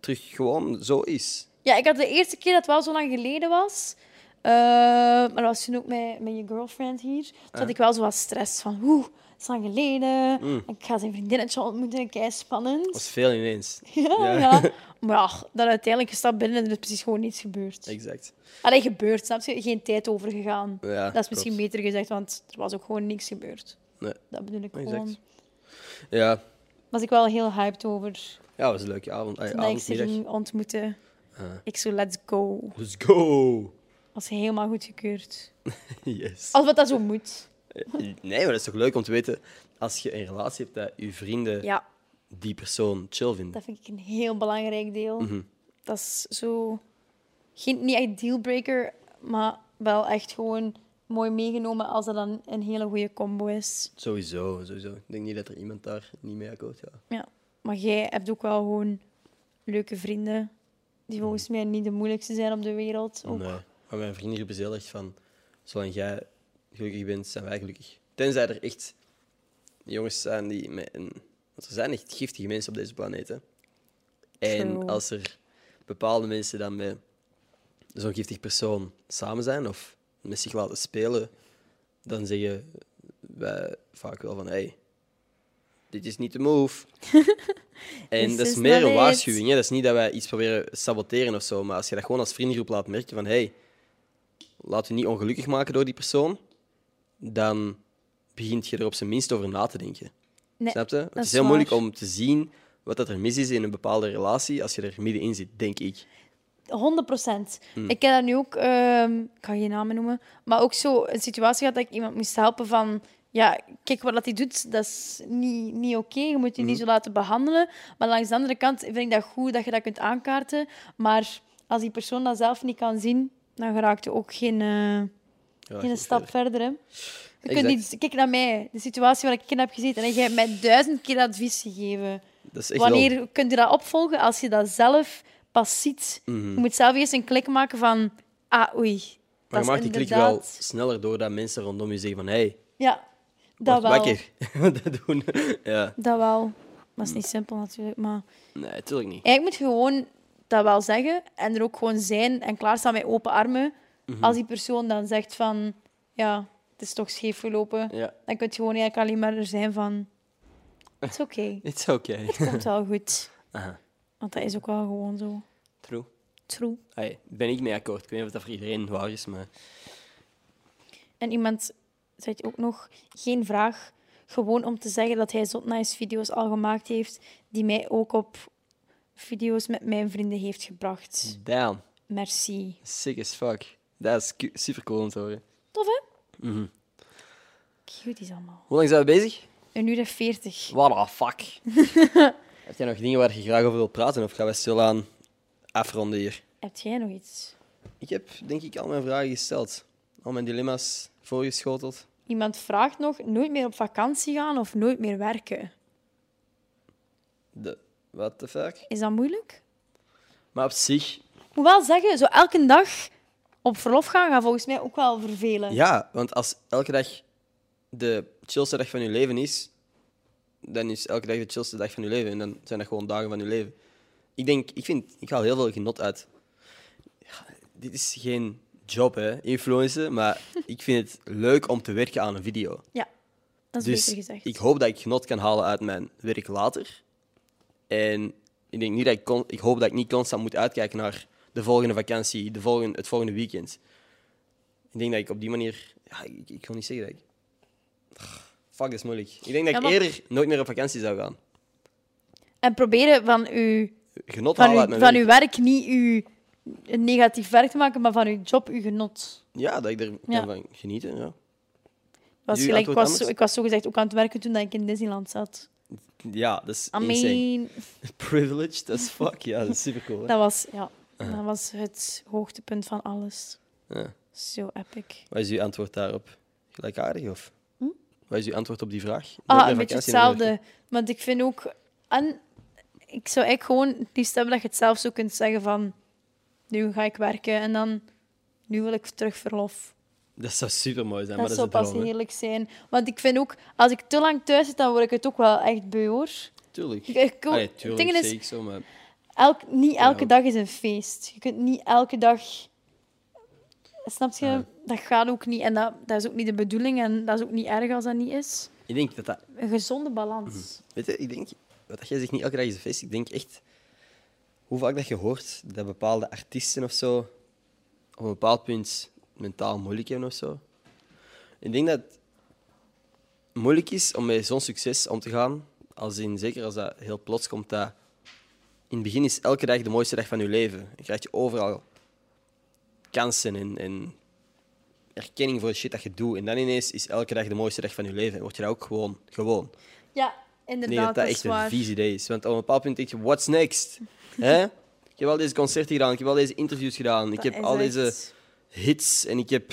terug gewoon zo is. Ja, ik had de eerste keer dat het wel zo lang geleden was. eh, maar dat was toen ook met, met je girlfriend hier. Toen had ik wel zo wat stress van, oeh, het is lang geleden. Mm. Ik ga zijn vriendinnetje ontmoeten, kei spannend. Dat is veel ineens. Ja, Ja. ja. Maar dan uiteindelijk gestapt binnen en er is precies gewoon niets gebeurd. Exact. Allee, gebeurd, snap je? Geen tijd over gegaan. Ja, dat is misschien klopt. beter gezegd, want er was ook gewoon niks gebeurd. Nee. Dat bedoel ik Exact. gewoon. Ja. Was ik wel heel hyped over ja, was een leuke avond. Ay, toen ik ze avondmiddag. ging ontmoeten. Ah. Ik zo, let's go. Let's go! Als helemaal goedgekeurd. Yes. Als wat dat zo moet. Nee, maar dat is toch leuk om te weten als je een relatie hebt dat je vrienden Ja, die persoon chill vinden. dat vind ik een heel belangrijk deel. Mhm. Dat is zo... Geen, niet echt dealbreaker, maar wel echt gewoon mooi meegenomen als dat dan een hele goede combo is. Sowieso, sowieso. Ik denk niet dat er iemand daar niet mee akkoord gaat. Ja. Maar jij hebt ook wel gewoon leuke vrienden. Die volgens mij niet de moeilijkste zijn op de wereld. Ook. Nee. Maar mijn vriendengroep is heel erg van, zolang jij gelukkig bent, zijn wij gelukkig. Tenzij er echt jongens zijn die met een... Want er zijn echt giftige mensen op deze planeet. Hè. En True. als er bepaalde mensen dan met zo'n giftig persoon samen zijn of met zich laten spelen, dan zeggen wij vaak wel van, hey, dit is niet de move. en dat is meer een waarschuwing. Hè. Dat is niet dat wij iets proberen saboteren of zo, maar als je dat gewoon als vriendengroep laat merken van, hey, laat je niet ongelukkig maken door die persoon, dan begint je er op zijn minst over na te denken. Nee, Snap je? Het is is heel moeilijk om te zien wat dat er mis is in een bepaalde relatie als je er middenin zit, denk ik. 100 procent. Ik heb dat nu ook, ehm, ik ga geen namen noemen, maar ook zo een situatie gehad dat ik iemand moest helpen van, ja, kijk wat dat hij doet, dat is niet, niet oké. Je moet je niet zo laten behandelen. Maar langs de andere kant vind ik dat goed dat je dat kunt aankaarten. Maar als die persoon dat zelf niet kan zien, dan geraakt je ook geen, eh, Ja, geen stap verder. verder. Hè. Je kunt niet, kijk naar mij, de situatie waar ik in heb gezeten. En jij hebt mij duizend keer advies gegeven. Wanneer wel... kunt je dat opvolgen als je dat zelf pas ziet? Mhm. Je moet zelf eerst een klik maken van, ah, oei. Maar dat je maakt die klik wel sneller doordat mensen rondom je zeggen van hey, Ja, dat wel. wakker. dat doen. ja. Dat wel. Dat is niet simpel natuurlijk, maar Nee, natuurlijk niet. eigenlijk moet gewoon dat wel zeggen en er ook gewoon zijn en klaarstaan met open armen. Mhm. Als die persoon dan zegt van, ja, het is toch scheef gelopen, Ja, dan kun je gewoon eigenlijk alleen maar er zijn van, het is oké, it's okay. het komt wel goed. Aha, Want dat is ook wel gewoon zo. true. True. Hey, ben ik mee akkoord. Ik weet niet of dat voor iedereen waar is, maar... En iemand zegt ook nog, geen vraag, gewoon om te zeggen dat hij zot nice video's al gemaakt heeft, die mij ook op video's met mijn vrienden heeft gebracht. Damn, Merci. sick as fuck. Dat is super cool om te horen. Tof, hè? Mhm. Cute is allemaal. Hoe lang zijn we bezig? Een uur en veertig. What the fuck? Heb jij nog dingen waar je graag over wilt praten of gaan we stilaan afronden hier? Heb jij nog iets? Ik heb denk ik al mijn vragen gesteld. Al mijn dilemma's voorgeschoteld. Iemand vraagt nog, nooit meer op vakantie gaan of nooit meer werken. De, what the fuck? Is dat moeilijk? Maar op zich, Ik moet wel zeggen, zo elke dag op verlof gaan gaat volgens mij ook wel vervelen. ja, want als elke dag de chillste dag van je leven is, dan is elke dag de chillste dag van je leven. En dan zijn dat gewoon dagen van je leven. Ik denk, ik vind, ik haal heel veel genot uit. Ja, dit is geen job, hè, influencer, maar ik vind het leuk om te werken aan een video. Ja, dat is Dus beter gezegd. ik hoop dat ik genot kan halen uit mijn werk later. En ik, denk niet dat ik, con- ik hoop dat ik niet constant moet uitkijken naar de volgende vakantie, de volgende, het volgende weekend. Ik denk dat ik op die manier... Ja, ik, ik kan niet zeggen dat ik... Fuck, dat is moeilijk. Ik denk dat Ja, ik maar- eerder nooit meer op vakantie zou gaan. En proberen van uw, Genot van halen uit mijn van werk. uw werk niet uw een negatief werk te maken, maar van uw job uw genot. Ja, dat ik er Ja. kan van genieten, ja. Was gelijk, ik, antwoord was, anders? zo- ik was zo gezegd ook aan het werken toen dat ik in Disneyland zat. Ja, dat is I insane. mean, Privileged as fuck. Ja, dat is super cool. dat was, ja, dat was het hoogtepunt van alles. Ja. Zo epic. Wat is uw antwoord daarop? Gelijkaardig of? Wat is uw antwoord op die vraag? Ah, een beetje hetzelfde. Want ik vind ook... En ik zou eigenlijk gewoon het liefst hebben dat je het zelf zo kunt zeggen van... Nu ga ik werken en dan... Nu wil ik terug verlof. Dat zou super mooi zijn, dat maar zou dat is pas heerlijk zijn. Want ik vind ook... Als ik te lang thuis zit, dan word ik het ook wel echt beu, hoor. Tuurlijk. Ik- ik- Allee, tuurlijk, is, zo, maar... elk, niet elke Ja. dag is een feest. Je kunt niet elke dag... Snap je? Ja. Dat gaat ook niet. En dat, dat is ook niet de bedoeling. En dat is ook niet erg als dat niet is. Ik denk dat dat... Een gezonde balans. Weet je, ik denk... Wat jij zegt, niet elke dag is een feest. Ik denk echt... Hoe vaak dat je hoort dat bepaalde artiesten of zo... op een bepaald punt mentaal moeilijk hebben of zo. Ik denk dat het moeilijk is om met zo'n succes om te gaan. Als in, zeker als dat heel plots komt, dat... In het begin is elke dag de mooiste dag van je leven. Je krijgt je overal kansen en, en erkenning voor de shit dat je doet. En dan ineens is elke dag de mooiste dag van je leven. En word je dat ook gewoon gewoon. Ja, inderdaad, dat dat dat echt een vies idee is. Want op een bepaald punt denk je, what's next? Hè? Ik heb al deze concerten gedaan, ik heb al deze interviews gedaan, ik Dat heb al echt- deze hits en ik heb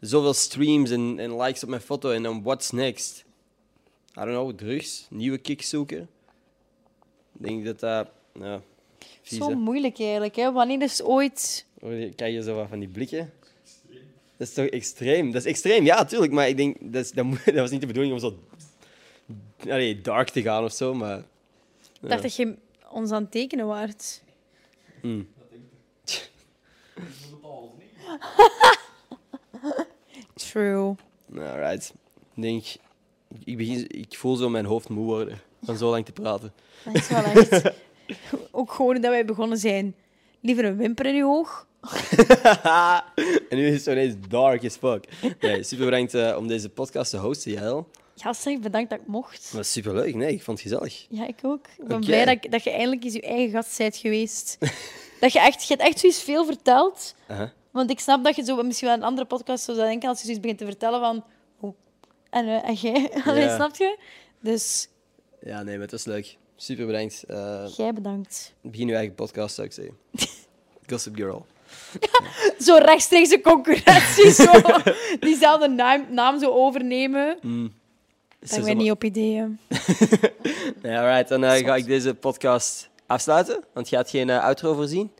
zoveel streams en, en likes op mijn foto. En dan what's next? I don't know, drugs, nieuwe kicks zoeken. Ik denk dat dat... Ja, vies, Zo moeilijk eigenlijk. Hè? Wanneer is ooit... Hoor je- Krijg je zo wat van die blikken? Dat is toch extreem? Dat is extreem, ja, tuurlijk. Maar ik denk, dat, is, dat, dat was niet de bedoeling om zo allee, dark te gaan of zo. Maar Ik dacht dat je ons aan het tekenen waart. mm. True. Alright. Ik denk, ik, begin, ik voel zo mijn hoofd moe worden van zo lang te praten. Dat is wel echt... Ook gewoon dat wij begonnen zijn. Liever een wimper in je oog. en nu is het zo ineens dark as fuck. Nee, super bedankt eh, om deze podcast te hosten, Jael. Ja, zeg, bedankt dat ik mocht. Dat super leuk. Nee, ik vond het gezellig. Ja, ik ook. Ik ben blij dat, dat je eindelijk eens je eigen gast bent geweest. dat je echt, je hebt echt zoiets veel verteld. Want ik snap dat je zo misschien wel een andere podcast zou denken als je zoiets begint te vertellen van... Oh, en, eh, en jij? Allee, Ja. snap je? Dus Ja, nee, maar het was leuk. Super bedankt. Eh, jij bedankt. begin je eigen podcast, zou ik zeggen. Gossip Girl. Zo rechtstreekse concurrentie, zo. Diezelfde naam, naam zo overnemen. Is Daar ben zo- niet op ideeën. Ja, alright. Dan eh, ga ik deze podcast afsluiten, want je had geen eh, outro voorzien.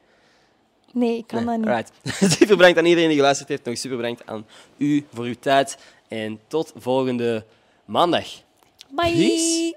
Nee, ik kan dat niet. Alright. super bedankt aan iedereen die geluisterd heeft. Nog super bedankt aan u voor uw tijd. En tot volgende maandag. Bye! Peace.